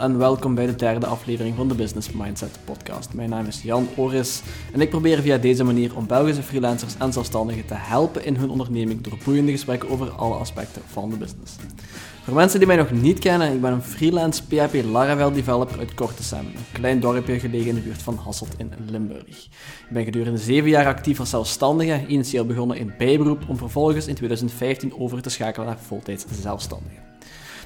en welkom bij de derde aflevering van de Business Mindset podcast. Mijn naam is Jan Oris en ik probeer via deze manier om Belgische freelancers en zelfstandigen te helpen in hun onderneming door boeiende gesprekken over alle aspecten van de business. Voor mensen die mij nog niet kennen, ik ben een freelance PHP Laravel developer uit Kortesem, een klein dorpje gelegen in de buurt van Hasselt in Limburg. Ik ben gedurende zeven jaar actief als zelfstandige, initieel begonnen in bijberoep om vervolgens in 2015 over te schakelen naar voltijds zelfstandige.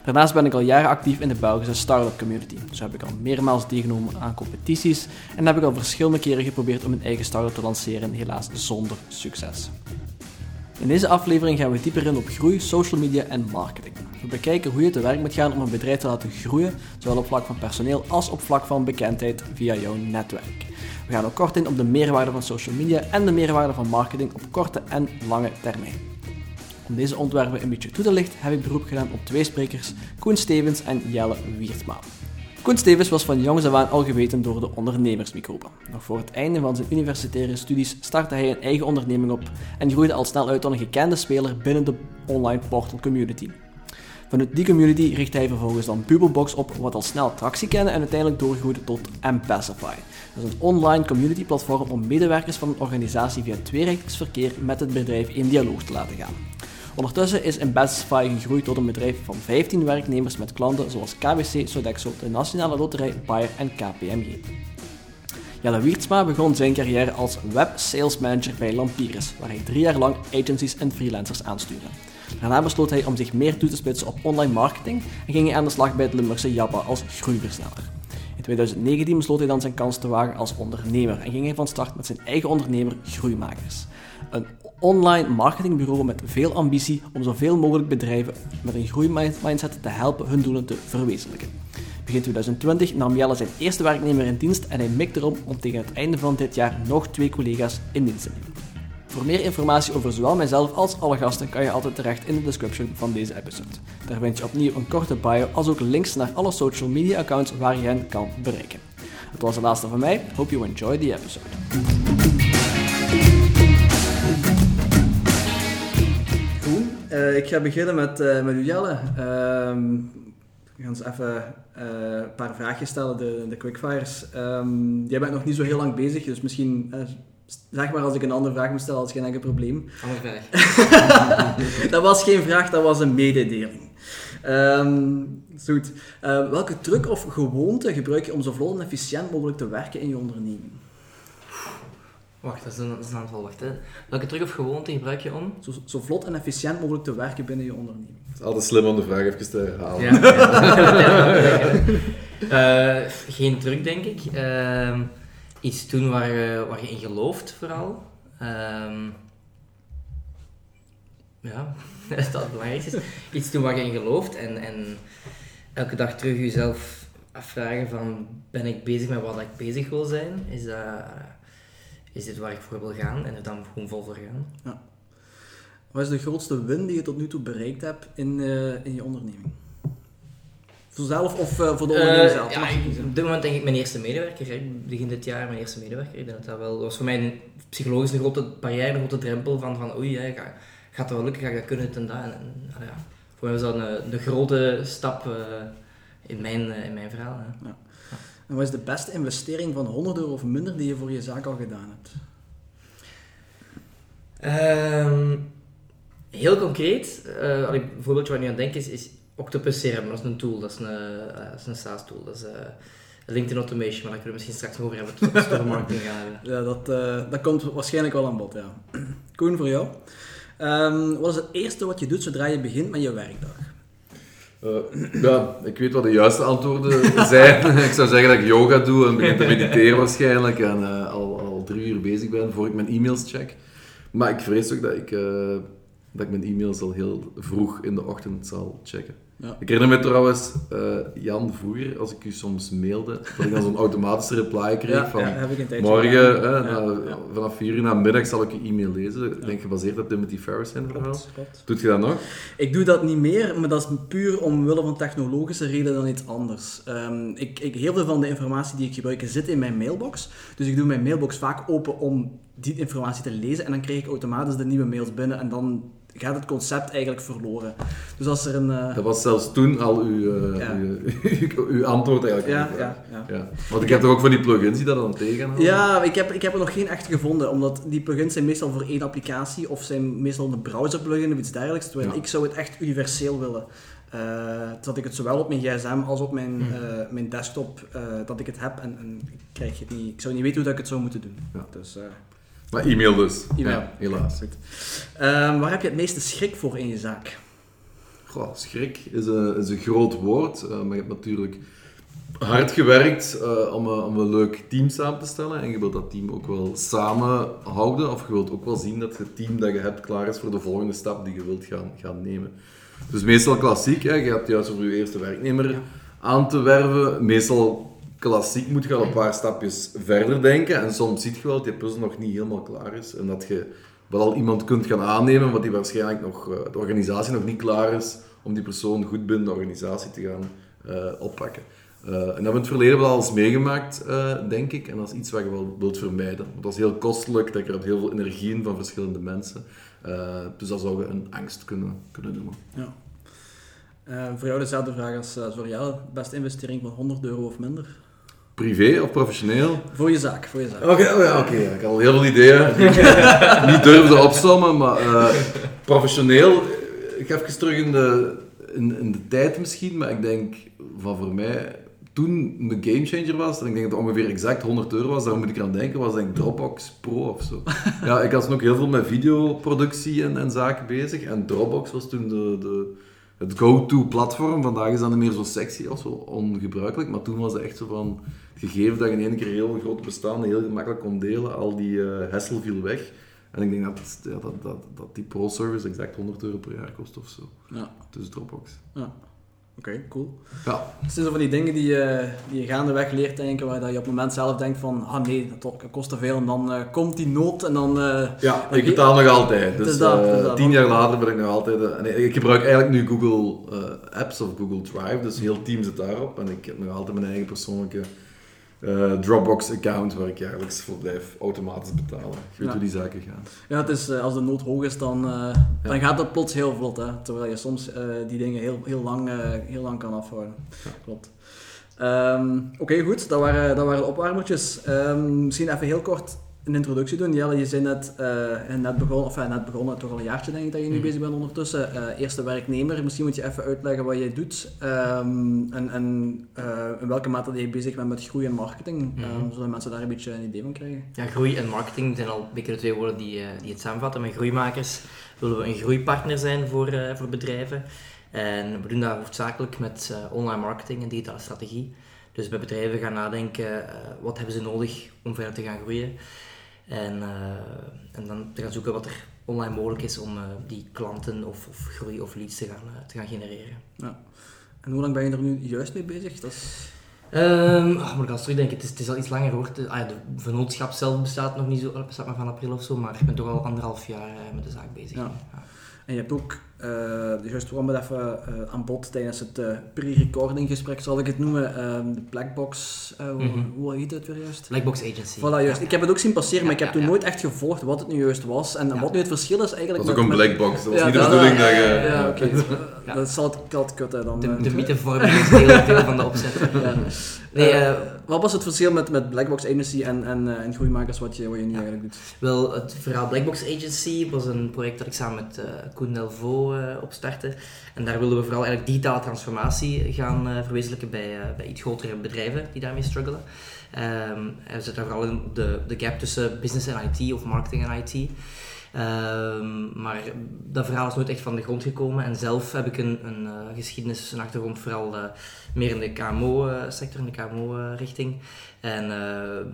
Daarnaast ben ik al jaren actief in de Belgische start-up community. Zo heb ik al meermaals deelgenomen aan competities en heb ik al verschillende keren geprobeerd om mijn eigen start-up te lanceren, helaas zonder succes. In deze aflevering gaan we dieper in op groei, social media en marketing. We bekijken hoe je te werk moet gaan om een bedrijf te laten groeien, zowel op vlak van personeel als op vlak van bekendheid via jouw netwerk. We gaan ook kort in op de meerwaarde van social media en de meerwaarde van marketing op korte en lange termijn. Om deze ontwerpen een beetje toe te lichten heb ik beroep gedaan op twee sprekers, Koen Stevens en Jelle Wiertma. Koen Stevens was van jongs af aan al geweten door de ondernemersmicrobe. Nog voor het einde van zijn universitaire studies startte hij een eigen onderneming op en groeide al snel uit tot een gekende speler binnen de online portal community. Vanuit die community richtte hij vervolgens dan Bubblebox op, wat al snel tractie kende en uiteindelijk doorgroeide tot Ampacify. Dat is een online community platform om medewerkers van een organisatie via tweerichtingsverkeer met het bedrijf in dialoog te laten gaan. Ondertussen is Embasify gegroeid tot een bedrijf van 15 werknemers met klanten zoals KBC, Sodexo, de Nationale Loterij, Bayer en KPMG. Jelle Wiertsma begon zijn carrière als web sales manager bij Lampiris, waar hij drie jaar lang agencies en freelancers aanstuurde. Daarna besloot hij om zich meer toe te spitsen op online marketing en ging hij aan de slag bij het Limburgse Jabba als groeiversneller. In 2019 besloot hij dan zijn kans te wagen als ondernemer en ging hij van start met zijn eigen ondernemer Groeimakers. Een online marketingbureau met veel ambitie om zoveel mogelijk bedrijven met een groeimindset te helpen hun doelen te verwezenlijken. Begin 2020 nam Jelle zijn eerste werknemer in dienst en hij mikt erom om tegen het einde van dit jaar nog twee collega's in dienst te nemen. Voor meer informatie over zowel mijzelf als alle gasten kan je altijd terecht in de description van deze episode. Daar vind je opnieuw een korte bio als ook links naar alle social media accounts waar je hen kan bereiken. Dat was de laatste van mij. Hope you enjoy the episode. Uh, ik ga beginnen met, uh, met u Jelle. Uh, we gaan eens even uh, een paar vraagjes stellen, de, de quickfires. Um, jij bent nog niet zo heel lang bezig, dus misschien zeg maar als ik een andere vraag moet stellen, dat is geen enkel probleem. Andere vraag. dat was geen vraag, dat was een mededeling. Um, goed. welke truc of gewoonte gebruik je om zo vlot en efficiënt mogelijk te werken in je onderneming? Wacht, dat is, een, dat is een aantal. Wacht, hè. Welke truc of gewoonte gebruik je om? Zo, zo vlot en efficiënt mogelijk te werken binnen je onderneming. Het is altijd slim om de vraag even te herhalen. Ja, uh, geen truc, denk ik. Uh, iets doen waar, uh, waar je in gelooft, vooral. Ehm, ja, dat is het belangrijkste. Iets doen waar je in gelooft en, en elke dag terug jezelf afvragen van ben ik bezig met wat ik bezig wil zijn? Is dat is dit waar ik voor wil gaan en er dan gewoon vol voor gaan. Ja. Wat is de grootste win die je tot nu toe bereikt hebt in, uh, in je onderneming? Voor zelf of uh, voor de onderneming uh, zelf? Ja, op dit moment denk ik mijn eerste medewerker. Ik begin dit jaar mijn eerste medewerker. Ik denk dat, dat, wel, dat was voor mij een, psychologisch een grote barrière, een grote drempel van, van oei, hè, ga, gaat dat wel lukken, ga ik dat kunnen, en dat. En, en, ja. Voor mij was dat een, een grote stap in, mijn, in mijn verhaal. Hè. Ja. En wat is de beste investering van 100 euro of minder die je voor je zaak al gedaan hebt? Um, heel concreet, uh, een voorbeeldje waar ik nu aan denk is, is Octopus CRM. Dat is een tool, dat is een, uh, dat is een SaaS-tool. Dat is uh, LinkedIn Automation, maar daar kunnen we misschien straks nog over hebben tot we de marketing gaan hebben. Ja, dat, dat komt waarschijnlijk wel aan bod, ja. Koen, voor jou. Um, wat is het eerste wat je doet zodra je begint met je werkdag? Uh, ja, ik weet wat de juiste antwoorden zijn. ik zou zeggen dat ik yoga doe en begin te mediteren waarschijnlijk. En uh, al, al drie uur bezig ben voor ik mijn e-mails check. Maar ik vrees ook dat ik, uh, dat ik mijn e-mails al heel vroeg in de ochtend zal checken. Ja. Ik herinner me trouwens, uh, Jan, vroeger, als ik u soms mailde, dat ik dan zo'n automatische reply kreeg ja, van ja, morgen, na, vanaf 4 uur na middag zal ik je e-mail lezen. Ik denk gebaseerd op Timothy Ferris zijn verhaal. Doet je dat nog? Ik doe dat niet meer, maar dat is puur omwille van technologische redenen dan iets anders. Um, ik, ik, heel veel van de informatie die ik gebruik zit in mijn mailbox. Dus ik doe mijn mailbox vaak open om die informatie te lezen en dan krijg ik automatisch de nieuwe mails binnen en dan gaat het concept eigenlijk verloren. Dus als er een... eh, Dat was zelfs toen al uw, eh, Ja. uw, uw, uw antwoord eigenlijk. ja, ja, ja. ja. Want ik heb toch ook van die plugins die dat dan tegenhouden? Ja, ik heb, ik heb er nog geen echt gevonden, omdat die plugins zijn meestal voor één applicatie of zijn meestal een browser plugin of iets dergelijks. Terwijl Ja. ik zou het echt universeel willen. Eh, dat ik het zowel op mijn gsm als op mijn, eh, mijn desktop, dat ik het heb en, en ik krijg het niet. Ik zou niet weten hoe dat ik het zou moeten doen. Ja. Dus, Maar e-mail dus. E-mail. Ja, helaas. goed. Ehm, waar heb je het meeste schrik voor in je zaak? Goh, schrik is een, is een groot woord, eh, maar je hebt natuurlijk hard gewerkt eh, om, een, om een leuk team samen te stellen. En je wilt dat team ook wel samenhouden, of je wilt ook wel zien dat het team dat je hebt klaar is voor de volgende stap die je wilt gaan, gaan nemen. Dus meestal klassiek, hè. je hebt juist voor je eerste werknemer Ja. aan te werven. Meestal klassiek moet je al een paar stapjes verder denken. En soms ziet je wel dat die puzzel nog niet helemaal klaar is. En dat je wel al iemand kunt gaan aannemen, wat die waarschijnlijk nog, eh, de organisatie nog niet klaar is om die persoon goed binnen de organisatie te gaan eh, oppakken. Eh, en dat hebben we het verleden wel eens meegemaakt, denk ik. En dat is iets wat je wel wilt vermijden. Want dat is heel kostelijk, dat krijgt heel veel energie in van verschillende mensen. Dus dat zou je een angst kunnen, kunnen noemen. Ja. Voor jou dezelfde vraag als voor jou. Beste investering van 100 euro of minder? Privé of professioneel? Voor je zaak, voor je zaak. Oké, oh oké. Ik had al heel veel ideeën die ik niet durfde opsommen, maar eh, professioneel, ik ga even terug in de, in, in de tijd misschien, maar ik denk van voor mij, toen de gamechanger was, en ik denk dat het ongeveer exact 100 euro was, daar moet ik aan denken, was denk ik Dropbox Pro of zo. Ja, ik was toen ook heel veel met videoproductie en, en zaken bezig, en Dropbox was toen de... de het go-to platform. Vandaag is dat niet meer zo sexy of zo ongebruikelijk, maar toen was het echt zo van het gegeven dat je in één keer heel grote bestanden heel gemakkelijk kon delen, al die hassle viel weg. En ik denk dat, ja, dat, dat, dat die pro-service exact 100 euro per jaar kost of zo. Ja, Dus Dropbox. ja. Oké, cool. Ja, Het zijn zo van die dingen die je, die je gaandeweg leert denken, waar dat je op het moment zelf denkt van, ah nee, dat kost te veel. En dan eh, komt die nood en dan... eh, ja ik betaal nog altijd. Dus dat, eh, dat. tien jaar later ben ik nog altijd... nee, ik gebruik eigenlijk nu Google Apps of Google Drive, dus heel team zit daarop. En ik heb nog altijd mijn eigen persoonlijke eh, Dropbox-account waar ik jaarlijks voor blijf automatisch betalen. Je weet Ja. hoe die zaken gaan. Ja, het is, eh, als de nood hoog is, dan, eh, dan gaat dat plots heel vlot. Hè? Terwijl je soms die dingen heel, heel, lang, heel lang kan afhouden. Klopt. Ehm, Oké, goed. Dat waren, dat waren de opwarmertjes. Ehm, misschien even heel kort een introductie doen. Jelle, je bent net, eh, net begonnen, of ja, net begonnen, toch al een jaartje denk ik dat je nu Mhm. bezig bent ondertussen. Eh, eerste werknemer. Misschien moet je even uitleggen wat jij doet. ehm, en en eh, in welke mate dat je bezig bent met groei en marketing. Ehm, zodat mensen daar een beetje een idee van krijgen. Ja, groei en marketing zijn al een beetje de twee woorden die, die het samenvatten. Met groeimakers willen we een groeipartner zijn voor, voor bedrijven. En we doen dat hoofdzakelijk met online marketing en digitale strategie. Dus bij bedrijven gaan nadenken, wat hebben ze nodig om verder te gaan groeien. En, eh, en dan te gaan zoeken wat er online mogelijk is om eh, die klanten of, of groei of leads te gaan, eh, te gaan genereren. En hoe lang ben je er nu juist mee bezig? Dat is... Oh, moet ik al terugdenken, het is, het is al iets langer hoor. De, ah, ja, de vennootschap zelf bestaat nog niet zo, bestaat maar van april of zo, maar ik ben toch al anderhalf jaar eh, met de zaak bezig. Ja. Ja. En je hebt ook, eh juist kwam het even eh, aan bod tijdens het eh, pre-recording gesprek, zal ik het noemen, ehm, de Blackbox, eh, hoe, Mhm. hoe heet het weer juist? Blackbox Agency. Voilà, juist. Ik heb het ook zien passeren, maar ik heb Ja, toen ja. nooit echt gevolgd wat het nu juist was. En Ja. wat nu het verschil is eigenlijk... Dat is ook met- een met- black box. Dat was Ja, niet de dat- bedoeling dat je... Ja, oké. Ja. Dat zal het, kutten dan. De, de mythevorming is deel, deel van de opzet. Ja. Nee, wat was het verschil met, met Blackbox Agency en, en, eh, en Groeimakers, wat je, wat je nu eigenlijk doet? Wel, het verhaal Blackbox Agency was een project dat ik samen met eh Koen Delvaux eh opstartte. En daar wilden we vooral eigenlijk digitale transformatie gaan eh, verwezenlijken bij, eh, bij iets grotere bedrijven die daarmee struggelen. En we zitten daar vooral de, de gap tussen business en IT of marketing en IT. Ehm, maar dat verhaal is nooit echt van de grond gekomen. En zelf heb ik een, een eh, geschiedenis, een achtergrond vooral eh, meer in de KMO-sector, in de KMO-richting. En eh,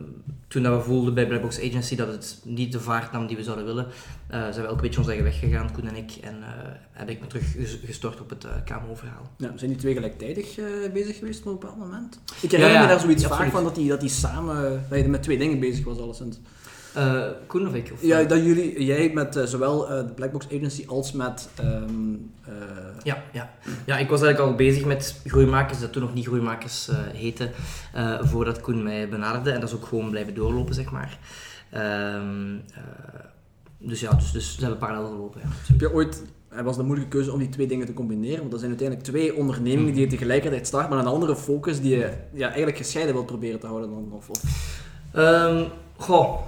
toen dat we voelden bij Blackbox Agency dat het niet de vaart nam die we zouden willen, eh, zijn we elk beetje onze eigen weg gegaan, Koen en ik. En eh, heb ik me terug ges- gestort op het eh, KMO-verhaal. Ja, zijn die twee gelijktijdig eh, bezig geweest op een bepaald moment? Ik herinner Ja, ja, me daar zoiets ja, vaak van dat die, dat die samen, dat je met twee dingen bezig was alleszins. Eh Koen of ik? Of, Ja, eh, dat jullie, jij met eh, zowel eh, de Blackbox Agency als met... ehm, eh, Ja, ja. ja, ik was eigenlijk al bezig met groeimakers, dat toen nog niet groeimakers eh heette, eh, voordat Koen mij benaderde. En dat is ook gewoon blijven doorlopen, zeg maar. Ehm, eh, dus ja, dus, dus ze hebben parallel gelopen. Ja, Heb je ooit, het was de moeilijke keuze om die twee dingen te combineren, want dat zijn uiteindelijk twee ondernemingen die je tegelijkertijd start, maar een andere focus die je ja, eigenlijk gescheiden wilt proberen te houden dan. Of, of- Ehm, goh,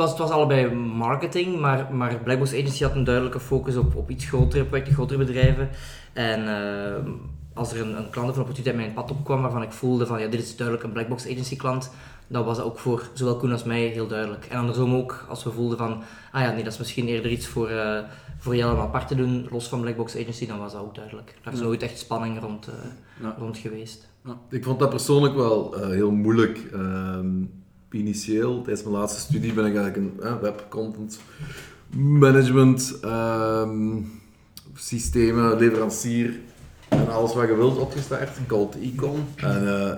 was, het was allebei marketing, maar, maar Blackbox Agency had een duidelijke focus op, op iets grotere projecten, grotere bedrijven. En ehm, als er een, een klant of een opportuniteit mijn pad opkwam waarvan ik voelde van ja, dit is duidelijk een Blackbox Agency klant, dan was dat ook voor zowel Koen als mij heel duidelijk. En andersom ook, als we voelden van, ah ja, nee, dat is misschien eerder iets voor, eh voor Jelle om apart te doen, los van Blackbox Agency, dan was dat ook duidelijk. Daar is Ja. nooit echt spanning rond, eh, Ja. rond geweest. Ik vond dat persoonlijk wel eh, heel moeilijk. Ehm, initieel, tijdens mijn laatste studie, ben ik eigenlijk een web content management ehm, systemen, leverancier en alles wat je wilt opgestart, called Econ. En eh,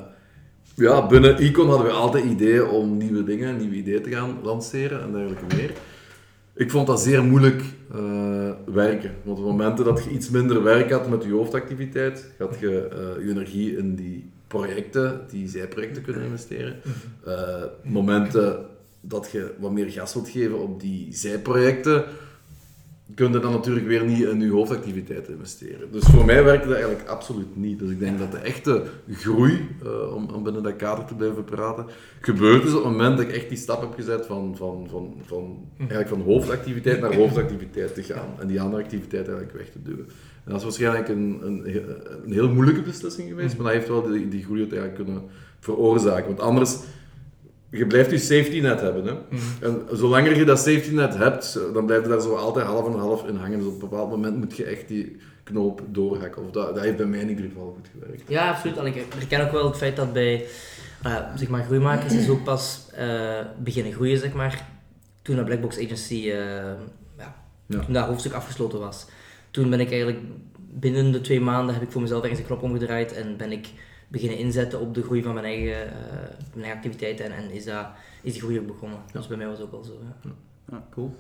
ja, binnen Econ hadden we altijd ideeën om nieuwe dingen, nieuwe ideeën te gaan lanceren en dergelijke meer. Ik vond dat zeer moeilijk eh, werken. Want op momenten dat je iets minder werk had met je hoofdactiviteit, had je eh, je energie in die projecten, die zijprojecten kunnen investeren. Eh, momenten dat je wat meer gas wilt geven op die zijprojecten, kun je dan natuurlijk weer niet in je hoofdactiviteit investeren. Dus voor mij werkte dat eigenlijk absoluut niet. Dus ik denk dat de echte groei, eh, om, om binnen dat kader te blijven praten, gebeurt is op het moment dat ik echt die stap heb gezet van, van, van, van, eigenlijk van hoofdactiviteit naar hoofdactiviteit te gaan. En die andere activiteit eigenlijk weg te duwen. En dat is waarschijnlijk een, een, een heel moeilijke beslissing geweest, maar dat heeft wel die, die groei uiteindelijk kunnen veroorzaken. Want anders, je blijft je safety net hebben. Hè? En zolang je dat safety net hebt, dan blijf je daar zo altijd half en half in hangen. Dus op een bepaald moment moet je echt die knoop doorhakken. Of dat, dat heeft bij mij in ieder geval goed gewerkt. Ja, absoluut. En ik herken ook wel het feit dat bij eh, zeg maar, groeimakers is ook pas eh, beginnen groeien, zeg maar, toen de Blackbox Agency, ja, Ja. toen dat hoofdstuk afgesloten was. Toen ben ik eigenlijk binnen de twee maanden heb ik voor mezelf ergens een knop omgedraaid en ben ik beginnen inzetten op de groei van mijn eigen, eh, mijn eigen activiteiten en, en is, dat, is die groei ook begonnen. Dus bij mij was het ook al zo. Ja. Cool.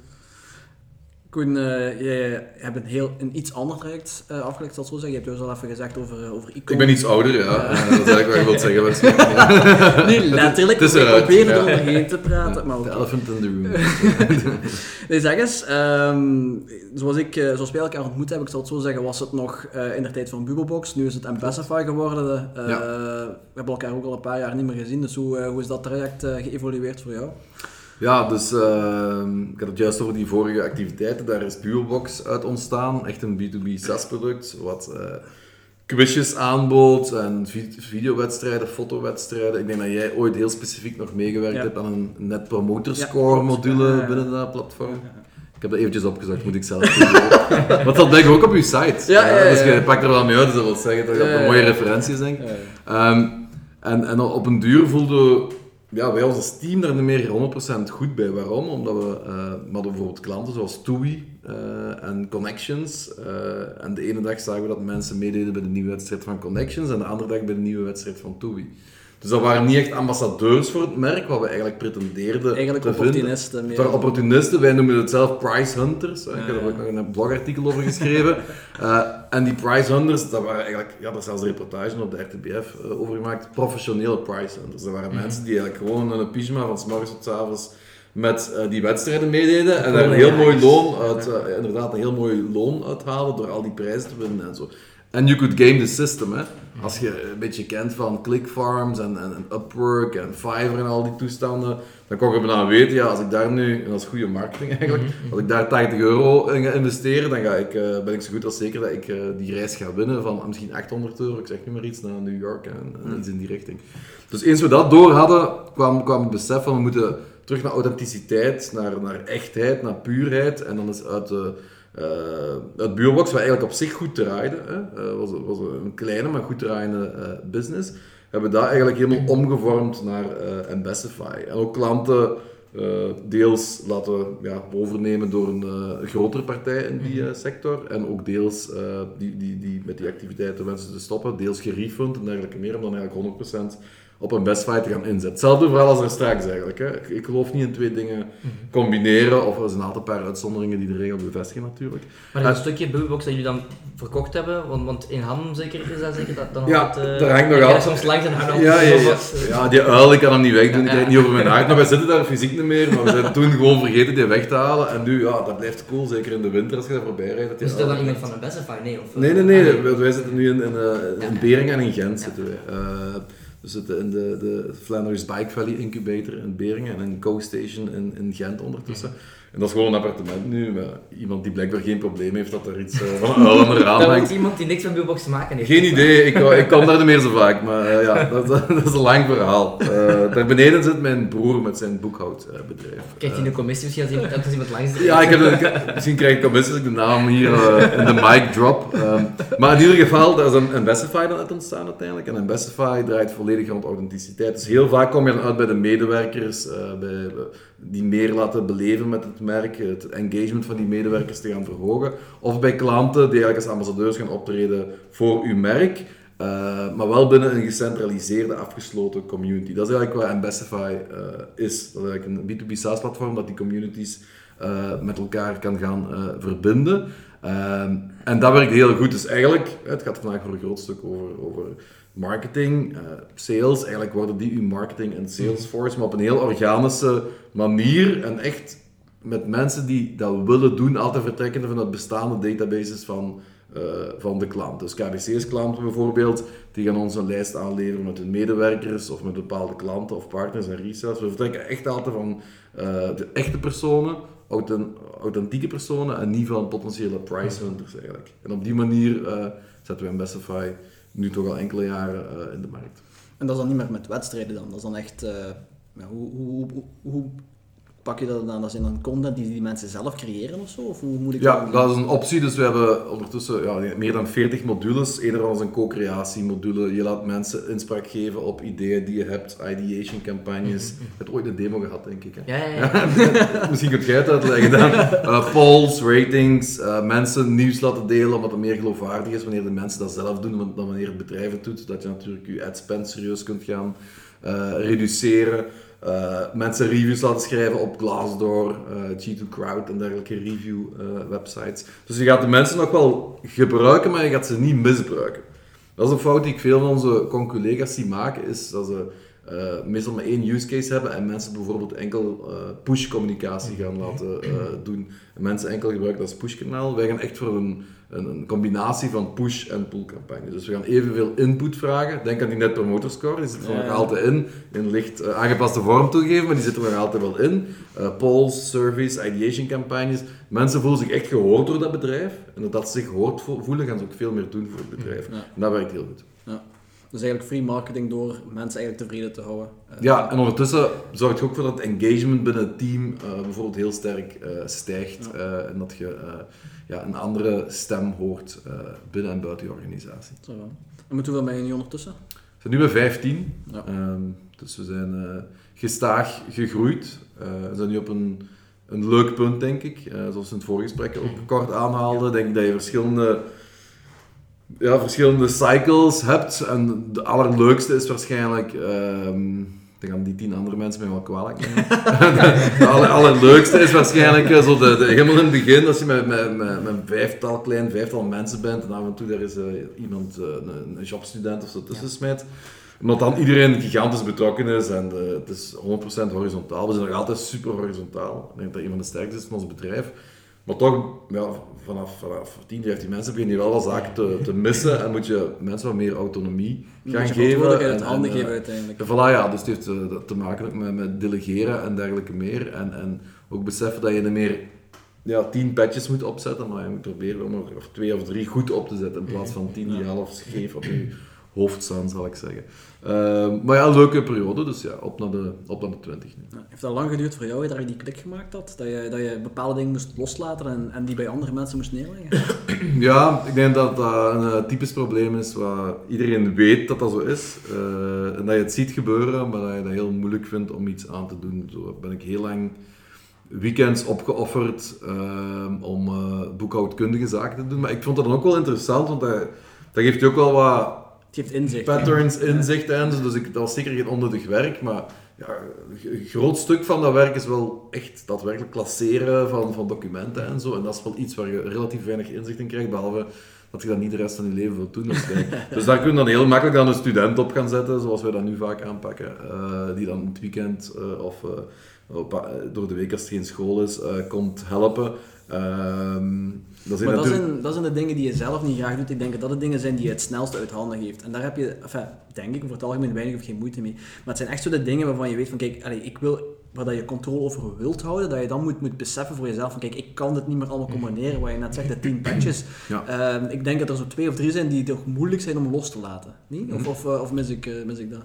Koen, eh, je hebt een, heel, een iets ander traject eh, afgelegd, zal ik zo zeggen. Je hebt dus al even gezegd over, eh, over. Ik ben iets ouder, ja. Dat is eigenlijk wat je wilt zeggen. Niet letterlijk, Het is ik probeer er ja. doorheen te praten. Maar De oké. elephant in the room. Nee, zeg eens, ehm, zoals, ik, zoals wij elkaar ontmoet hebben, ik zal het zo zeggen, was het nog in de tijd van Bubblebox. Nu is het Amplify geworden. Ja. We hebben elkaar ook al een paar jaar niet meer gezien, dus hoe, hoe is dat traject geëvolueerd voor jou? Ja, dus ehm, ik had het juist over die vorige activiteiten. Daar is Duobox uit ontstaan. Echt een B2B SaaS-product. Wat eh, quizjes aanbood en vi- videowedstrijden, fotowedstrijden. Ik denk dat jij ooit heel specifiek nog meegewerkt Ja. hebt aan een net promoter score module Ja, binnen dat platform. Ik heb dat eventjes opgezocht, moet ik zelf doen. Want dat blijkt ook op je site. Ja, ja, ja, Dus je pakt er wel mee uit, dus dat wil zeggen dat je op een mooie referenties denkt. Ehm, en, en op een duur voelden ja, wij als team daar niet meer 100% goed bij. Waarom? Omdat we, eh, we hadden bijvoorbeeld klanten zoals TUI eh, en Connections. eh, en de ene dag zagen we dat mensen meededen bij de nieuwe wedstrijd van Connections en de andere dag bij de nieuwe wedstrijd van TUI. Dus dat waren niet echt ambassadeurs voor het merk, wat we eigenlijk pretendeerden Eigenlijk te opportunisten vinden. meer. Opportunisten, wij noemen het zelf price hunters. Ik heb er ook nog een blogartikel over geschreven. Eh, en die price hunters, dat waren eigenlijk, ja, daar is zelfs reportage op de RTBF eh, over gemaakt, professionele price hunters. Dat waren mensen die eigenlijk gewoon in een pyjama van s morgens tot s avonds met eh, die wedstrijden meededen en daar een heel mooi loon uit, eh, inderdaad een heel mooi loon uithalen door al die prijzen te winnen en zo. En you could game the system, hè. Als je een beetje kent van clickfarms en, en, en Upwork en Fiverr en al die toestanden, dan kon je me dan weten, ja, als ik daar nu, en dat is goede marketing eigenlijk, als ik daar 80 euro in ga investeren, dan ga ik, eh, ben ik zo goed als zeker dat ik eh, die reis ga winnen van misschien 800 euro, ik zeg nu maar iets, naar New York en, en iets in die richting. Dus eens we dat door hadden, kwam, kwam het besef van we moeten terug naar authenticiteit, naar, naar echtheid, naar puurheid. En dan is uit de eh uit Buurbox, wat eigenlijk op zich goed draaide, hè, eh, was, was een kleine maar goed draaiende eh, business, hebben we dat eigenlijk helemaal omgevormd naar Ambessify. En ook klanten deels laten ja, overnemen door een grotere partij in die eh, sector. En ook deels die, die, die met die activiteiten wensen te stoppen, deels gerefund en dergelijke meer, om dan eigenlijk 100% op een best fight te gaan inzetten. Hetzelfde verhaal als er straks eigenlijk. Hè. Ik, ik geloof niet in twee dingen combineren, of er zijn een aantal paar uitzonderingen die de regel bevestigen natuurlijk. Maar dat Eh, stukje Bubbebox dat jullie dan verkocht hebben, want, want in Ham zeker is dat zeker dat dan Ja, altijd, eh, daar hangt nog ik ga al- soms langs en hangt Ja, altijd ja, ja. Eh. ja, die uil, ik kan hem niet wegdoen, ik Ja. krijg het niet over mijn hart. Maar wij zitten daar fysiek niet meer, maar we zijn toen gewoon vergeten die weg te halen. En nu, ja, dat blijft cool, zeker in de winter als je daar voorbij rijdt. dat die Is er dan iemand van een Bestefy? Nee, of, Nee, nee, nee, wij- wij zitten nu in, in, eh, in Ja. Beringen en in Gent. Ja. Zitten wij. Eh, we zitten in de, de Flanders Bike Valley Incubator in Beringen en een co-station in, in Gent ondertussen. En dat is gewoon een appartement nu, met iemand die blijkbaar geen probleem heeft dat er iets eh, van een raam hangt. iemand die niks met Bubbebox te maken heeft. Geen idee, ik, ik kom daar niet meer zo vaak, maar eh, ja, dat, dat, is een lang verhaal. Eh, daar beneden zit mijn broer met zijn boekhoudbedrijf. Krijgt hij een commissie misschien als iemand, als iemand langs Ja, ik heb, misschien krijg ik commissie als ik de naam hier in de mic drop. Ehm, maar in ieder geval, daar is een, een Bestify dan uit ontstaan uiteindelijk. En een Bestify draait volledig rond authenticiteit. Dus heel vaak kom je dan uit bij de medewerkers, bij, die meer laten beleven met het merk, het engagement van die medewerkers te gaan verhogen. Of bij klanten die eigenlijk als ambassadeurs gaan optreden voor uw merk. eh, maar wel binnen een gecentraliseerde, afgesloten community. Dat is eigenlijk wat Ambessify eh is. Dat is eigenlijk een B2B SaaS-platform dat die communities eh, met elkaar kan gaan verbinden. Ehm, en dat werkt heel goed. Dus eigenlijk, het gaat vandaag voor een groot stuk over, over marketing, eh, sales. Eigenlijk worden die uw marketing en Salesforce, maar op een heel organische manier en echt met mensen die dat willen doen, altijd vertrekkende vanuit bestaande databases van, eh, van de klant. Dus KBC's klanten bijvoorbeeld, die gaan ons een lijst aanleveren met hun medewerkers of met bepaalde klanten of partners en resellers. We vertrekken echt altijd van eh, de echte personen, authen- authentieke personen en niet van potentiële price hunters eigenlijk. En op die manier zetten we een Bestify nu toch al enkele jaren eh, in de markt. En dat is dan niet meer met wedstrijden dan. Dat is dan echt... eh, hoe, hoe, hoe, hoe pak je dat dan? Dat zijn dan content die die mensen zelf creëren of zo? Of hoe moet ik Ja, dat dat is een optie. Dus we hebben ondertussen ja, meer dan 40 modules. Eén daarvan is een co-creatiemodule. Je laat mensen inspraak geven op ideeën die je hebt, ideation campagnes. Je hebt ooit een demo gehad, denk ik. Hè? Ja, ja, ja. Misschien kunt jij het uitleggen dan. Eh, polls, ratings, eh, mensen nieuws laten delen omdat het meer geloofwaardig is wanneer de mensen dat zelf doen dan dan wanneer het bedrijf het doet. Zodat je natuurlijk je ad spend serieus kunt gaan eh, reduceren. Eh, mensen reviews laten schrijven op Glassdoor, eh, G2 Crowd en dergelijke review eh, websites. Dus je gaat de mensen nog wel gebruiken, maar je gaat ze niet misbruiken. Dat is een fout die ik veel van onze conculega's zie maken, is dat ze meestal maar één use case hebben en mensen bijvoorbeeld enkel push communicatie gaan laten doen. En mensen enkel gebruiken als pushkanaal. Wij gaan echt voor een, een, een combinatie van push en pull campagne. Dus we gaan evenveel input vragen. Denk aan die net promoter score, die zit er Ja, nog altijd in. In licht eh, aangepaste vorm toegeven, maar die zit er nog altijd wel in. Eh, polls, surveys, ideation campagnes. Mensen voelen zich echt gehoord door dat bedrijf. En doordat ze zich gehoord vo- voelen, gaan ze ook veel meer doen voor het bedrijf. Ja. En dat werkt heel goed. Ja. Dus eigenlijk free marketing door mensen eigenlijk tevreden te houden. Eh, Ja, en ondertussen zorgt het ook voor dat engagement binnen het team bijvoorbeeld heel sterk stijgt. en dat je ja, een andere stem hoort eh, binnen en buiten je organisatie. Zo. En met hoeveel ben je nu ondertussen? We zijn nu bij 15, Ja. ehm, dus we zijn eh, gestaag gegroeid. Eh, we zijn nu op een, een leuk punt, denk ik. Zoals we in het voorgesprek ook kort aanhaalden, denk ik dat je verschillende, ja, verschillende cycles hebt. En de allerleukste is waarschijnlijk... ehm, dan gaan die tien andere mensen mij wel kwalijk nemen. aller, allerleukste is waarschijnlijk eh, zo de, de, helemaal in het begin, als je met, met, met, met een vijftal, klein vijftal mensen bent en af en toe daar is eh, iemand, eh, een, een jobstudent of zo tussen smijt. Omdat dan iedereen gigantisch betrokken is en het is 100% horizontaal. We zijn nog altijd super horizontaal. Ik denk dat een van de sterkste is van ons bedrijf. Maar toch, ja, vanaf, vanaf 10, 15 mensen begin je wel wat zaken te, te missen en moet je mensen wat meer autonomie gaan geven. en- uit handen en, eh, geven uiteindelijk. en voilà, ja, dus het heeft te maken met, met delegeren en dergelijke meer. En, en ook beseffen dat je er meer ja, tien patches moet opzetten, maar je moet proberen om er of twee of drie goed op te zetten in plaats van tien die half scheef op je hoofd staan, zal ik zeggen. Ehm, maar ja, een leuke periode, dus ja, op naar de, op naar de 20 nu. Ja, Heeft dat lang geduurd voor jou dat je die klik gemaakt had? Dat je, dat je bepaalde dingen moest loslaten en, en die bij andere mensen moest neerleggen? Ja, ik denk dat dat een eh, typisch probleem is waar iedereen weet dat dat zo is. Eh, en dat je het ziet gebeuren, maar dat je dat heel moeilijk vindt om iets aan te doen. Zo ben ik heel lang weekends opgeofferd ehm, om eh, boekhoudkundige zaken te doen. Maar ik vond dat dan ook wel interessant, want dat, dat geeft je ook wel wat Het geeft inzicht. patterns, inzichten en zo. Dus ik, dat was zeker geen onnodig werk, maar ja, een groot stuk van dat werk is wel echt daadwerkelijk klasseren van, van documenten en zo. En dat is wel iets waar je relatief weinig inzicht in krijgt, behalve dat je dat niet de rest van je leven wilt doen. dus daar kun je dan heel makkelijk dan een student op gaan zetten, zoals wij dat nu vaak aanpakken, eh, die dan het weekend eh, of eh, door de week als er geen school is, eh, komt helpen. Ehet dat zijn Maar dat natuurlijk... zijn, dat zijn de dingen die je zelf niet graag doet. Ik denk dat dat de dingen zijn die je het snelst uit handen geeft. En daar heb je, enfin, denk ik, voor het algemeen weinig of geen moeite mee. Maar het zijn echt zo de dingen waarvan je weet van, kijk, ik wil, waar dat je controle over wilt houden, dat je dan moet, moet beseffen voor jezelf van, kijk, ik kan dit niet meer allemaal combineren, wat je net zegt, de tien patches. Ja. Ehm, ik denk dat er zo twee of drie zijn die toch moeilijk zijn om los te laten. Niet? Of, of, eh, of mis, ik, eh, mis ik dat?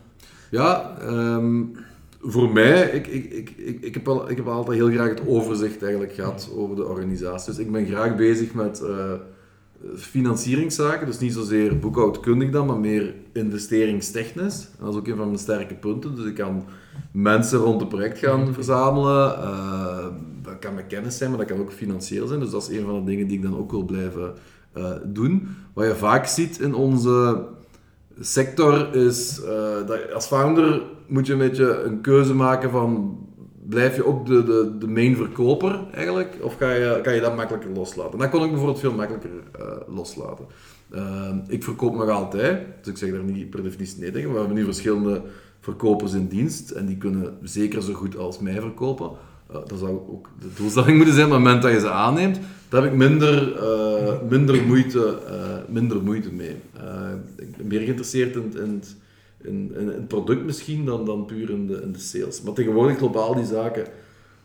Ja, ehm, voor mij, ik, ik, ik, ik, ik, heb al, ik heb altijd heel graag het overzicht eigenlijk gehad over de organisatie. Dus ik ben graag bezig met eh, financieringszaken, dus niet zozeer boekhoudkundig dan, maar meer investeringstechnisch. En dat is ook een van mijn sterke punten. Dus ik kan mensen rond het project gaan verzamelen. eh, dat kan met kennis zijn, maar dat kan ook financieel zijn. Dus dat is een van de dingen die ik dan ook wil blijven eh, doen. Wat je vaak ziet in onze sector is eh, dat als founder moet je een beetje een keuze maken van blijf je ook de, de, de main verkoper eigenlijk of ga je, kan je dat makkelijker loslaten. Dat kon ik bijvoorbeeld veel makkelijker eh, loslaten. Eh, ik verkoop nog altijd, dus ik zeg daar niet per definitie nee tegen. We hebben nu verschillende verkopers in dienst en die kunnen zeker zo goed als mij verkopen. Dat zou ook de doelstelling moeten zijn op het moment dat je ze aanneemt. Daar heb ik minder, eh, minder, moeite, eh, minder moeite mee. Eh, ik ben meer geïnteresseerd in, in, het- product misschien dan, dan puur in de, in de sales. Maar tegenwoordig globaal die zaken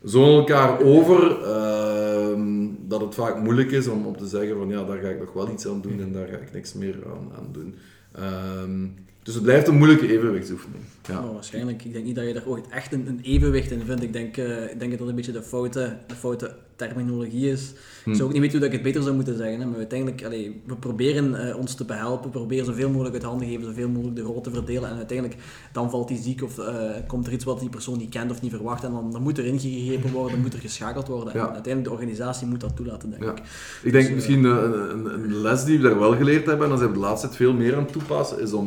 zo elkaar over ehm, dat het vaak moeilijk is om, om te zeggen van ja, daar ga ik nog wel iets aan doen en daar ga ik niks meer aan, aan doen. Ehm, dus het blijft een moeilijke evenwichtsoefening. Ja. Nou, waarschijnlijk. Ik denk niet dat je daar ooit echt een, een evenwicht in vindt. Ik denk, eh, ik denk dat dat een beetje de foute, de foute terminologie is. Hm. Ik zou ook niet weten hoe dat ik het beter zou moeten zeggen. Hè, maar uiteindelijk, allee, we proberen eh, ons te behelpen. We proberen zoveel mogelijk uit handen te geven, zoveel mogelijk de rol te verdelen. En uiteindelijk, dan valt hij ziek of eh, komt er iets wat die persoon niet kent of niet verwacht. En dan, dan moet er ingegrepen worden, dan moet er geschakeld worden. Ja. En uiteindelijk, de organisatie moet dat toelaten, denk Ja. ik. Ik denk Dus, misschien een, een, een les die we daar wel geleerd hebben, en dat zijn we de laatste tijd veel meer aan het toepassen, is om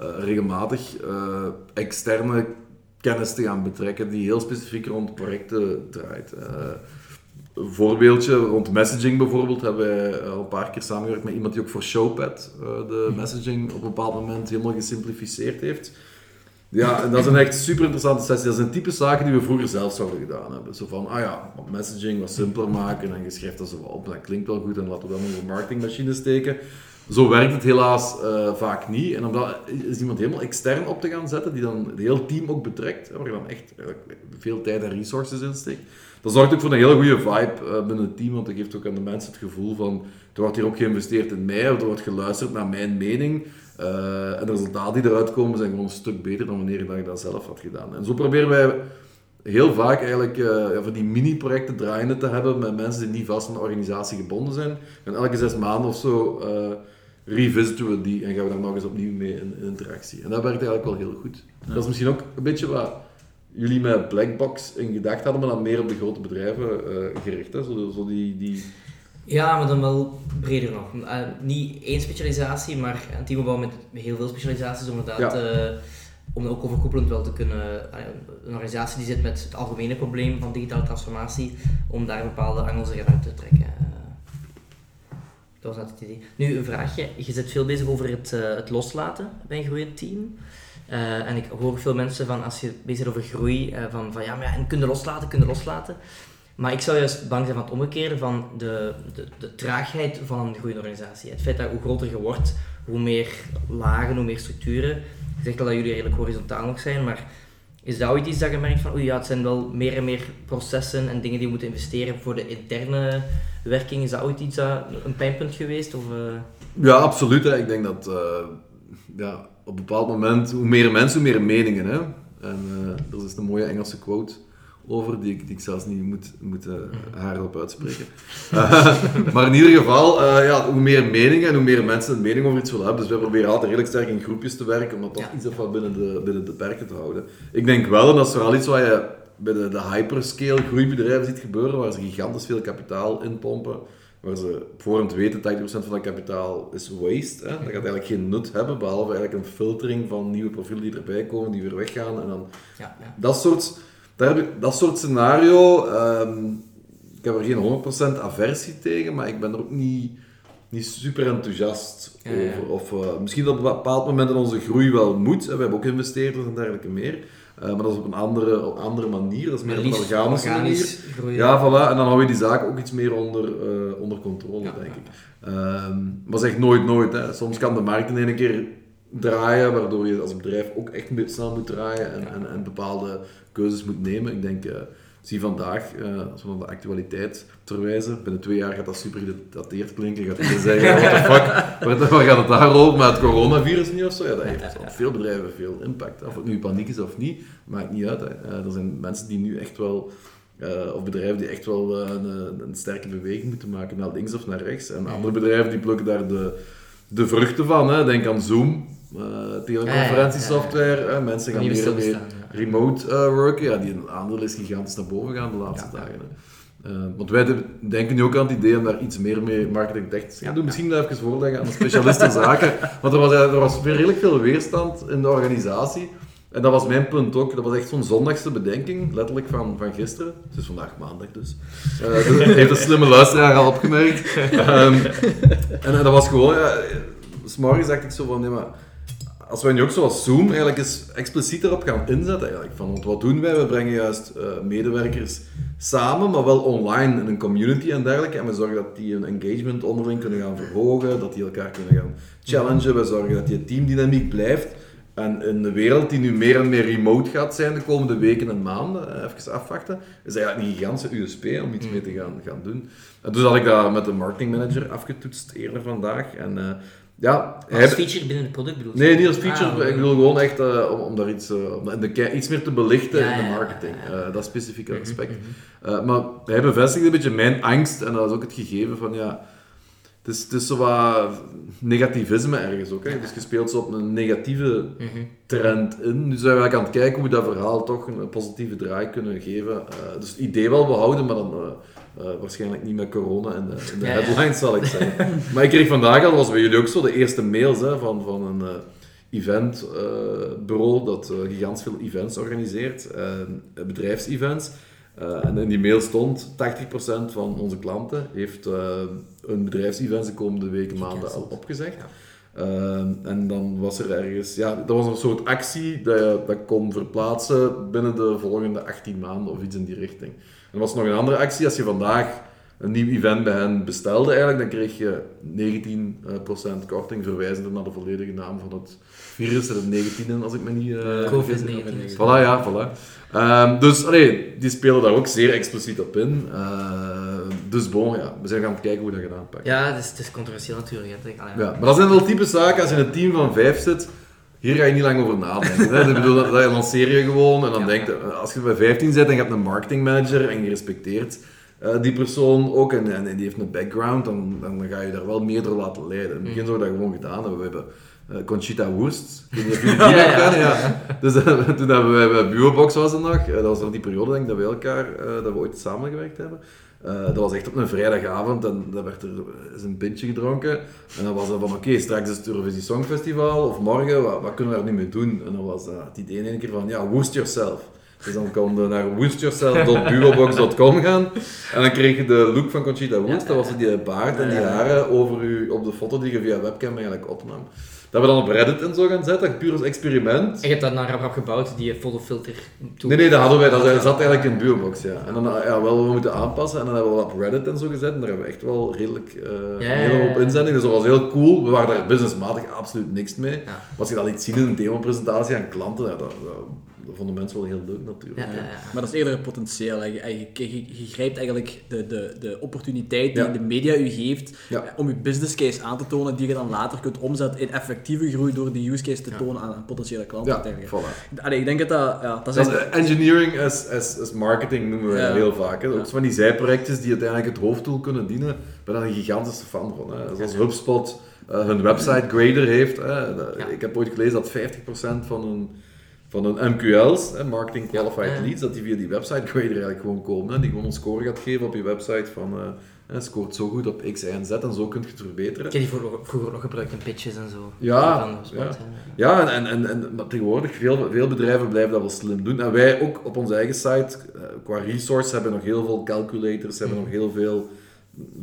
regelmatig eh, externe kennis te gaan betrekken die heel specifiek rond projecten draait. Eh, een voorbeeldje rond messaging bijvoorbeeld hebben wij al een paar keer samengewerkt met iemand die ook voor Showpad eh, de messaging op een bepaald moment helemaal gesimplificeerd heeft. Ja, en dat zijn echt super interessante sessies. Dat zijn type zaken die we vroeger zelf zouden gedaan hebben. Zo van, ah ja, messaging wat simpeler maken en je schrijft dat zo op. Dat klinkt wel goed en laten we dat in de marketingmachine steken. Zo werkt het helaas eh, vaak niet. En om dat is iemand helemaal extern op te gaan zetten, die dan het hele team ook betrekt, hè, waar je dan echt eigenlijk veel tijd en resources in steekt. Dat zorgt ook voor een hele goede vibe eh, binnen het team, want dat geeft ook aan de mensen het gevoel van, er wordt hier ook geïnvesteerd in mij, er wordt geluisterd naar mijn mening. Eh, en de resultaten die eruit komen zijn gewoon een stuk beter dan wanneer je dat zelf had gedaan. En zo proberen wij heel vaak eigenlijk eh, ja, van die mini-projecten draaiende te hebben met mensen die niet vast aan de organisatie gebonden zijn. En elke zes maanden of zo eh, revisiten we die en gaan we daar nog eens opnieuw mee in, in interactie. En dat werkt eigenlijk wel heel goed. Dat is misschien ook een beetje wat jullie met Blackbox in gedacht hadden, maar dan meer op de grote bedrijven eh, gericht. Hè? Zo, zo die, die... Ja, maar dan wel breder nog. Eh, niet één specialisatie, maar een teamopbouw met heel veel specialisaties om inderdaad... eh, om ook overkoepelend wel te kunnen... eh, een organisatie die zit met het algemene probleem van digitale transformatie, om daar bepaalde angels eruit te trekken. Dat was net het idee. Nu, een vraagje. Je zit veel bezig over het, eh, het loslaten bij een groeiend team. Eh, en ik hoor veel mensen van, als je bezig bent over groei, eh, van, van ja, maar ja, en kun je loslaten, kun je loslaten. Maar ik zou juist bang zijn van het omgekeerde, van de, de, de traagheid van een groeiende organisatie. Het feit dat hoe groter je wordt, hoe meer lagen, hoe meer structuren. Je zegt al dat jullie redelijk horizontaal nog zijn, maar is dat ooit iets dat je merkt van, oei ja, het zijn wel meer en meer processen en dingen die je moet investeren voor de interne werking. Is dat ooit iets dat, een pijnpunt geweest? Of, eh? Ja, absoluut. Ik denk dat eh, ja, op een bepaald moment, hoe meer mensen, hoe meer meningen. Hè. En eh er is een mooie Engelse quote over, die ik, die ik zelfs niet moet, moet uh, hardop uitspreken. Uh, maar in ieder geval, uh, ja, hoe meer meningen en hoe meer mensen een mening over iets willen hebben. Dus wij proberen altijd redelijk sterk in groepjes te werken, om dat toch ja. iets of wat binnen de, binnen de perken te houden. Ik denk wel, en dat is vooral iets wat je bij de, de hyperscale groeibedrijven ziet gebeuren, waar ze gigantisch veel kapitaal inpompen waar ze op voorhand weten 80% van dat kapitaal is waste. Hè? Dat gaat eigenlijk geen nut hebben, behalve eigenlijk een filtering van nieuwe profielen die erbij komen, die weer weggaan. En dan Ja, ja. dat soort, daar heb ik, dat soort scenario, ehm, ik heb er geen 100% aversie tegen, maar ik ben er ook niet, niet super enthousiast Ja, ja. over. Of eh, misschien dat op een bepaald moment in onze groei wel moet. Hè. We hebben ook investeerders en dergelijke meer. Eh, maar dat is op een andere, op een andere manier. Dat is meer een organische manier. groeien. Ja, voilà. En dan hou je die zaak ook iets meer onder, eh, onder controle, Ja, denk ik. Ehm, maar zeg nooit nooit. Hè. Soms kan de markt in één keer draaien, waardoor je als bedrijf ook echt snel moet draaien en, en, en bepaalde keuzes moet nemen. Ik denk, eh, zie vandaag, eh, als naar de actualiteit verwijzen, binnen twee jaar gaat dat super gedateerd klinken. Gaat iedereen zeggen, what the fuck, waar, gaat het daarover? Maar het coronavirus niet of zo, ja, dat heeft op veel bedrijven veel impact. Of het nu paniek is of niet, maakt niet uit. Eh, er zijn mensen die nu echt wel of bedrijven die echt wel een, een sterke beweging moeten maken naar links of naar rechts. En andere bedrijven die plukken daar de, de vruchten van. Hè. Denk aan Zoom, eh teleconferentiesoftware. hè. Mensen gaan meer en meer remote eh, worken. Ja, die aandeel is gigantisch naar boven gaan de laatste dagen. Hè. Eh, want wij de- denken nu ook aan het idee om daar iets meer mee marketing te gaan doen. Misschien even voorleggen aan de specialisten zaken. Want er was, eh, er was weer redelijk veel weerstand in de organisatie. En dat was mijn punt ook. Dat was echt zo'n zondagse bedenking, letterlijk van, van gisteren. Het is vandaag maandag dus. Eh, dat heeft een slimme luisteraar al opgemerkt. Ehm, en eh, dat was gewoon, ja, eh, 's morgens dacht ik zo van, nee maar, als wij nu ook zoals Zoom eigenlijk eens expliciet erop gaan inzetten eigenlijk. Van, want wat doen wij? We brengen juist eh, medewerkers samen, maar wel online in een community en dergelijke. En we zorgen dat die hun engagement onderling kunnen gaan verhogen, dat die elkaar kunnen gaan challengen. We zorgen dat die teamdynamiek blijft. En in de wereld die nu meer en meer remote gaat zijn de komende weken en maanden, eh, even afwachten, is eigenlijk een gigantische USP om iets mee te gaan, gaan doen. En dus had ik dat met de marketingmanager afgetoetst eerder vandaag. En eh, ja, Als feature binnen het product bedoel je? Nee, niet als feature. Ah, ik bedoel gewoon echt eh, om, om daar iets, eh, om de iets meer te belichten Ja, in de marketing. ja, ja. Eh, dat specifieke aspect. Eh, maar hij bevestigde een beetje mijn angst en dat is ook het gegeven van ja. Het is, het is zo wat negativisme ergens ook. Hè. Dus je speelt zo op een negatieve Mhm. trend in. Nu zijn we eigenlijk aan het kijken hoe we dat verhaal toch een positieve draai kunnen geven. Dus het idee wel behouden, maar dan eh, waarschijnlijk niet met corona in de, de Ja, headlines, zal ik zeggen. maar ik kreeg vandaag al, was bij jullie ook zo, de eerste mails hè, van, van een eh, eventbureau dat eh, gigantisch veel events organiseert, bedrijfsevents. En in die mail stond, 80% van onze klanten heeft hun bedrijfsevents de komende weken, maanden al opgezegd. En dan was er ergens, ja, dat was een soort actie dat je dat kon verplaatsen binnen de volgende 18 maanden of iets in die richting. En was nog een andere actie, als je vandaag een nieuw event bij hen bestelde eigenlijk, dan kreeg je 19% korting verwijzend naar de volledige naam van het virus, er is 19 in als ik me niet... eh, vergis. COVID-19. Voilà, ja, voilà. Ehm, dus, allee, die spelen daar ook zeer expliciet op in. Ehm, dus bon, ja, we zijn gaan kijken hoe dat gaan aanpakken. Ja, het is, het is controversieel natuurlijk. Hè. Ja, maar dat zijn wel type zaken, als je in een team van vijf zit, hier ga je niet lang over nadenken. Hè? Ik bedoel, dat, dat lanceer je gewoon en dan Ja. denk je, als je bij 15 zit en je hebt een marketingmanager en je respecteert eh, die persoon ook en, en die heeft een background, dan, dan ga je daar wel meer door laten leiden. In het begin zouden we dat gewoon gedaan hebben. We hebben eh, Conchita Wurst, ik weet niet Ja, ja, ja. Dus eh, toen hebben wij bij Buobox was het nog, eh, dat was nog die periode denk ik dat we elkaar, eh, dat we ooit samengewerkt hebben. Eh, dat was echt op een vrijdagavond en dan werd er eens een pintje gedronken. En dan was het van, oké, straks is het Eurovisie Songfestival, of morgen, wat, wat kunnen we daar nu mee doen? En dan was het idee in één keer van, ja, woest yourself. Dus dan kon je naar woestyourself.buobox.com gaan en dan kreeg je de look van Conchita Wurst. Dat was die baard en die haren over u op de foto die je via webcam eigenlijk opnam. Dat we dan op Reddit en zo gaan zetten, puur als experiment. En je hebt dat naar rap gebouwd, die fotofilter toe. Nee, nee, dat hadden wij. Dat zat eigenlijk in Buurbox, ja. En dan ja, wel we moeten aanpassen. En dan hebben we dat op Reddit en zo gezet. En daar hebben we echt wel redelijk Ja, hele ja, hoop ja. inzendingen. Dus dat was heel cool. We waren daar businessmatig absoluut niks mee. Maar als je dat liet zien in een demopresentatie aan klanten, dat, dat, dat vonden mensen wel heel leuk natuurlijk. Ja, ja, ja. Maar dat is eerder potentieel. Je, je, je, je grijpt eigenlijk de, de, de opportuniteit die Ja. de media u geeft Ja. eh, om je business case aan te tonen, die je dan later kunt omzetten in effectieve groei door die use case te tonen aan, aan potentiële klanten. Ja, voilà. Allee, ik denk dat dat... Ja, dat Dat is engineering as, as, as marketing noemen we heel vaak. Hè. Van die zijprojectjes die uiteindelijk het hoofddoel kunnen dienen. Ik ben daar een gigantische fan van. Hè. Zoals HubSpot eh, hun website grader heeft. Hè. Dat- Ja. Ik heb ooit gelezen dat 50% van hun van hun MQL's, hè, Marketing Qualified Ja. Leads, dat die via die website kun je er eigenlijk gewoon komen. Hè, die gewoon een score gaat geven op je website van eh, hè, scoort zo goed op X, Y en Z en zo kun je het verbeteren. Ik heb die vroeger, nog gebruikt in pitches en zo. Ja, ja. Ja, en, en, en, en maar tegenwoordig, veel, veel bedrijven blijven dat wel slim doen. En wij ook op onze eigen site, eh, qua resource, hebben nog heel veel calculators, hebben nog heel veel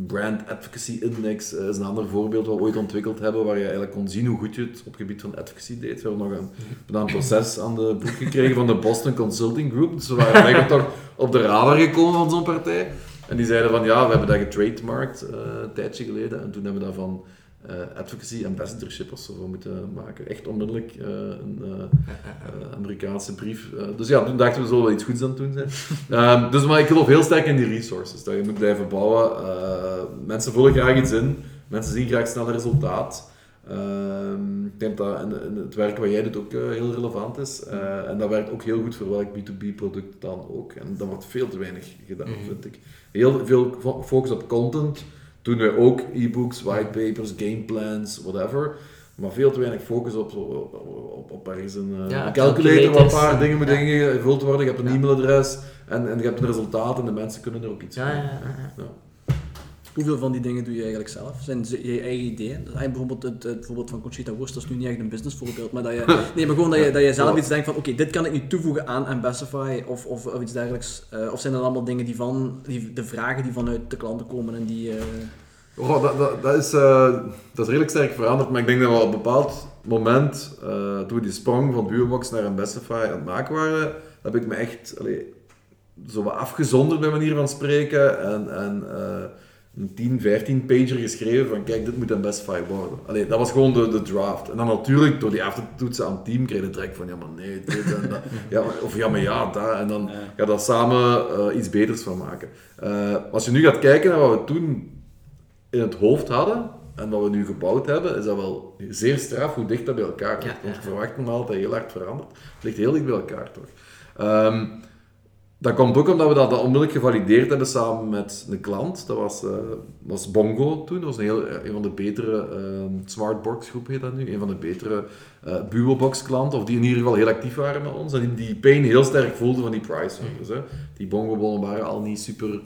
brand advocacy index. eh, is een ander voorbeeld wat we ooit ontwikkeld hebben, waar je eigenlijk kon zien hoe goed je het op het gebied van advocacy deed. We hebben nog een, een proces aan de boek gekregen van de Boston Consulting Group. Dus we waren eigenlijk toch op de radar gekomen van zo'n partij. En die zeiden van, ja, we hebben dat getrademarkt eh, een tijdje geleden. En toen hebben we daarvan eh, advocacy ambassadorship of zo moeten maken. Echt onmiddellijk eh, een eh, eh, Amerikaanse brief. Eh, dus ja, toen dachten we, zullen wel iets goeds aan het doen zijn. Ehm, dus maar ik geloof heel sterk in die resources, dat je moet blijven bouwen. Eh, mensen vullen graag iets in, mensen zien graag snel resultaat. Ehm, ik denk dat in, in het werk wat jij doet ook eh, heel relevant is. Eh, en dat werkt ook heel goed voor welk B2B product dan ook. En dat wordt veel te weinig gedaan, Mhm. vind ik. Heel veel fo- focus op content. Doen wij ook e-books, whitepapers, gameplans, whatever. Maar veel te weinig focus op, op, op, op ergens een, eh, Ja, een calculator waar een paar dingen moeten ingevuld worden. Je hebt een e-mailadres en, en je hebt een resultaat en de mensen kunnen er ook iets ja, ja, ja. Hoeveel van die dingen doe je eigenlijk zelf? Zijn ze je eigen ideeën? Bijvoorbeeld het, het voorbeeld van Conchita Wurst, dat is nu niet echt een business voorbeeld, maar dat je, nee, maar gewoon dat je, dat je zelf iets denkt van, oké, dit kan ik nu toevoegen aan Ambassify of, of, of iets dergelijks. Eh, of zijn dat allemaal dingen die van, die, de vragen die vanuit de klanten komen en die... eh, Oh, dat, dat, dat, is, eh, dat is redelijk sterk veranderd, maar ik denk dat we op een bepaald moment, toen we die sprong van Duobox naar Ambassadify aan het maken waren, heb ik me echt allee, zo wat afgezonderd bij manier van spreken en, en een 10, 15 pager geschreven van kijk, dit moet Ambassadify worden. Allee, dat was gewoon de, de draft. En dan natuurlijk, door die af te toetsen aan het team, kreeg je direct van ja maar nee, dit en dat. Ja, maar- of ja maar ja, dat. En dan Ja. ga daar samen eh, iets beters van maken. Eh, als je nu gaat kijken naar wat we toen in het hoofd hadden en wat we nu gebouwd hebben, is dat wel zeer straf hoe dicht dat bij elkaar ligt. Ja, Want je verwacht normaal dat dat heel hard verandert. Het ligt heel dicht bij elkaar toch. Ehm, dat komt ook omdat we dat, dat onmiddellijk gevalideerd hebben samen met een klant. Dat was, eh, was Bongo toen. Dat was een, heel, een van de betere ehm, Smartbox groep heet dat nu. Een van de betere eh Buobox klanten. Of die in ieder geval heel actief waren met ons. En die die pain heel sterk voelden van die price hè. Die Bongo bonnen waren al niet super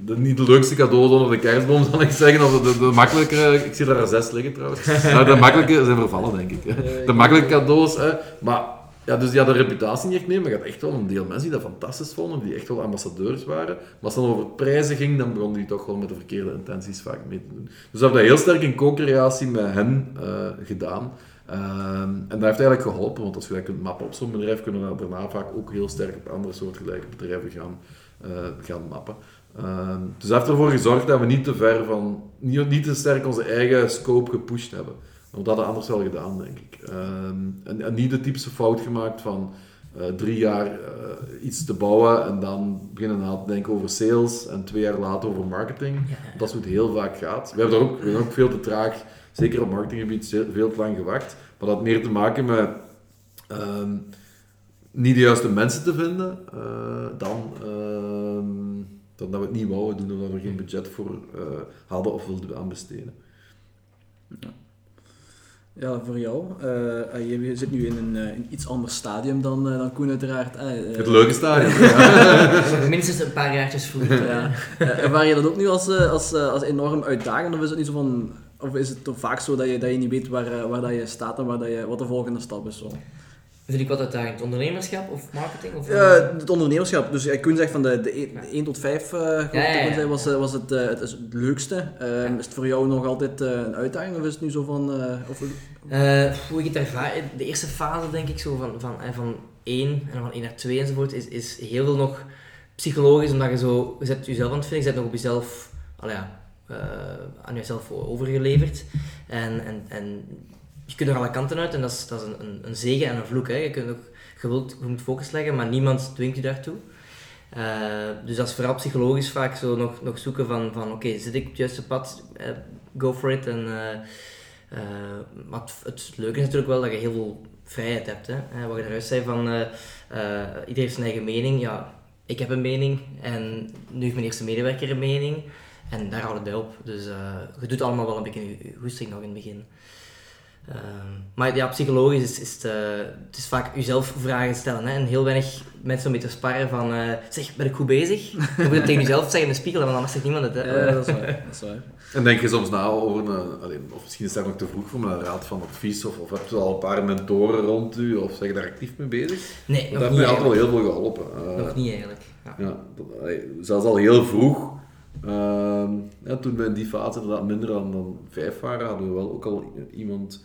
de, niet de leukste cadeaus onder de kerstboom, zal ik zeggen. Of de, de, de makkelijke... Ik zie daar zes liggen, trouwens. Nou, de makkelijke zijn vervallen, denk ik. Hè. De makkelijke cadeaus, hè. Maar... Ja, dus die hadden een reputatie niet echt mee, maar je had echt wel een deel mensen die dat fantastisch vonden, die echt wel ambassadeurs waren. Maar als het dan over prijzen ging, dan begonnen die toch wel met de verkeerde intenties vaak mee te doen. Dus we hebben dat heel sterk in co-creatie met hen eh, gedaan. Ehm, en dat heeft eigenlijk geholpen, want als je dat kunt mappen op zo'n bedrijf, kunnen we daarna vaak ook heel sterk op andere soortgelijke bedrijven gaan, eh, gaan mappen. Ehm, dus dat heeft ervoor gezorgd dat we niet te ver van, niet, niet te sterk onze eigen scope gepusht hebben. Want dat anders wel gedaan, denk ik. Ehm, en, en niet de typische fout gemaakt van eh, drie jaar eh, iets te bouwen en dan beginnen na te denken over sales en twee jaar later over marketing. Ja. Dat is hoe het heel vaak gaat. We hebben, er ook, we hebben ook veel te traag, zeker op marketinggebied, veel te lang gewacht. Maar dat had meer te maken met ehm, niet de juiste mensen te vinden eh, dan, ehm, dan dat we het niet wouden doen of dat we er geen budget voor hadden of wilden aan besteden. Ja, voor jou. Eh, je zit nu in een, eh, een iets ander stadium dan, eh, dan Koen uiteraard. Het leuke stadion. Minstens een paar jaartjes vroeger. Ja. Eh, Ervaar je dat ook nu als, eh, als, als enorm uitdagend? Of is het niet zo van... Of is het toch vaak zo dat je, dat je niet weet waar, waar dat je staat en waar dat je, wat de volgende stap is? Zo? Vind ik wat uitdagend. Ondernemerschap of marketing? Of, Ja, het ondernemerschap. Dus ik Koen zegt van de, de, 1 tot 5 eh geloof ik Ja, ja, dat ja. het zei, was, eh, was het, eh, het, is het leukste. Eh, Is het voor jou nog altijd eh, een uitdaging? Of is het nu zo van... eh, of, Eh, hoe ik het ervaar, de eerste fase denk ik zo van, van, eh, van 1 en van 1 naar 2 enzovoort, is, is heel veel nog psychologisch, omdat je zo, je zet jezelf aan het vinden, je zet nog op jezelf, ja, eh, aan jezelf overgeleverd. En, en, en je kunt er alle kanten uit en dat is, dat is een, een, zegen en een vloek. Hè. Je, kunt ook, je, wilt, je moet focus leggen, maar niemand dwingt je daartoe. Eh, dus dat is vooral psychologisch vaak zo nog, nog zoeken van, van oké, zit ik op het juiste pad? Eh, go for it. En, maar het, leuke is natuurlijk wel dat je heel veel vrijheid hebt. Hè? Wat je eruit zei van, iedereen heeft zijn eigen mening. Ja, ik heb een mening en nu heeft mijn eerste medewerker een mening. En daar houdt het bij op. Dus je doet allemaal wel een beetje je goesting nog in het begin. Ehm, maar ja, psychologisch is, is het, eh, het is vaak jezelf vragen stellen. Hè? En heel weinig mensen om mee te sparren van... eh, zeg, ben ik goed bezig? Je moet het tegen jezelf zeggen in de spiegel, want anders zegt niemand het. Hè? Ja, dat is waar. Dat is waar. En denk je soms na over een, alleen, of misschien is dat nog te vroeg voor een raad van advies, of, of heb je al een paar mentoren rond u, of zeg je daar actief mee bezig? Nee, Dat nog heeft niet mij altijd wel heel veel geholpen. Eh, Nog niet eigenlijk. Ja. Dat- zelfs al heel vroeg, ehm, ja, toen we in die fase inderdaad minder dan, dan vijf waren, hadden we wel ook al iemand...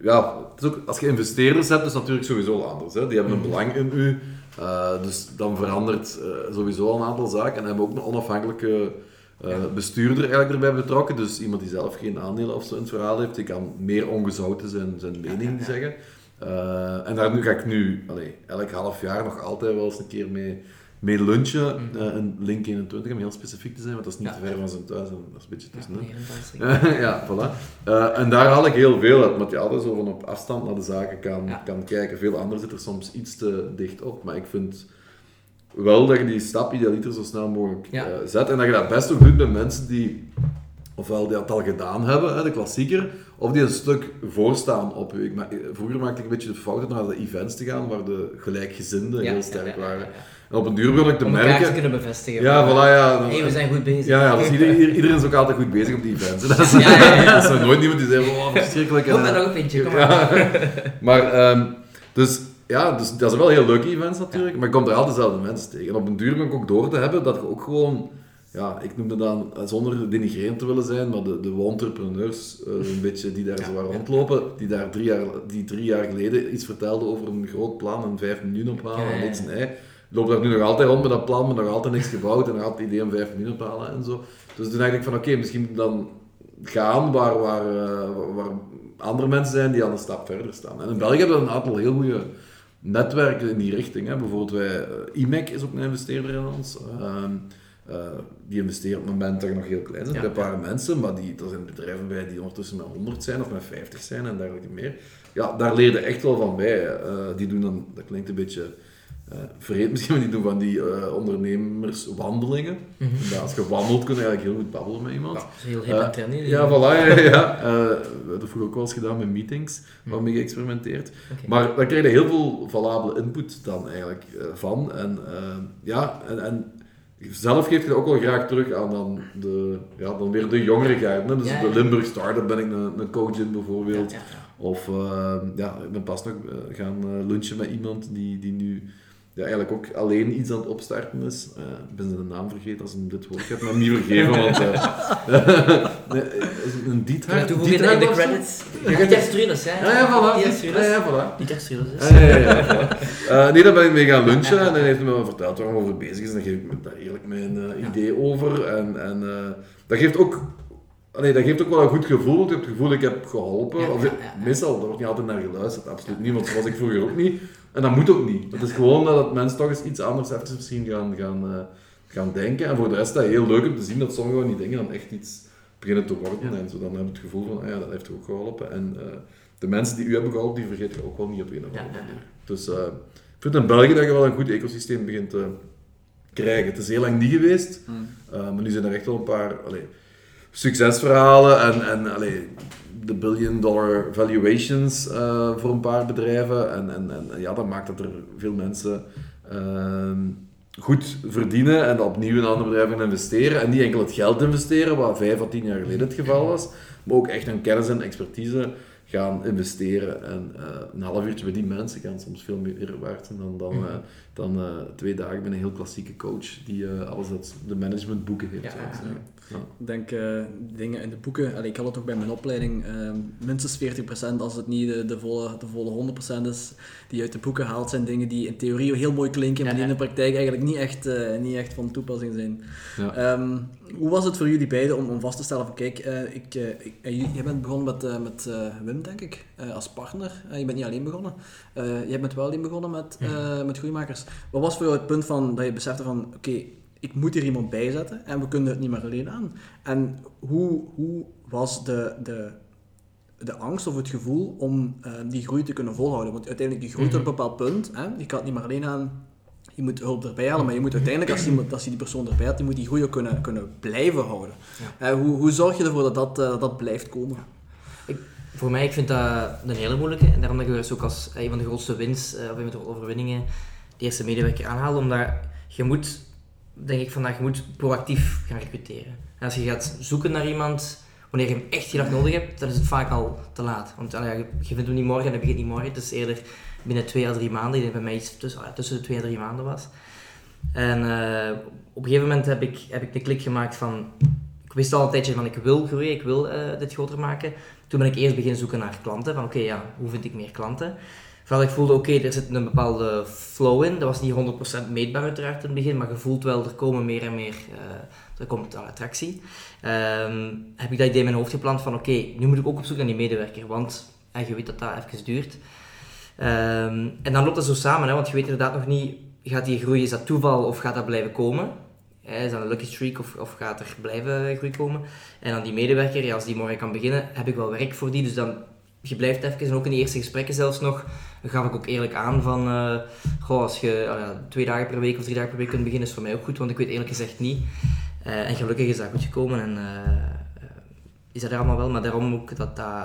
Ja, het is ook, als je investeerders hebt, is het natuurlijk sowieso anders. Hè. Die hebben een belang in u, eh, dus dan verandert eh, sowieso al een aantal zaken. En hebben ook een onafhankelijke eh, bestuurder eigenlijk erbij betrokken. Dus iemand die zelf geen aandelen of zo in het verhaal heeft, die kan meer ongezouten zijn, zijn mening zeggen. En daar nu ga ik nu, allee, elk half jaar nog altijd wel eens een keer mee, mee lunchen. eh, in Link 21, om heel specifiek te zijn, want dat is niet Ja. te ver van zijn thuis. Dat is een beetje tussen. een dansing. ja, voilà. Eh, en daar haal ik heel veel uit, omdat je altijd zo van op afstand naar de zaken kan, Ja. kan kijken. Veel anderen zitten er soms iets te dicht op, maar ik vind wel dat je die stap idealiter zo snel mogelijk Ja. eh, zet. En dat je dat best ook doet met mensen die, ofwel die dat al gedaan hebben, hè, de klassieker, of die een stuk voorstaan op u. Ik ma- vroeger maakte ik een beetje de fout om naar de events te gaan, waar de gelijkgezinden Ja, heel ja, sterk ja, ja, waren. En op een duur begon ik Om elkaar merken... kunnen bevestigen. Ja, voilà, ja. Hey, we zijn goed bezig. Ja, ja dus iedereen, iedereen is ook altijd goed bezig op die events. Dat is, Ja, ja, ja. dat is nooit iemand die zegt, oh, verschrikkelijk. Kom maar nog een pintje, kom maar. ja. Maar, ehm, dus, ja, dus dat zijn wel heel leuke events natuurlijk, maar je komt er altijd dezelfde mensen tegen. En op een duur ben ik ook door te hebben dat je ook gewoon, ja, ik noemde dan, eh, zonder denigrerend te willen zijn, maar de, de entrepreneurs eh, een beetje die daar zo waar rondlopen, die daar drie jaar, die drie jaar geleden iets vertelden over een groot plan en vijf miljoen ophalen Ja, ja, en en ei. Lopen daar nu nog altijd rond met dat plan, maar nog altijd niks gebouwd en nog altijd het idee om vijf miljoen ophalen en zo. Dus toen dacht ik van oké, misschien moet ik dan gaan waar, waar, eh, waar- andere mensen zijn die al een stap verder staan. En in België hebben we een aantal heel goede netwerken in die richting. Hè. Bijvoorbeeld wij, eh, IMEC is ook een investeerder in ons. Ehm, eh, die investeren op het moment dat je nog heel klein bent, Ja. bij een paar mensen, maar die, er zijn bedrijven bij die ondertussen met 100 zijn of met 50 zijn en dergelijke meer. Ja, daar leer je echt wel van bij. Die doen dan, dat klinkt een beetje eh vreemd misschien, maar die doen van die eh, ondernemerswandelingen. Ja, als je wandelt kun je eigenlijk heel goed babbelen met iemand. Ja, dat is heel hip en Eh, trendy. Ja, voilà. Ja, ja. Eh, we hebben vroeger ook wel eens gedaan met meetings, waarmee geëxperimenteerd. Oké. Maar daar krijg je heel veel valabele input dan eigenlijk eh, van. En eh, ja, en, en zelf geef je dat ook wel graag terug aan dan, de, ja, dan weer de jongere hè. Dus Ja, de. Limburg Startup ben ik een, een coach in bijvoorbeeld. Ja. Of eh, ja, ik ben pas nog eh, gaan eh, lunchen met iemand die, die nu ja, eigenlijk ook alleen iets aan het opstarten is. Eh, ik ben zijn naam vergeten als ik dit woord heb, maar niet vergeven, want... eh nee, is het een Dieter? Toevoegen in de, credits? Dieter Strulis, hè? Ja, ja, voilà. Dieter Ja, ja, voilà. Dieter Strulis is. Ja, ja, ja, voilà. Eh, nee, daar ben ik mee gaan lunchen en hij heeft me wel verteld waar hij over bezig is. En dan geef ik me daar eerlijk mijn eh, idee over. En, en eh, dat geeft ook... Allee, dat geeft ook wel een goed gevoel, want je hebt het gevoel ik heb geholpen. Ja, of, ja, ja, ja. Meestal, er wordt niet altijd naar geluisterd, absoluut niet, want dat was ik vroeger ook niet. En dat moet ook niet. Het is gewoon dat mensen toch eens iets anders even misschien gaan, gaan, eh, gaan denken. En voor de rest is dat heel leuk om te zien dat sommige van die dingen dan echt iets beginnen te worden. En zo dan heb je het gevoel van, ah ja, dat heeft ook geholpen. En eh, de mensen die u hebben geholpen, die vergeet je ook wel niet op een of andere manier. Dus eh, ik vind in België dat je wel een goed ecosysteem begint te krijgen. Het is heel lang niet geweest, eh, maar nu zijn er echt wel een paar allee, succesverhalen en, en allee, de billion dollar valuations eh, voor een paar bedrijven. En, en, en ja, dat maakt dat er veel mensen ehm, goed verdienen en opnieuw in andere bedrijven gaan investeren. En niet enkel het geld investeren, wat vijf à tien jaar geleden het geval was, maar ook echt hun kennis en expertise gaan investeren. En eh, een half uurtje bij die mensen kan soms veel meer waard zijn dan, dan, dan eh, twee dagen bij een heel klassieke coach die alles uit de managementboeken heeft. Ja, ik denk eh, dingen in de boeken, allee, ik had het ook bij mijn opleiding, eh, minstens 40% als het niet de, de, volle, de volle 100% is, die uit de boeken haalt, zijn dingen die in theorie heel mooi klinken, maar die in de praktijk eigenlijk niet echt, eh, niet echt van toepassing zijn. Ja. Ehm, hoe was het voor jullie beiden om, om vast te stellen van, kijk, ik, ik, jij bent begonnen met, met Wim, denk ik, als partner. Je bent niet alleen begonnen. Jij bent wel alleen begonnen met, met Groeimakers. Wat was voor jou het punt van, dat je besefte van, oké, ik moet hier iemand bij zetten en we kunnen het niet meer alleen aan. En hoe, hoe was de, de, de angst of het gevoel om eh, die groei te kunnen volhouden? Want uiteindelijk, je groeit tot een bepaald punt. Hè? Je kan het niet meer alleen aan. Je moet hulp erbij halen, maar je moet uiteindelijk, als, iemand, als je die persoon erbij had, die moet die groei ook kunnen, kunnen blijven houden. Eh, hoe, hoe zorg je ervoor dat dat, eh, dat blijft komen? Ik Voor mij, ik vind dat een hele moeilijke. En daarom dat ik dus ook als een van de grootste wins, uh, of een van de overwinningen, de eerste medewerker aanhaal. Omdat je moet, denk ik vandaag, je moet proactief gaan recruteren. En als je gaat zoeken naar iemand, wanneer je hem echt heel erg nodig hebt, dan is het vaak al te laat. Want je vindt hem niet morgen en dan begint niet morgen. Het is eerder binnen twee à drie maanden. Ik bij mij iets tussen, tussen de twee en drie maanden was. En uh, op een gegeven moment heb ik, heb ik de klik gemaakt van... Ik wist al een tijdje van ik wil groeien, ik wil uh, dit groter maken. Toen ben ik eerst beginnen zoeken naar klanten. Van oké, ja, hoe vind ik meer klanten? Vooral ik voelde, oké, er zit een bepaalde flow in. Dat was niet 100% meetbaar uiteraard in het begin, maar je voelt wel, er komen meer en meer, uh, er komt attractie. Um, heb ik dat idee in mijn hoofd gepland van oké, nu moet ik ook op zoek naar die medewerker, want en je weet dat dat even duurt. Um, en dan loopt dat zo samen, hè, want je weet inderdaad nog niet, gaat die groei, is dat toeval of gaat dat blijven komen? Is dat een lucky streak of, of gaat er blijven groei komen? En dan die medewerker, ja, als die morgen kan beginnen, heb ik wel werk voor die, dus dan je blijft even, en ook in de eerste gesprekken zelfs nog, gaf ik ook eerlijk aan van, uh, goh, als je uh, twee dagen per week of drie dagen per week kunt beginnen, is voor mij ook goed, want ik weet eerlijk gezegd niet. Uh, en gelukkig is dat goed gekomen en is dat er allemaal wel, maar daarom ook dat dat,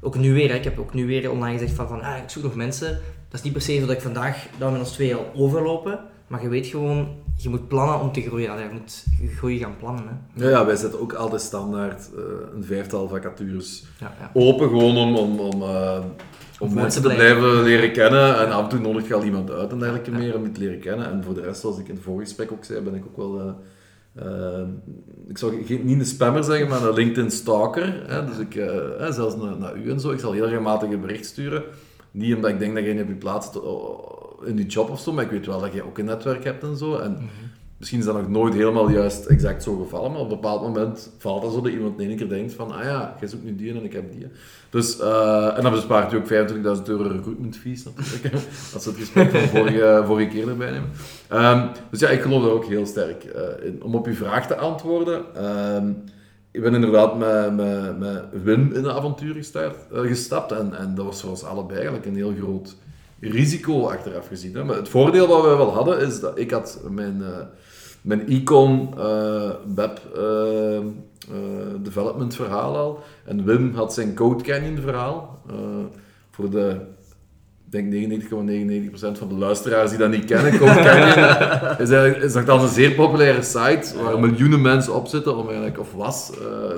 ook nu weer, hè, ik heb ook nu weer online gezegd van, van ah, ik zoek nog mensen. Dat is niet per se zo dat ik vandaag we met ons twee al overlopen, maar je weet gewoon, je moet plannen om te groeien. Allee, je moet groeien gaan plannen. Hè. Ja, ja, wij zetten ook altijd standaard uh, een vijftal vacatures ja, ja. open, gewoon om, om, om, uh, om mensen te blijven. blijven leren kennen. En af en toe nodig je al iemand uit en dergelijke meer om je te leren kennen. En voor de rest, zoals ik in het vorige gesprek ook zei, ben ik ook wel... Uh, uh, ik zou niet een spammer zeggen, maar een LinkedIn stalker. Hè? Dus ik, uh, zelfs naar, naar, u en zo, ik zal heel regelmatig een bericht sturen. Niet omdat ik denk dat je niet op je plaats in die job of zo, maar ik weet wel dat je ook een netwerk hebt en zo. En mm -hmm. misschien is dat nog nooit helemaal juist exact zo gevallen, maar op een bepaald moment valt dat zo dat iemand in één keer denkt van, ah ja, jij zoekt nu die en ik heb die. Dus, uh, en dan bespaart u ook 25.000 euro recruitment fees natuurlijk, als we het gesprek van vorige, vorige keer erbij nemen. Um, dus ja, ik geloof daar ook heel sterk uh, in. Om op uw vraag te antwoorden, um, ik ben inderdaad met, met, met Wim in een avontuur gestart, uh, gestapt en, en dat was voor ons allebei eigenlijk een heel groot risico achteraf gezien. Maar het voordeel wat we wel hadden is dat ik had mijn, uh, mijn Econ uh, web uh, development verhaal al en Wim had zijn Code Canyon verhaal. voor de denk 99,99% van de luisteraars die dat niet kennen, Code Canyon is, is dan een zeer populaire site waar miljoenen mensen op zitten, om eigenlijk, of was,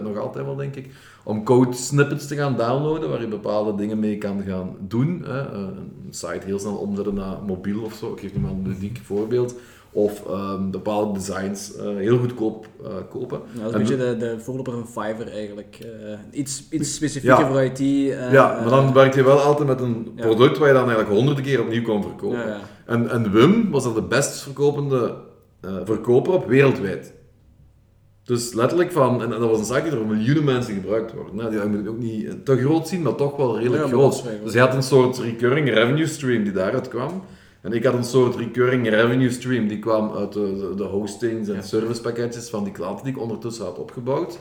nog altijd wel denk ik, om code snippets te gaan downloaden, waar je bepaalde dingen mee kan gaan doen. Hè. Eh, een site heel snel omzetten naar mobiel of zo, ik geef nu maar een ludiek voorbeeld. Of um, bepaalde designs uh, heel goedkoop uh, kopen. Ja, dat is een beetje de, de voorloper van Fiverr eigenlijk. Uh, iets, iets specifieker ja. voor IT. ja, maar dan werk je wel altijd met een ja. product waar je dan eigenlijk honderden keer opnieuw kan verkopen. En, en Wim was dat de best verkopende verkoper op wereldwijd. Dus letterlijk van, en dat was een zaak die door miljoenen mensen gebruikt wordt. Nou, die moet ook niet te groot zien, maar toch wel redelijk ja, groot. Dus hij had een soort recurring revenue stream die daaruit kwam. En ik had een soort recurring revenue stream die kwam uit de, de hostings en ja. servicepakketjes van die klanten die ik ondertussen had opgebouwd.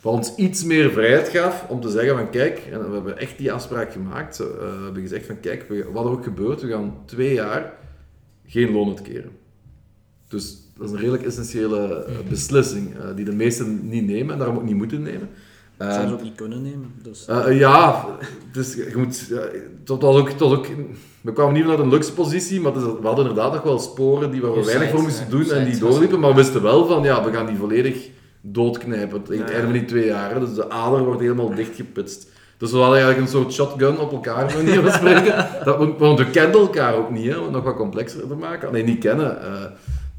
Wat ons iets meer vrijheid gaf om te zeggen van kijk, en we hebben echt die afspraak gemaakt. Uh, we hebben gezegd van kijk, wat er ook gebeurt, we gaan twee jaar geen loon uitkeren. Dus dat is een redelijk essentiële eh, beslissing uh, die de meesten niet nemen en daarom ook niet moeten nemen. Uh, Zou ze ook niet kunnen nemen. Dus. Ja, dus je moet, tot ook, tot ook, we kwamen niet naar een luxe positie, maar we hadden inderdaad nog wel sporen die waar we weinig voor moesten doen en die doorliepen, maar we wisten wel van, ja, we gaan die volledig doodknijpen tegen het einde van die twee jaar. Dus de ader wordt helemaal dichtgeputst. Dus we hadden eigenlijk een soort shotgun op elkaar, manier van spreken. Dat, want we kenden elkaar ook niet, hè, om het nog wat complexer te maken. Nee, niet kennen.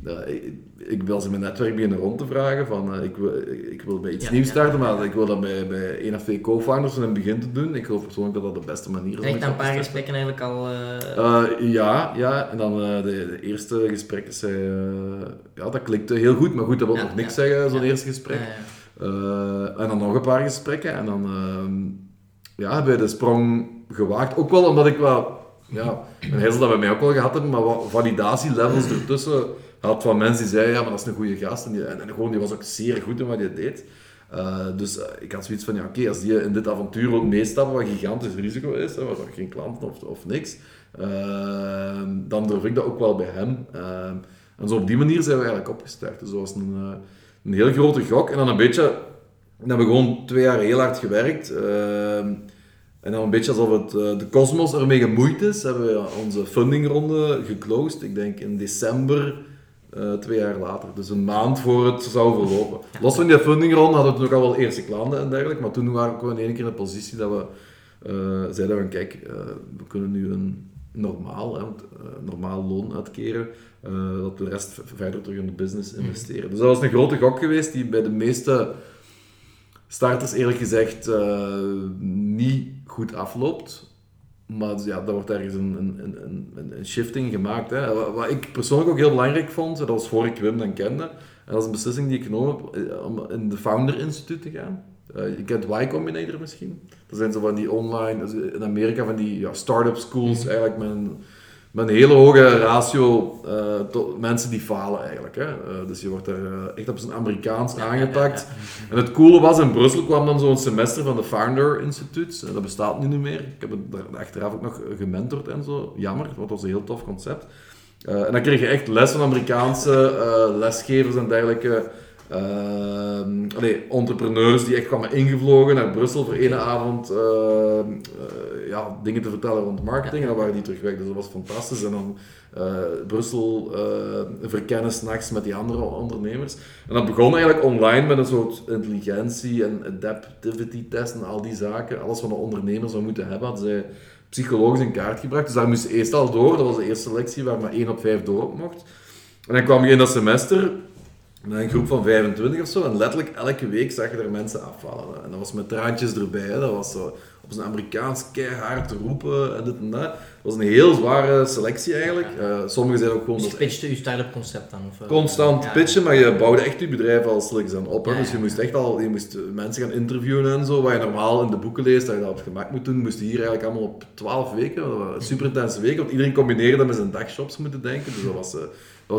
Ja, ik, ik wil ze mijn netwerk beginnen rond te vragen van uh, ik, wil, ik wil bij iets ja, nieuws starten, maar ik wil dat bij, bij één of twee co-founders in het begin te doen. Ik geloof persoonlijk dat dat de beste manier is. Echt een paar gesprekken eigenlijk al? Uh... ja, ja, en dan de, de, eerste gesprekken zei, ja dat klikte heel goed, maar goed, dat wil nog niks zeggen, zo'n eerste gesprek. en dan nog een paar gesprekken en dan ehm, ja, hebben we de sprong gewaagd. Ook wel omdat ik wel, ja, een heel dat we mij ook wel gehad hebben, maar wat validatielevels ertussen had van mensen die zeiden, ja, maar dat is een goede gast. En, die, en, gewoon, die was ook zeer goed in wat hij deed. Uh, dus uh, ik had zoiets van, ja, oké, als die in dit avontuur ook meestappen, wat gigantisch risico is, hè, wat geen klanten of, of niks, uh, dan durf ik dat ook wel bij hem. en zo op die manier zijn we eigenlijk opgestart. Dus dat was een, een heel grote gok. En dan een beetje dan hebben we gewoon twee jaar heel hard gewerkt. En dan een beetje alsof het, eh, de kosmos ermee gemoeid is, hebben we onze fundingronde geclosed. Ik denk in december, eh, twee jaar later. Dus een maand voor het zou verlopen. Los van die fundingronde hadden we toen ook al wel eerste klanten en dergelijke. Maar toen waren we in één keer in de positie dat we eh, zeiden van kijk, eh, we kunnen nu een normaal, hè, normaal loon uitkeren. dat we de rest verder terug in de business investeren. Dus dat was een grote gok geweest die bij de meeste starters eerlijk gezegd niet goed afloopt. Maar dus ja, daar wordt ergens een, een, een, een, een shifting gemaakt. Hè. Wat, wat ik persoonlijk ook heel belangrijk vond, dat was voor ik Wim dan kende. En dat is een beslissing die ik genomen heb eh, om in de Founder Institute te gaan. Eh, je kent Y Combinator misschien. Dat zijn zo van die online, in Amerika van die ja, start-up schools, eigenlijk met een, met een hele hoge ratio eh, tot mensen die falen eigenlijk. Hè. Eh, dus je wordt er eh, echt op zijn Amerikaans aangepakt. En het coole was, in Brussel kwam dan zo'n semester van de Founder Institute. Eh, Dat bestaat nu niet meer. Ik heb het daar achteraf ook nog gementord en zo. Jammer, want dat was een heel tof concept. En dan kreeg je echt les van Amerikaanse lesgevers en dergelijke. Allee, entrepreneurs die echt kwamen ingevlogen naar Brussel voor één avond ja, dingen te vertellen rond marketing. En dan waren die terug weg, dus dat was fantastisch. En dan eh, Brussel eh, verkennen s'nachts met die andere ondernemers. En dat begon eigenlijk online met een soort intelligentie en adaptivity test en al die zaken. Alles wat een ondernemer zou moeten hebben, hadden zij psychologisch in kaart gebracht. Dus daar moest eerst al door. Dat was de eerste lectie waar maar één op vijf door op mocht. En dan kwam je in dat semester met een groep van 25 of zo. En letterlijk elke week zag je er mensen afvallen. En dat was met traantjes erbij. Hè. Dat was zo op zijn Amerikaans keihard roepen en dit en dat. Dat was een heel zware selectie eigenlijk. Eh, sommigen zeiden ook gewoon... Dus dat je pitchte je start-up concept dan? Of, eh, constant ja. pitchen, maar je bouwde echt je bedrijf al sliks aan op. Hè? Dus je moest echt al je moest mensen gaan interviewen en zo, wat je normaal in de boeken leest, dat je dat op het gemak moet doen, moest je hier eigenlijk allemaal op 12 weken, dat waren super intense weken, want iedereen combineerde met zijn dagshops moeten denken, dus dat was, eh, dat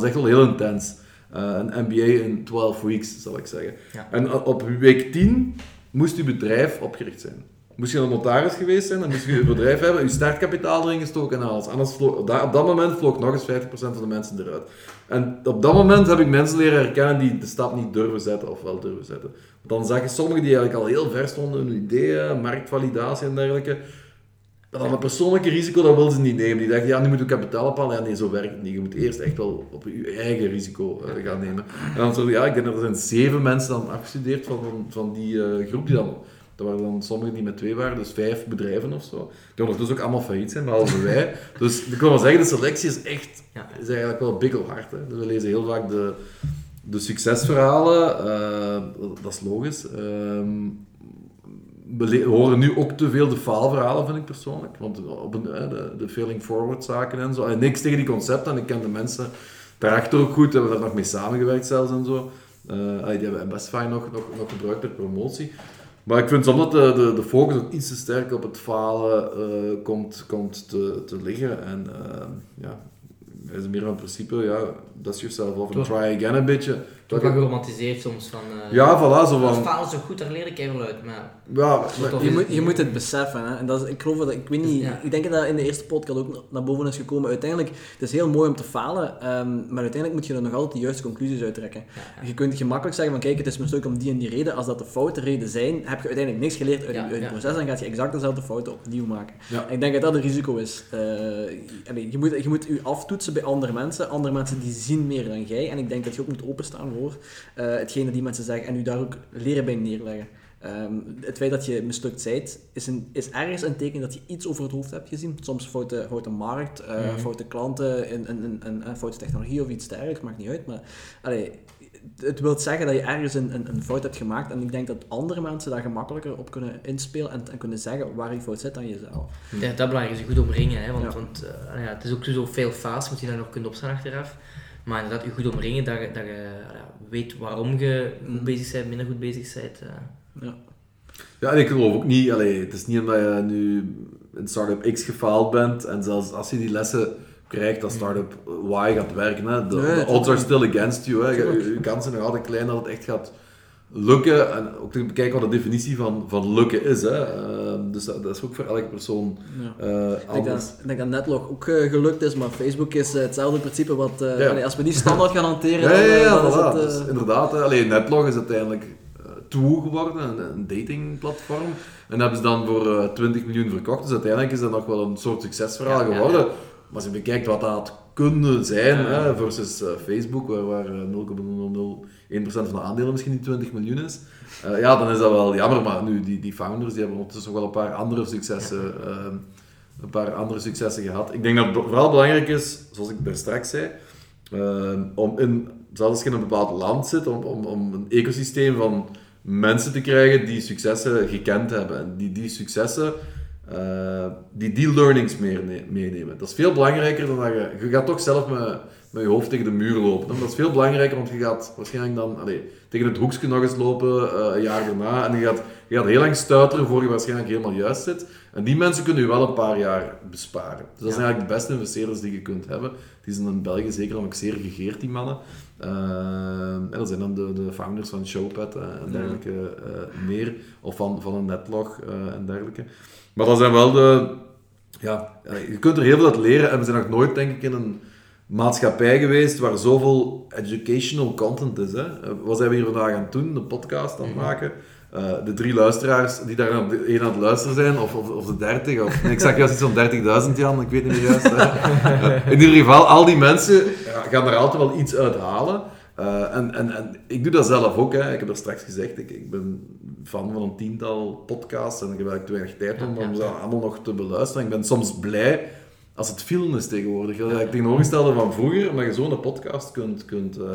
was echt wel heel intens. Eh, een MBA in 12 weeks, zal ik zeggen. Ja. En o- op week 10 moest je bedrijf opgericht zijn. Moest je een notaris geweest zijn, dan moest je je bedrijf hebben, je startkapitaal erin gestoken en alles. Anders vloog, op dat- moment vloog nog eens 50% van de mensen eruit. En op dat moment heb ik mensen leren herkennen die de stap niet durven zetten of wel durven zetten. Dan zag je sommigen die eigenlijk al heel ver stonden in hun ideeën, marktvalidatie en dergelijke. Maar dan een persoonlijke risico, dat wilden ze niet nemen. Die dachten, ja, nu moet je kapitaal ophalen. Ja, nee, zo werkt het niet. Je moet eerst echt wel op je eigen risico eh, gaan nemen. En dan zo, ja, ik denk dat er zijn zeven mensen dan afgestudeerd van, van, van die eh, groep die dan... Er waren dan sommigen die met twee waren, dus vijf bedrijven of zo. Die ondertussen ook allemaal failliet zijn, behalve wij. Dus ik wil wel zeggen, de selectie is echt is eigenlijk wel bikkelhard. Hè. Dus we lezen heel vaak de, de succesverhalen, eh, dat is logisch. Ehm, we horen nu ook te veel de faalverhalen, vind ik persoonlijk. Want op een, de, de failing forward zaken en zo. En niks tegen die concepten. En ik ken de mensen daarachter ook goed. Hebben daar nog mee samengewerkt zelfs en zo. Eh, die hebben best fijn nog, nog, gebruikt ter promotie. Maar ik vind soms dat de, de, focus ook iets te sterk op het falen eh, komt, komt te, te liggen. En eh, ja, is meer van principe, ja, that's yourself off and try again een beetje. Toch wel geromantiseerd soms van... eh, Ja, voilà, zo Als van... falen zo goed, daar leer ik even uit. Maar Ja, Je moet, het je moet het beseffen. Hè? En dat is, ik geloof dat, ik weet niet, Ja. ik denk dat in de eerste podcast ook naar boven is gekomen. Uiteindelijk, het is heel mooi om te falen, ehm, maar uiteindelijk moet je er nog altijd de juiste conclusies uittrekken. ja, ja. Je kunt gemakkelijk zeggen van kijk, het is mislukt om die en die reden. Als dat de foute reden zijn, heb je uiteindelijk niks geleerd uit, uit het proces. Dan gaat je exact dezelfde fouten opnieuw maken. Ik denk dat dat een risico is. Eh, allee, je, moet, je moet je aftoetsen bij andere mensen. Andere mensen die zien meer dan jij. En ik denk dat je ook moet openstaan voor eh hetgeen dat die mensen zeggen en u daar ook leren bij neerleggen. Ehm, het feit dat je mislukt bent, is, een, is ergens een teken dat je iets over het hoofd hebt gezien. Soms foute, foute markt, Mhm. foute klanten, een, een, een, een, foute technologie of iets dergelijks, maakt niet uit. Maar allee, het wil zeggen dat je ergens een, een, een fout hebt gemaakt. En ik denk dat andere mensen daar gemakkelijker op kunnen inspelen en, en kunnen zeggen waar die fout zit dan jezelf. Ja, dat belangrijk is je goed omringen, hè, want, Ja. want eh, ja, het is ook zo veel fase, moet je daar nog kunnen opstaan achteraf. Maar inderdaad, je goed omringen, dat je, dat je ja, weet waarom je goed Mhm. bezig bent, minder goed bezig bent. eh. Ja. Ja, en ik geloof ook niet, allee, het is niet omdat je nu in Startup X gefaald bent en zelfs als je die lessen krijgt dat Startup Y gaat werken, hè, de, Nee, de dat odds are still against you. Hè. Je, je kansen zijn nog altijd klein dat het echt gaat lukken, en ook te bekijken wat de definitie van, van lukken is. Hè. Ehm, dus dat, is ook voor elke persoon ja. Eh, ik denk dat, Netlog ook eh, gelukt is, maar Facebook is eh, hetzelfde principe. Wat, als we die standaard gaan hanteren, ja, ja, dan, dus inderdaad, Alleen Netlog is uiteindelijk Toe geworden, een, datingplatform. En hebben ze dan voor 20 miljoen verkocht. Dus uiteindelijk is dat nog wel een soort succesverhaal geworden. Maar als je bekijkt wat dat had kunnen zijn versus Facebook, waar, waar 0,00... 1% van de aandelen misschien die 20 miljoen is, eh, ja, dan is dat wel jammer. Maar nu, die, die founders die hebben ondertussen nog wel een paar andere successen, ehm, een paar andere successen gehad. Ik denk dat het vooral belangrijk is, zoals ik daar straks zei, uh, om in, zelfs als je in een bepaald land zit, om, om, om een ecosysteem van mensen te krijgen die successen gekend hebben. En die die successen, eh, die die learnings meenemen. Dat is veel belangrijker dan dat je... Je gaat toch zelf met, met je hoofd tegen de muur lopen. Dat is veel belangrijker, want je gaat waarschijnlijk dan allee, tegen het hoekje nog eens lopen, eh, een jaar daarna. En je gaat, je gaat heel lang stuiteren voor je waarschijnlijk helemaal juist zit. En die mensen kunnen je wel een paar jaar besparen. Dus dat zijn eigenlijk de beste investeerders die je kunt hebben. Die zijn in België zeker dan ook zeer gegeerd, die mannen. Eh, en dat zijn dan de, de founders van Showpad eh, en dergelijke meer. Of van, van een netlog en dergelijke. Maar dat zijn wel de... Ja, je kunt er heel veel uit leren. En we zijn nog nooit, denk ik, in een maatschappij geweest waar zoveel educational content is. Hè? Eh, Wat zijn we hier vandaag aan het doen? Een podcast aan het maken. Eh, de drie luisteraars die daar aan, één aan het luisteren zijn, of, of, of de dertig, of nee, ik zag juist iets van 30.000 Jan, ik weet niet meer juist. in ieder geval, al die mensen gaan er altijd wel iets uit halen. Eh, en, en, en ik doe dat zelf ook, hè. ik heb er straks gezegd, ik, ik ben fan van een tiental podcasts en ik heb eigenlijk te weinig tijd om, om ze allemaal nog te beluisteren. Ik ben soms blij als het film is tegenwoordig. Dat is het tegenovergestelde van vroeger, omdat je zo een podcast kunt, kunt, eh,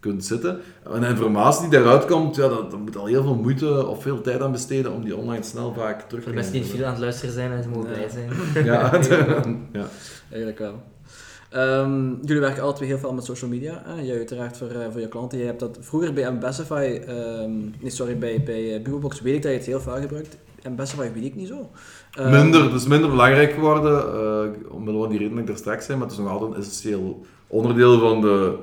kunt zitten. En de informatie die daaruit komt, ja, dat, dat moet al heel veel moeite of veel tijd aan besteden om die online snel vaak terug te mensen die in het video aan het luisteren zijn en ze mogen blij zijn. Ja, ja. Eigenlijk wel. Ehm, jullie werken alle twee heel veel met social media. Hè? Jij uiteraard voor, eh, voor je klanten. Je hebt dat vroeger bij Ambessify, ehm nee sorry, bij, bij eh, Bubobox weet ik dat je het heel veel gebruikt. Ambessify weet ik niet zo. Ehm, Minder, het is minder belangrijk geworden, eh omwille van die reden dat ik daar straks zei, maar het is nog altijd een essentieel onderdeel van de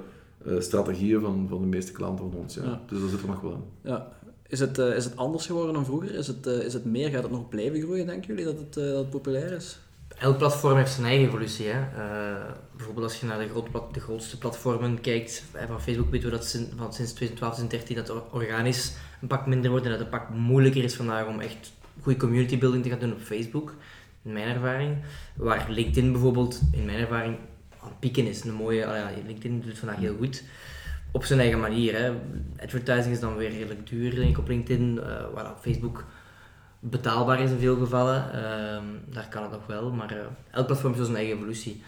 eh, strategieën van, van de meeste klanten van ons. Ja. Ja. Dus dat zit er nog wel in. Ja. Is het, eh, is het anders geworden dan vroeger? Is het, eh, is het meer? Gaat het nog blijven groeien, denken jullie, dat het, eh, dat het populair is? Elk platform heeft zijn eigen evolutie. Hè. Eh, bijvoorbeeld als je naar de, groot, de grootste platformen kijkt, van Facebook weten we dat sin- van sinds 2012, 2013 dat or- organisch een pak minder wordt en dat het een pak moeilijker is vandaag om echt goede community building te gaan doen op Facebook, in mijn ervaring. Waar LinkedIn bijvoorbeeld, in mijn ervaring, aan het pieken is. Een mooie, ah LinkedIn doet het vandaag heel goed. Op zijn eigen manier. Hè. Advertising is dan weer redelijk duur ik, op LinkedIn, eh, waar dat Facebook betaalbaar is in veel gevallen. Ehm, daar kan het nog wel, maar eh, elk platform heeft zijn eigen evolutie.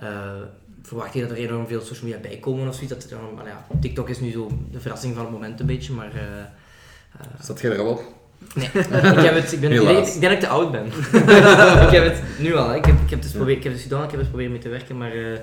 Eh, verwacht je dat er enorm veel social media bij komen of zoiets? Dat maar ja, TikTok is nu zo de verrassing van het moment een beetje, maar... eh, eh, Zat jij er al op? Nee, ik, heb het, ik, ben, ik, denk, Helaas. ik denk dat ik te oud ben. ik heb het nu al, hè. ik heb, ik heb het probeer, ik heb het gedaan, ik heb het proberen mee te werken, maar eh,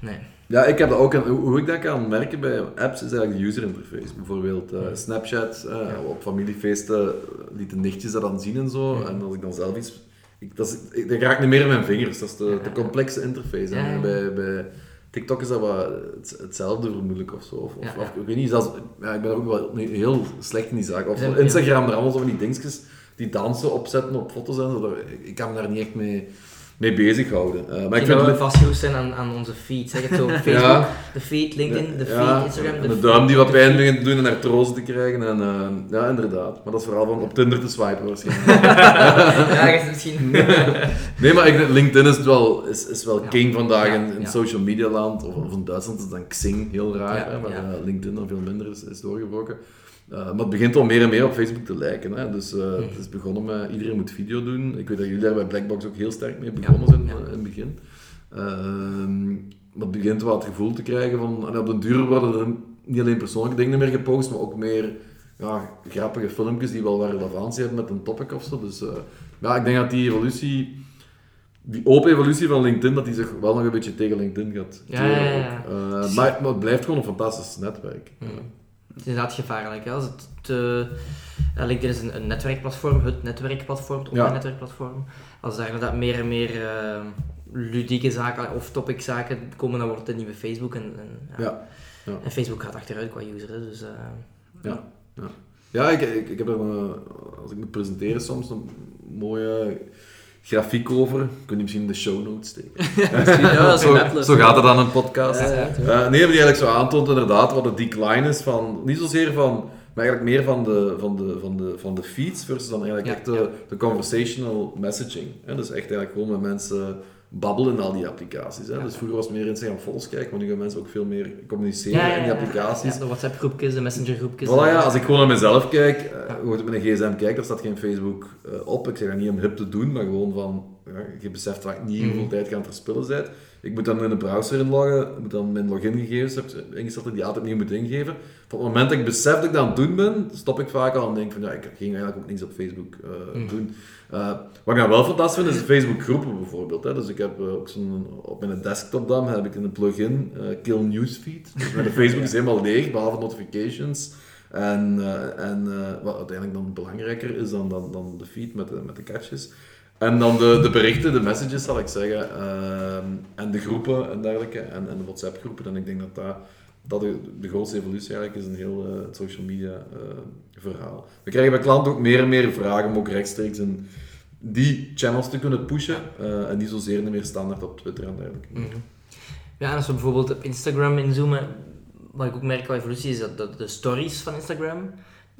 nee. Ja, ik heb dat ook. aan- hoe ik dat kan merken bij apps is eigenlijk de user interface. Bijvoorbeeld eh, Snapchat, eh, op familiefeesten lieten nichtjes dat dan zien en zo. Ja. En als ik dan zelf iets... Ik, dat, is, ik, dat raakt niet meer in mijn vingers. Dat is de, de complexe interface. Bij, bij TikTok is dat wat het- hetzelfde vermoedelijk of zo. Of, of, Ja, ja. of ik weet niet, zelfs, ja, ik ben ook wel heel slecht in die zaak. Of. Instagram, er allemaal zo van die dingetjes die dansen opzetten op foto's en zo. Daar- Ik, ik kan me daar niet echt mee, mee bezighouden. Eh, maar ik vind dat we vastgehoest zijn aan, aan onze feed. Zeg het zo, Facebook, Ja. de feed, LinkedIn, de feed, Ja, Instagram, en de duim die wat pijn begint te doen en naar troost te krijgen. En, eh, ja, inderdaad. Maar dat is vooral van op Tinder te swipen waarschijnlijk. Ja, zit misschien... nee, maar ik, LinkedIn is wel, is, is wel Ja. king vandaag in, in social media land. Of, of in Duitsland is dan Xing heel raar, hè, maar ja. eh, LinkedIn dan veel minder is, is doorgebroken. Eh, maar het begint al meer en meer op Facebook te lijken. Hè. Dus eh, het is begonnen met iedereen moet video doen. Ik weet dat jullie daar bij Blackbox ook heel sterk mee begonnen zijn eh, in het begin. Ehm, maar het begint wel het gevoel te krijgen van... En op den duur worden er niet alleen persoonlijke dingen meer gepost, maar ook meer ja, grappige filmpjes die wel wat relevantie hebben met een topic of zo. Dus ja, ik denk dat die evolutie... Die open evolutie van LinkedIn, dat die zich wel nog een beetje tegen LinkedIn gaat Ja, keren ja, ja. ook. Maar, maar het blijft gewoon een fantastisch netwerk. Mm. Het is inderdaad gevaarlijk. Hè? Als het te, ja, LinkedIn is een, een netwerkplatform, het netwerkplatform, het online Ja. netwerkplatform. Als daar inderdaad meer en meer eh, ludieke zaken of topic zaken komen, dan wordt het een nieuwe Facebook. En, en, ja. Ja, ja. en Facebook gaat achteruit qua user. Hè? Dus, eh, Ja, ja. ja ik, ik, ik heb er, eh, als ik moet presenteren soms, een mooie grafiek over. Kan die misschien in de show notes steken. Ja, zo, gaat het dan een podcast. Ja, ja, Eh, nee, maar die eigenlijk zo aantoont inderdaad wat de decline is van, niet zozeer van Maar eigenlijk meer van de, van de, van de, van de feeds versus dan eigenlijk Ja, echt de, ja. de conversational messaging. Hè? Dus echt eigenlijk gewoon met mensen babbelen al die applicaties. Hè? Ja. Dus vroeger was het meer Instagram foto's kijken, maar nu gaan mensen ook veel meer communiceren Ja, ja, in die applicaties. De WhatsApp-groepjes, de Messenger-groepjes. Voilà, ja, als ik gewoon naar mezelf kijk, eh, hoe het met een gsm kijk, daar staat geen Facebook eh, op. Ik zeg dat niet om hip te doen, maar gewoon van, je beseft vaak niet hoeveel Mhm. tijd je aan het verspillen bent. Ik moet dan in de browser inloggen, ik moet dan mijn logingegevens heb ingesteld die altijd niet moet ingeven. Van het moment dat ik besef dat ik dat aan het doen ben, stop ik vaak al en denk van, ja, ik ging eigenlijk ook niks op Facebook eh, Mhm. doen. Eh, wat ik dan wel fantastisch vind, is Facebook groepen bijvoorbeeld. Hè. Dus ik heb eh, ook zo'n, op mijn desktop dan heb ik een plugin, Kill Newsfeed. Dus mijn Facebook is helemaal leeg, behalve notifications. En, en wat uiteindelijk dan belangrijker is dan, dan, dan de feed met de, met de catches. En dan de, de berichten, de messages zal ik zeggen. ehm, en de groepen en dergelijke. En, de WhatsApp groepen. En ik denk dat dat, dat de, de grootste evolutie eigenlijk is in heel het social media eh, verhaal. We krijgen bij klanten ook meer en meer vragen om ook rechtstreeks in die channels te kunnen pushen. eh, en niet zozeer meer standaard op Twitter en dergelijke. Mhm. Ja, en als we bijvoorbeeld op Instagram inzoomen, wat ik ook merk qua evolutie is dat de stories van Instagram,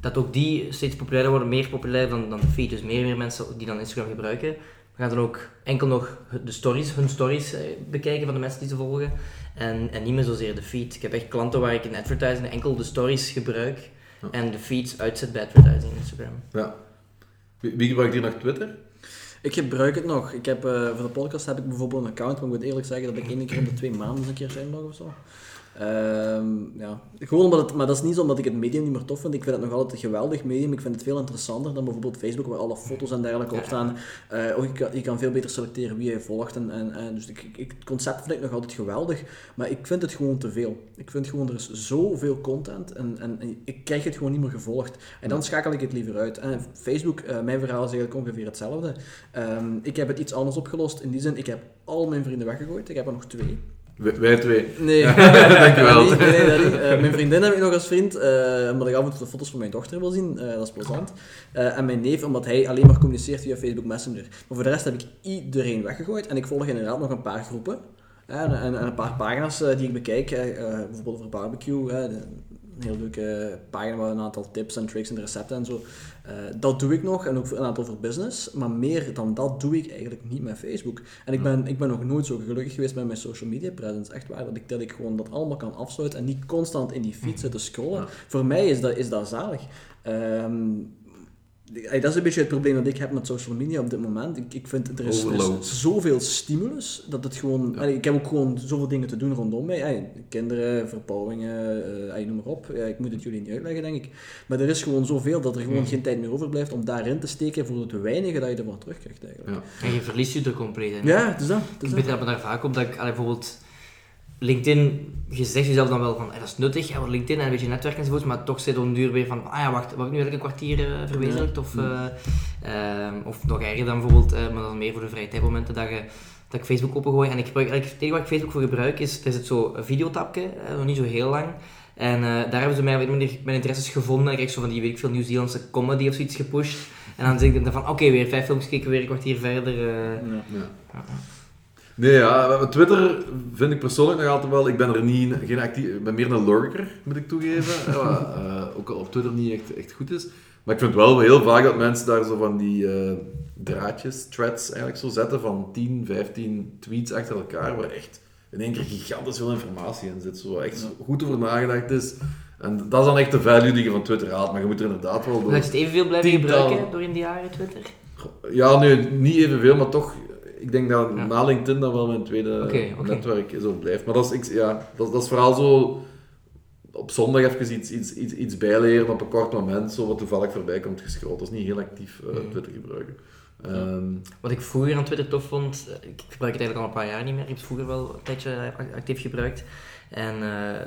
dat ook die steeds populairder worden, meer populair dan, dan de feed. Dus meer en meer mensen die dan Instagram gebruiken, we gaan dan ook enkel nog de stories, hun stories eh, bekijken van de mensen die ze volgen. En, en niet meer zozeer de feed. Ik heb echt klanten waar ik in advertising enkel de stories gebruik Ja. en de feeds uitzet bij advertising in Instagram. Ja. Wie, wie gebruikt hier nog Twitter? Ik gebruik het nog. Ik heb, eh, voor de podcast heb ik bijvoorbeeld een account, maar ik moet eerlijk zeggen dat ik één keer om de twee maanden een keer inlog of zo. Ehm, ja. Gewoon omdat het, maar dat is niet zo omdat ik het medium niet meer tof vind. Ik vind het nog altijd een geweldig medium. Ik vind het veel interessanter dan bijvoorbeeld Facebook, waar alle foto's en dergelijke op staan. Eh, ook je, kan, je kan veel beter selecteren wie je volgt. En, en, en dus ik, ik- het concept vind ik nog altijd geweldig, maar ik vind het gewoon te veel. Ik vind gewoon, er is zoveel content en, en, en ik krijg het gewoon niet meer gevolgd. En dan schakel ik het liever uit. En Facebook, eh, mijn verhaal is eigenlijk ongeveer hetzelfde. Ehm, ik heb het iets anders opgelost. In die zin, ik heb al mijn vrienden weggegooid. Ik heb er nog twee. Wij, twee. Nee, Dankjewel. Nee, nee. Eh, mijn vriendin heb ik nog als vriend, eh, omdat ik af en toe de foto's van mijn dochter wil zien. Eh, dat is plezant. En mijn neef, omdat hij alleen maar communiceert via Facebook Messenger. Maar voor de rest heb ik iedereen weggegooid. En ik volg inderdaad nog een paar groepen. en, en, en een paar pagina's die ik bekijk. bijvoorbeeld over barbecue. de- een heel leuke pagina met een aantal tips en tricks en recepten en zo. Eh, dat doe ik nog. En ook een aantal voor business. Maar meer dan dat doe ik eigenlijk niet met Facebook. En ik ben, ik ben nog nooit zo gelukkig geweest met mijn social media presence. Echt waar, dat ik, dat ik gewoon dat allemaal kan afsluiten en niet constant in die feed zit te scrollen. Ja. Voor mij is dat, is dat zalig. Ehm, ey, dat is een beetje het probleem dat ik heb met social media op dit moment. Ik, ik vind, er is, er is zoveel stimulus, dat het gewoon... Ja. ik heb ook gewoon zoveel dingen te doen rondom mij. Ey, kinderen, verbouwingen, eh, ey, noem maar op. Ja, ik moet het jullie niet uitleggen, denk ik. Maar er is gewoon zoveel dat er gewoon geen tijd meer overblijft om daarin te steken voor het weinige dat je ervan terugkrijgt, eigenlijk. Ja. En je verliest je er compleet in. Ja, het is dat. Het is Ik dat. betrap me daar vaak op dat ik allee, bijvoorbeeld LinkedIn, je zegt jezelf dan wel van "Hey, dat is nuttig, ja, voor LinkedIn en een beetje netwerk enzovoort, maar toch zit een duur weer van, ah ja, wacht, word ik nu een kwartier eh, verwezenlijkt? Of, eh, ehm, of nog erger dan bijvoorbeeld, eh, maar dan meer voor de vrije tijdmomenten, dat, je, dat ik Facebook opengooi. En ik gebruik eigenlijk, het enige wat ik Facebook voor gebruik is, er zit zo een videotapje, eh, nog niet zo heel lang. En eh, daar hebben ze mij op een manier mijn interesses gevonden. Ik krijg zo van die, weet ik veel, Nieuw-Zeelandse comedy of zoiets gepusht. En dan zeg ik dan van, oké, weer vijf films gekeken, weer een kwartier verder. eh. Ja. Ja. Nee, ja, Twitter vind ik persoonlijk nog altijd wel, ik ben er niet, geen actief, ik ben meer een lurker, moet ik toegeven. Wat, eh, ook al op Twitter niet echt, echt goed is. Maar ik vind wel heel vaak dat mensen daar zo van die eh, draadjes, threads eigenlijk zo zetten van 10, 15 tweets achter elkaar, waar echt in één keer gigantisch veel informatie in zit. Zo echt goed over nagedacht is. En dat is dan echt de value die je van Twitter haalt, maar je moet er inderdaad wel door... Je het evenveel blijven gebruiken door in de jaren Twitter? Ja, nu niet evenveel, maar toch. Ik denk dat Ja. na LinkedIn dat wel mijn tweede netwerk zo blijft. Maar dat is, ik, ja, dat, dat is vooral zo op zondag even iets, iets, iets, iets bijleren op een kort moment, zo wat toevallig voorbij komt gescrolld. Dat is niet heel actief eh, Mhm. Twitter gebruiken. Ehm, Wat ik vroeger aan Twitter tof vond, eh, ik gebruik het eigenlijk al een paar jaar niet meer. Ik heb het vroeger wel een tijdje ac- actief gebruikt. En eh,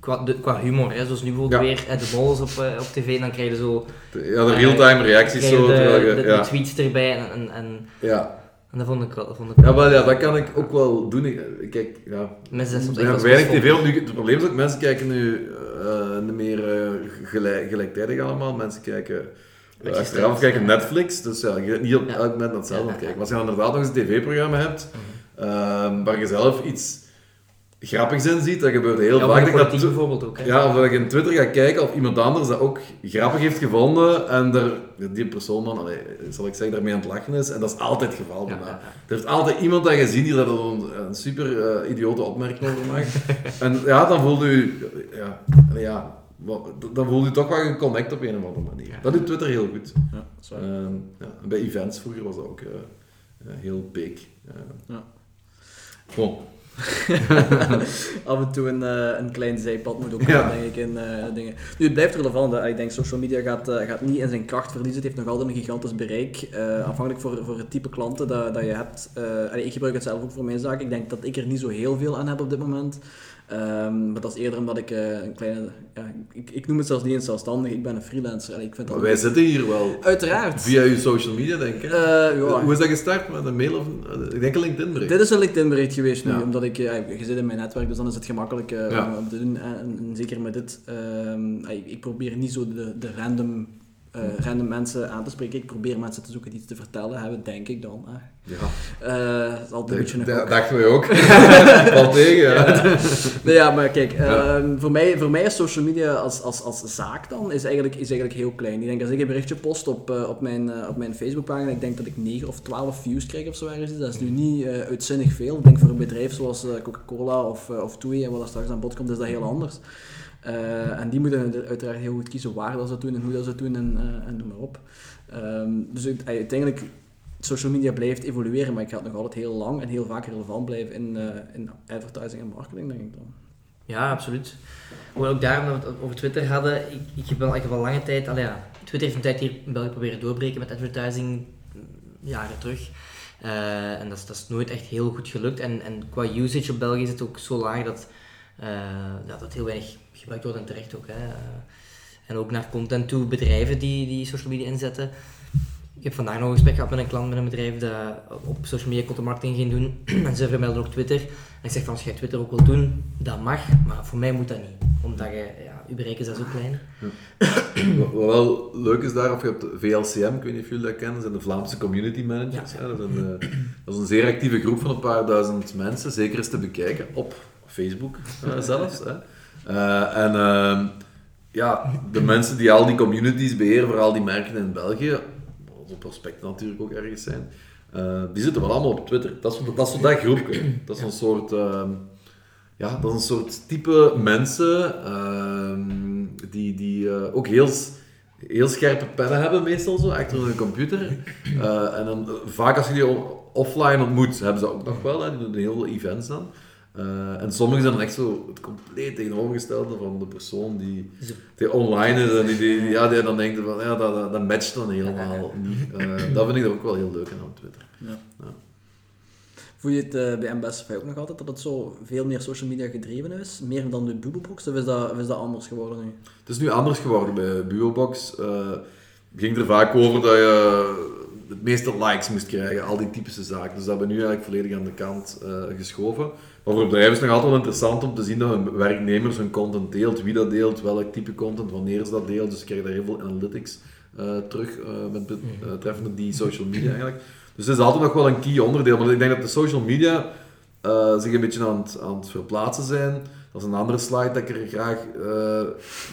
qua, de, qua humor, hè, zoals nu bijvoorbeeld Ja. weer eh, de mols op, eh, op tv, dan krijg je zo de- ja, de real-time reacties zo. de, je- de, de ja, tweets erbij. En, en, en, ja. En dat vond ik wel. dat Vond ik ja, wel, ja, dat kan ik ook wel doen. Ik, kijk, ja, Mensen zijn soms Ja, echt weinig tv, nu, het probleem is ook, mensen kijken nu eh, niet meer eh, gelijk, gelijktijdig allemaal. Mensen kijken, uh, achteraf kijken ja. Netflix, dus ja, je bent niet op Ja. elk moment naar hetzelfde kijken. Maar als je inderdaad nog eens een tv-programma hebt, Mhm. ehm, waar je zelf iets grappigs in ziet. Dat gebeurt heel Ja, vaak. Dat bijvoorbeeld ook. Hè. ja, of dat ik in Twitter ga kijken of iemand anders dat ook grappig heeft gevonden en er, die persoon dan, allee, zal ik zeggen, daarmee aan het lachen is. En dat is altijd het geval bij Ja, mij. ja. Er heeft altijd iemand dat gezien die daar een, een super eh, idiote opmerking over maakt. en ja, dan voelt u, ja, allee, ja, dan voelt u toch wel geconnect op een of andere manier. Dat doet Twitter heel goed. Ja, bij events vroeger was dat ook eh, eh, heel big. Ja. bon. Af en toe een, eh, een klein zijpad moet ook Ja. denk ik, in eh, dingen. Nu, het blijft relevant. Hè. Ik denk, social media gaat, eh, gaat niet in zijn kracht verliezen. Het heeft nog altijd een gigantisch bereik. eh, afhankelijk voor, voor het type klanten dat, dat je hebt. Allee, ik gebruik het zelf ook voor mijn zaak. Ik denk dat ik er niet zo heel veel aan heb op dit moment. Ehm, maar dat is eerder omdat ik eh, een kleine... Ja, ik, ik noem het zelfs niet eens zelfstandig. Ik ben een freelancer. Allee, ik vind dat Maar wij zitten hier wel Uiteraard. via uw social media, denk ik. Eh, ja. Hoe is dat gestart? Met een mail of een, ik denk een LinkedIn bericht. Dit is een LinkedIn-bericht geweest nu, Ja. omdat ik, ja, je zit in mijn netwerk, dus dan is het gemakkelijk eh, om, te doen. En, en zeker met dit, ehm, ik, ik probeer niet zo de, de random, eh, random mensen aan te spreken. Ik probeer mensen te zoeken die iets te vertellen hebben, denk ik dan. Hè. Ja, Eh, dat is altijd een beetje een dachten wij ook. Valt tegen, ja. Nee, ja, maar kijk, Ja. ehm, voor, mij, voor mij is social media als, als, als zaak dan is eigenlijk, is eigenlijk heel klein. Ik denk als ik een berichtje post op, eh, op mijn, eh, op mijn Facebookpagina, ik denk dat ik 9 of 12 views krijg of zo ergens. Dat is nu niet eh, uitzinnig veel. Ik denk voor een bedrijf zoals Coca-Cola of, of TUI, en wat er straks aan bod komt, is dat heel anders. Eh, en die moeten uiteraard heel goed kiezen waar dat ze het doen en hoe dat ze het doen en, eh, en noem maar op. Ehm, dus uit- uiteindelijk, social media blijft evolueren, maar ik ga het nog altijd heel lang en heel vaak relevant blijven in, eh, in advertising en marketing, denk ik dan. Ja, absoluut. Hoewel ook daar, omdat we het over Twitter hadden, ik, ik, heb wel, heb al lange tijd, allee, ja, Twitter heeft een tijd hier in België proberen doorbreken met advertising, mm, jaren terug. Eh, en dat is, dat is nooit echt heel goed gelukt. En, en qua usage op België is het ook zo laag dat, eh, ja, dat heel weinig gebruikt wordt en terecht ook. Hè. Eh, en ook naar content toe, bedrijven die, die social media inzetten. Ik heb vandaag nog een gesprek gehad met een klant met een bedrijf dat op social media content marketing ging doen. en ze vermelden ook Twitter. En ik zeg van, als jij Twitter ook wil doen, dat mag, maar voor mij moet dat niet. Omdat je, ja, je bereik is dat zo klein. Wat wat wel leuk is daar, of je hebt VLCM, ik weet niet of jullie dat kennen, dat zijn de Vlaamse Community Managers. Ja. Dat, is een, eh, dat is een zeer actieve groep van een paar duizend mensen, zeker eens te bekijken, op Facebook eh, zelfs. Hè. Eh, en ehm, ja, de mensen die al die communities beheren voor al die merken in België, onze prospecten natuurlijk ook ergens zijn, eh, die zitten wel allemaal op Twitter. Dat is, dat dat groepje. Dat is een soort... ehm, ja, dat is een soort type mensen ehm, die, die ook heel, heel scherpe pennen hebben, meestal zo, achter hun computer. En dan, vaak als je die offline ontmoet, hebben ze ook nog wel, hè, die doen heel veel events dan. Eh, en sommigen zijn dan echt zo het compleet tegenovergestelde van de persoon die, die online is en die, die, ja, die dan denkt van, ja, dat, dat, dat matcht dan helemaal niet. Eh, dat vind ik er ook wel heel leuk aan op Twitter. Voel je het eh, bij MBSFI ook nog altijd dat het zo veel meer social media gedreven is? Meer dan de Bubblebox? Of is dat, is dat anders geworden nu? Het is nu anders geworden bij Buobox. Eh ging er vaak over dat je het meeste likes moest krijgen, al die typische zaken. Dus dat hebben we nu eigenlijk volledig aan de kant geschoven. Maar voor bedrijven is het nog altijd wel interessant om te zien dat hun werknemers hun content deelt, wie dat deelt, welk type content, wanneer ze dat deelt. Dus je krijgt daar heel veel analytics eh, terug eh, met betreffende die social media eigenlijk. Dus het is altijd nog wel een key onderdeel. Maar ik denk dat de social media eh, zich een beetje aan het, aan het verplaatsen zijn. Dat is een andere slide dat ik er graag eh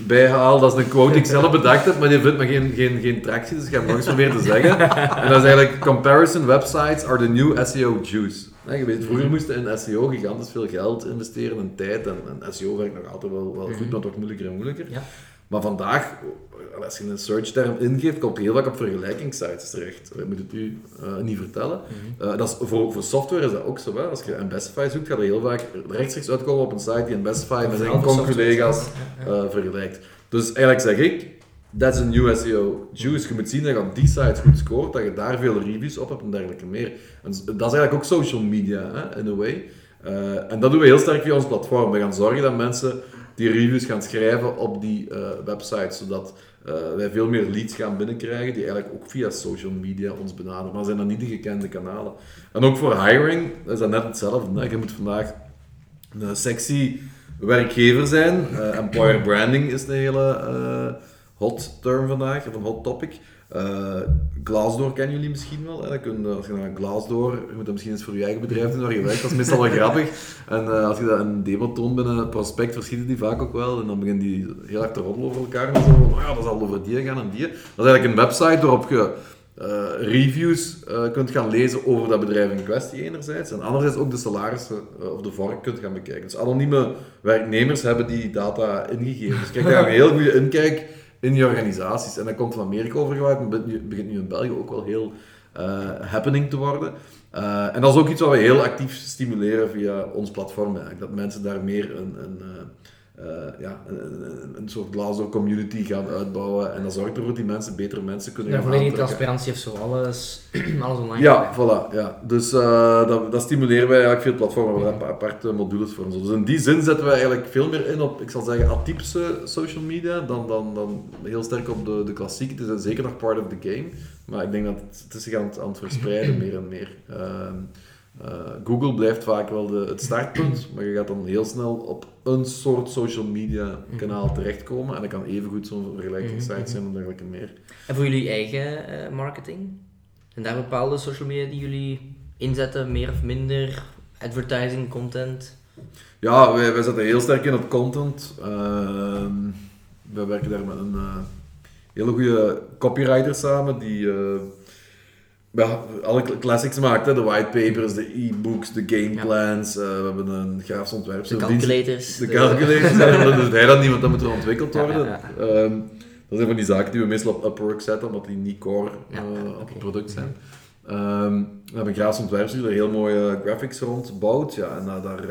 bij haal. Dat is een quote die ik zelf bedacht heb, maar die vindt me geen, geen, geen tractie, dus ik ga hem nog eens proberen te zeggen. En dat is eigenlijk, comparison websites are the new SEO juice. Ja, je weet, vroeger moesten in SEO gigantisch veel geld investeren en tijd. En, en SEO werkt nog altijd wel, wel goed, maar het wordt moeilijker en moeilijker. Ja. Maar vandaag, als je een search-term ingeeft, komt je heel vaak op vergelijkingssites terecht. Ik moet het u eh, niet vertellen. Eh, dat is, voor, voor software is dat ook zo. Hè? Als je een Bestify zoekt, gaat er heel vaak rechtstreeks uitkomen op een site die een Bestify met zijn ja, eh, vergelijkt. Dus eigenlijk zeg ik, that's a new SEO juice. Je moet zien dat je op die sites goed scoort, dat je daar veel reviews op hebt en dergelijke meer. Dat is eigenlijk ook social media, hè, in a way. Eh, en dat doen we heel sterk via ons platform. We gaan zorgen dat mensen die reviews gaan schrijven op die eh, websites, zodat eh, wij veel meer leads gaan binnenkrijgen, die eigenlijk ook via social media ons benaderen. Maar zijn dan niet de gekende kanalen. En ook voor hiring is dat net hetzelfde. Je moet vandaag een sexy werkgever zijn. Employer branding is een hele hot term vandaag, of een hot topic. Uh, Glassdoor kennen jullie misschien wel. Hè? kun je, als je naar Glassdoor, je moet dat misschien eens voor je eigen bedrijf doen waar je werkt, dat is meestal wel grappig. En uh, als je dat een demo toont binnen een prospect, verschieten die vaak ook wel. En dan beginnen die heel hard te roddelen over elkaar. En zo van, oh ja, dat zal over die gaan en die. Dat is eigenlijk een website waarop je uh, reviews kunt gaan lezen over dat bedrijf in kwestie enerzijds. En anderzijds ook de salarissen of de vork kunt gaan bekijken. Dus anonieme werknemers hebben die data ingegeven. Dus kijk, daar een heel goede inkijk in die organisaties. En dat komt van Amerika overgewaaid, maar begint nu in België ook wel heel uh, happening te worden. Uh, en dat is ook iets wat we heel actief stimuleren via ons platform. Eigenlijk. Dat mensen daar meer een, een, uh, ja, een, een, soort Glassdoor community gaan uitbouwen. En dat zorgt ervoor dat die mensen betere mensen kunnen ja, gaan volledige transparantie heeft zo alles, alles online. Ja, voilà. Ja. Dus dat, dat, stimuleren wij eigenlijk veel platformen. We hebben aparte modules voor ons. Dus in die zin zetten we eigenlijk veel meer in op, ik zal zeggen, atypische social media dan, dan, dan heel sterk op de, de klassieke. Het is zeker nog part of the game. Maar ik denk dat het, het is zich aan het, aan het verspreiden meer en meer. Uh, uh, Google blijft vaak wel de, het startpunt, maar je gaat dan heel snel op een soort social media kanaal terechtkomen. En dat kan evengoed zo'n vergelijkingssite zijn en dergelijke meer. En voor jullie eigen uh, marketing? Zijn daar bepaalde social media die jullie inzetten, meer of minder? Advertising, content? Ja, wij, wij zetten heel sterk in op content. Ehm, we werken daar met een uh, hele goede copywriter samen die alle classics maakt, hè? de whitepapers, de e-books, de gameplans. Ja. Uh, we hebben een grafisch ontwerp. De calculators. De, de calculators, ja, dat doet hij dan niet, want dat moet er ontwikkeld worden. Ja, um, dat zijn van die zaken die we meestal op Upwork zetten, omdat die niet core uh, okay. op het product zijn. Um, we hebben een grafisch ontwerp die er heel mooie graphics rond bouwt. Ja, en, uh, daar,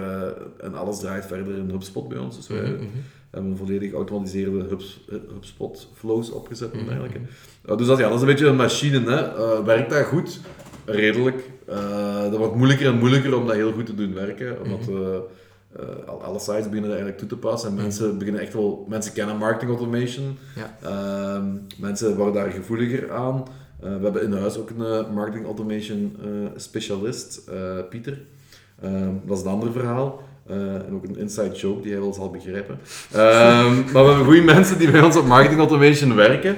en alles draait verder in HubSpot bij ons. Dus wij, mm -hmm hebben volledig geautomatiseerde HubSpot flows opgezet en dergelijke. Uh, dus dat, ja, dat is een beetje een machine. Hè. Uh, werkt dat goed? Redelijk. Uh, dat wordt moeilijker en moeilijker om dat heel goed te doen werken. Omdat mhm. alle sites beginnen dat eigenlijk toe te passen. En mhm. mensen beginnen echt wel... Mensen kennen marketing automation. Ja. Ehm, mensen worden daar gevoeliger aan. we hebben in huis ook een marketing automation specialist, Pieter. Ehm, dat is een ander verhaal. Uh, en ook een inside joke die hij wel zal begrijpen. Um, maar we hebben goede mensen die bij ons op marketing automation werken.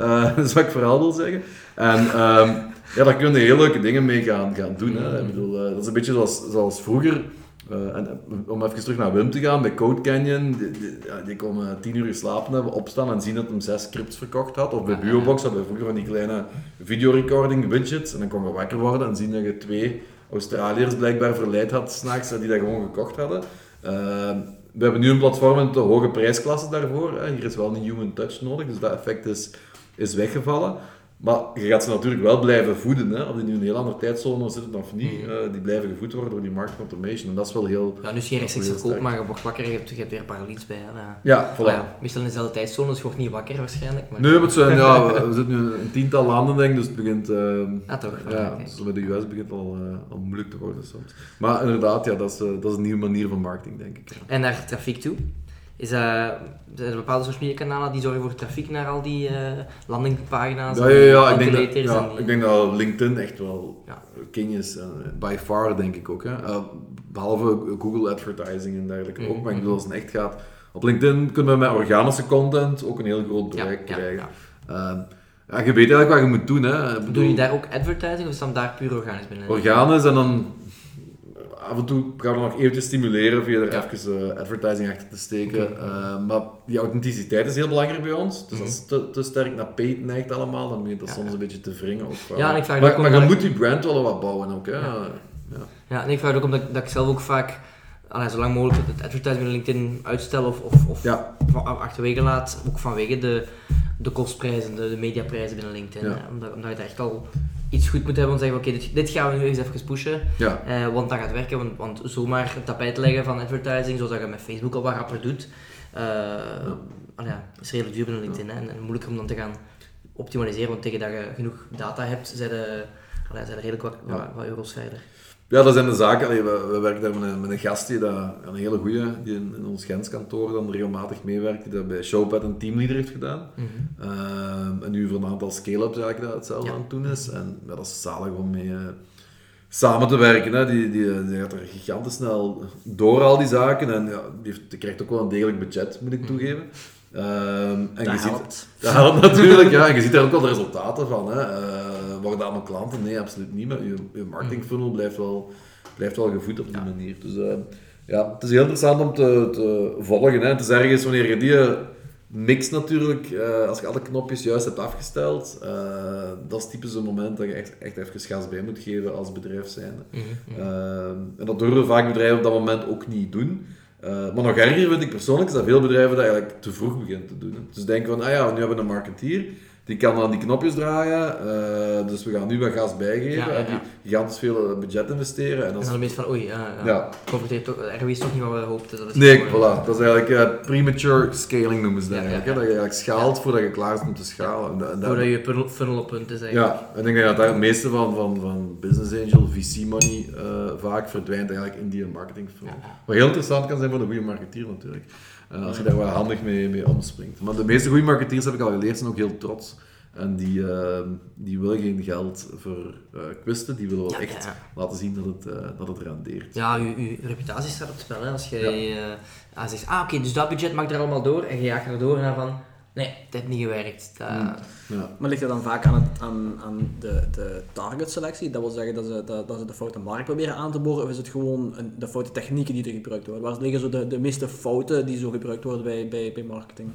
Uh, dat is wat ik vooral wil zeggen. En um, ja, daar kunnen heel leuke dingen mee gaan, gaan doen. Hè. Ik bedoel, uh, dat is een beetje zoals, zoals vroeger. en, om even terug naar Wim te gaan, bij Code Canyon, die, die, die komen tien uur geslapen hebben, opstaan en zien dat hij zes scripts verkocht had. Of bij Buobox hadden we vroeger van die kleine videorecording widgets. En dan kon je wakker worden en zien dat je twee Australiërs blijkbaar verleid had s'nachts, die dat gewoon gekocht hadden. Ehm, we hebben nu een platform met de hoge prijsklasse daarvoor. Hè. Hier is wel een human touch nodig, dus dat effect is, is weggevallen. Maar je gaat ze natuurlijk wel blijven voeden. Hè? Of die nu een heel andere tijdzone zitten of niet, uh, die blijven gevoed worden door die market automation. En dat is wel heel. Ja, nu is geen rechtstreeks verkoop, maar je wordt wakker en je hebt, je hebt weer paralies bij. Hè? Ja, voilà. ja, meestal in dezelfde tijdzone, dus je wordt niet wakker waarschijnlijk. Maar... Nee, het zijn, ja, we, zitten nu een tiental landen, denk ik, dus het begint. Uh, ah, toch? Ja, dus bij de US begint het al, uh, al moeilijk te worden soms. Maar inderdaad, ja, dat, is, dat is een nieuwe manier van marketing, denk ik. En naar trafiek toe? Is dat, zijn er bepaalde social media kanalen die zorgen voor trafiek naar al die uh, landingpagina's? Ja, ja, ja, ik, denk dat, ja ik denk dat LinkedIn echt wel ja. king is. Uh, by far, denk ik ook. Hè. Uh, behalve Google advertising en dergelijke mm -hmm. ook. Maar ik bedoel, als het echt gaat... Op LinkedIn kunnen we met organische content ook een heel groot bereik krijgen. Ehm, ja, je weet eigenlijk wat je moet doen. Hè. Bedoel, Doe je daar ook advertising of is daar puur organisch binnen? Organisch en dan af en toe gaan we nog eventjes stimuleren via er even uh, advertising achter te steken. Okay. Uh, maar die authenticiteit is heel belangrijk bij ons. Dus als het te, te, sterk naar paid neigt allemaal, dan begint dat ja. soms een beetje te wringen. Of, uh, ja, ik vraag maar, maar je moet die brand wel wat bouwen ook. Hè? Ja. Ja. ja, en ik vraag ook omdat dat ik zelf ook vaak allee, zo lang mogelijk het advertising op LinkedIn uitstel of, of, of ja. achterwege laat. Ook vanwege de, de kostprijzen, de, de mediaprijzen binnen LinkedIn. Ja. Omdat, omdat je daar echt al iets goed moet hebben om te zeggen, oké, okay, dit, dit, gaan we nu eens even pushen, ja. uh, want dat gaat werken, want, want zomaar het tapijt leggen van advertising, zoals dat je met Facebook al wat rapper doet, uh, ja. ja, is redelijk duur binnen LinkedIn hè, en, en moeilijker om dan te gaan optimaliseren, want tegen dat je genoeg data hebt, zijn er, zijn er redelijk wat, wat, wat euro's verder. Ja, dat zijn de zaken. Allee, we, we, werken daar met een, met een gast die dat, een hele goeie, die in, in ons Gentskantoor dan regelmatig meewerkt, die dat bij Showpad een teamleader heeft gedaan. Mm -hmm. uh, en nu voor een aantal scale-up zaken dat hetzelfde ja. aan het doen is. En ja, dat is zalig om mee uh, samen te werken. Hè. Die, die, die gaat er gigantisch snel door al die zaken. En ja, die, heeft, die krijgt ook wel een degelijk budget, moet ik mm -hmm. toegeven. Ehm, en Dat je ziet, dat helpt natuurlijk, ja. En je ziet daar ook wel de resultaten van. Hè. Worden allemaal klanten? Nee, absoluut niet. Maar je, je marketing funnel blijft wel, blijft wel gevoed op die manier. Dus eh, ja, het is heel interessant om te, te volgen. Hè. Het is ergens wanneer je die eh, mix natuurlijk, eh, als je alle knopjes juist hebt afgesteld, dat is typisch een moment dat je echt, echt even gas bij moet geven als bedrijf zijnde. Ehm, en dat durven vaak bedrijven op dat moment ook niet doen. Maar nog erger vind ik persoonlijk is dat veel bedrijven dat eigenlijk te vroeg beginnen te doen. Hè. Dus denken van, ah ja, nu hebben we een marketeer, die kan dan die knopjes draaien, eh, dus we gaan nu wat gas bijgeven Ja, ja, en die ja. gigantisch veel eh, budget investeren. En En dan weet je van, oei, ja, ja. Toch, er is toch niet wat we hoopten. Dat is Nee, gewoon- voilà. Dat is eigenlijk eh, premature scaling noemen ze dat eigenlijk. Hè? Dat je eigenlijk schaalt voordat je klaar is om te schalen. En, en dat- Voordat je funnel, op punt is eigenlijk. ja, en ik denk dat daar het meeste van, van, van business angel, VC money, vaak verdwijnt eigenlijk in die marketing funnel. Wat heel interessant kan zijn voor een goede marketeer natuurlijk. Eh, als je daar wel handig mee, mee omspringt. Maar de meeste goede marketeers, heb ik al geleerd, zijn ook heel trots. En die, eh, die willen geen geld voor eh kwisten, die willen wel Ja, echt ja. laten zien dat het, eh, dat het rendeert. Ja, je, je reputatie staat op het spel. Hè. Als je eh, ah, zegt, ah oké, dus dat budget mag er allemaal door. En je jaagt erdoor en dan van, nee, het heeft niet gewerkt. Dat, Hmm. Ja. Maar ligt het dan vaak aan, het, aan, aan de, de targetselectie? Dat wil zeggen dat ze, dat, dat ze de foute markt proberen aan te boren? Of is het gewoon een, de foute technieken die er gebruikt worden? Waar liggen zo de, de meeste fouten die zo gebruikt worden bij, bij, bij marketing?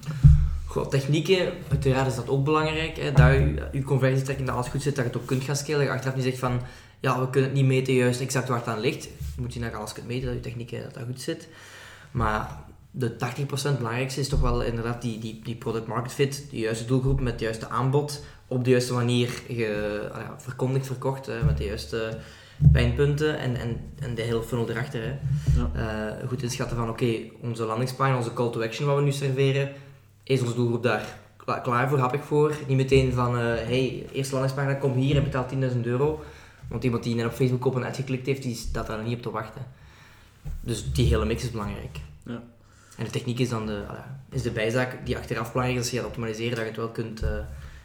Goh, technieken, uiteraard is dat ook belangrijk. Hè, dat je, je conversietrekking, dat alles goed zit, dat je het ook kunt gaan scalen. Dat je achteraf niet zegt van, ja, we kunnen het niet meten juist exact waar het aan ligt. Je moet dat je alles kunt meten, dat je technieken dat dat goed zit. Maar de 80% belangrijkste is toch wel inderdaad die, die, die product market fit, de juiste doelgroep met het juiste aanbod, op de juiste manier ge, ah ja, verkondigd, verkocht, hè, met de juiste pijnpunten en, en, en de hele funnel erachter. Hè. Ja. Eh, goed inschatten van, oké, onze landingspagina, onze call to action wat we nu serveren, is onze doelgroep daar kla- klaar voor, happig voor. Niet meteen van, eh hey, eerste landingspagina, kom hier en betaal 10.000 euro. Want iemand die net op Facebook op een ad geklikt heeft, die staat daar niet op te wachten. Dus die hele mix is belangrijk. En de techniek is dan de, is de bijzaak die achteraf belangrijk is, als je gaat optimaliseren, dat je het wel kunt eh,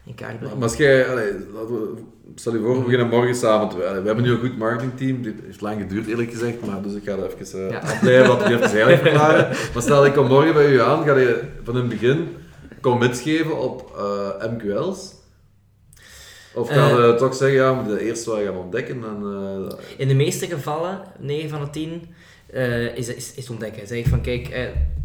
in kaart brengen. Maar als jij, we, stel je voor, we beginnen morgen samen. te- allee, We hebben nu een goed marketingteam. Dit heeft lang geduurd, eerlijk gezegd. Maar dus ik ga het even uh, Ja. afblijven, wat ik even eigenlijk verklaren. Maar stel, ik kom morgen bij u aan, ga je van in het begin commits geven op eh, MQL's? Of ga je Eh. toch zeggen, ja, we moeten eerst wel gaan ontdekken en... eh, In de meeste gevallen, 9 van de 10, eh, is, is, is ontdekken. Zeg van kijk, eh,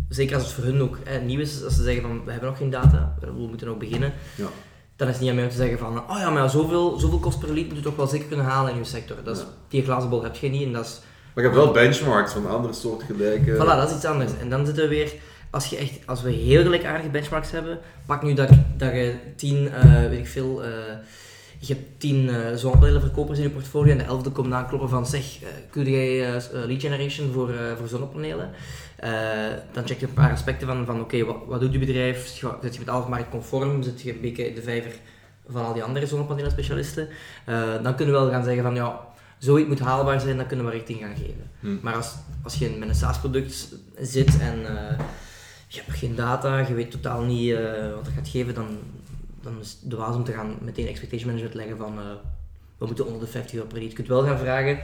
zeker als het voor hun ook eh, nieuw is, als ze zeggen van we hebben nog geen data, we moeten nog beginnen, ja. dan is het niet aan mij om te zeggen van oh ja, maar zoveel, zoveel kost per lead moet je toch wel zeker kunnen halen in je sector. Dat is, Ja. Die glazen bol heb je niet en dat is Maar je hebt wel benchmarks van andere soortgelijke... Voilà, dat is iets anders. En dan zitten we weer, als, je echt, als we heel gelijkaardige benchmarks hebben, pak nu dat, dat je 10, eh, weet ik veel, eh, je hebt 10 eh zonnepanelenverkopers in je portfolio en de elfde komt aankloppen van zeg, eh, kun jij eh, lead generation voor, voor zonnepanelen? Dan check je een paar aspecten van, van oké, wat, wat doet je bedrijf? Zit je- met Alfmarkt conform? Zit je een beetje in de vijver van al die andere zonnepanelenspecialisten? Eh, dan kunnen we wel gaan zeggen van ja, zoiets moet haalbaar zijn, dan kunnen we richting gaan geven. Hm. Maar als, als je met een SaaS-product zit en je hebt geen data, je weet totaal niet wat dat gaat geven, dan, dan is het de waas om te gaan meteen expectation management leggen van eh, we moeten onder de 50 euro per lead. Je kunt wel gaan vragen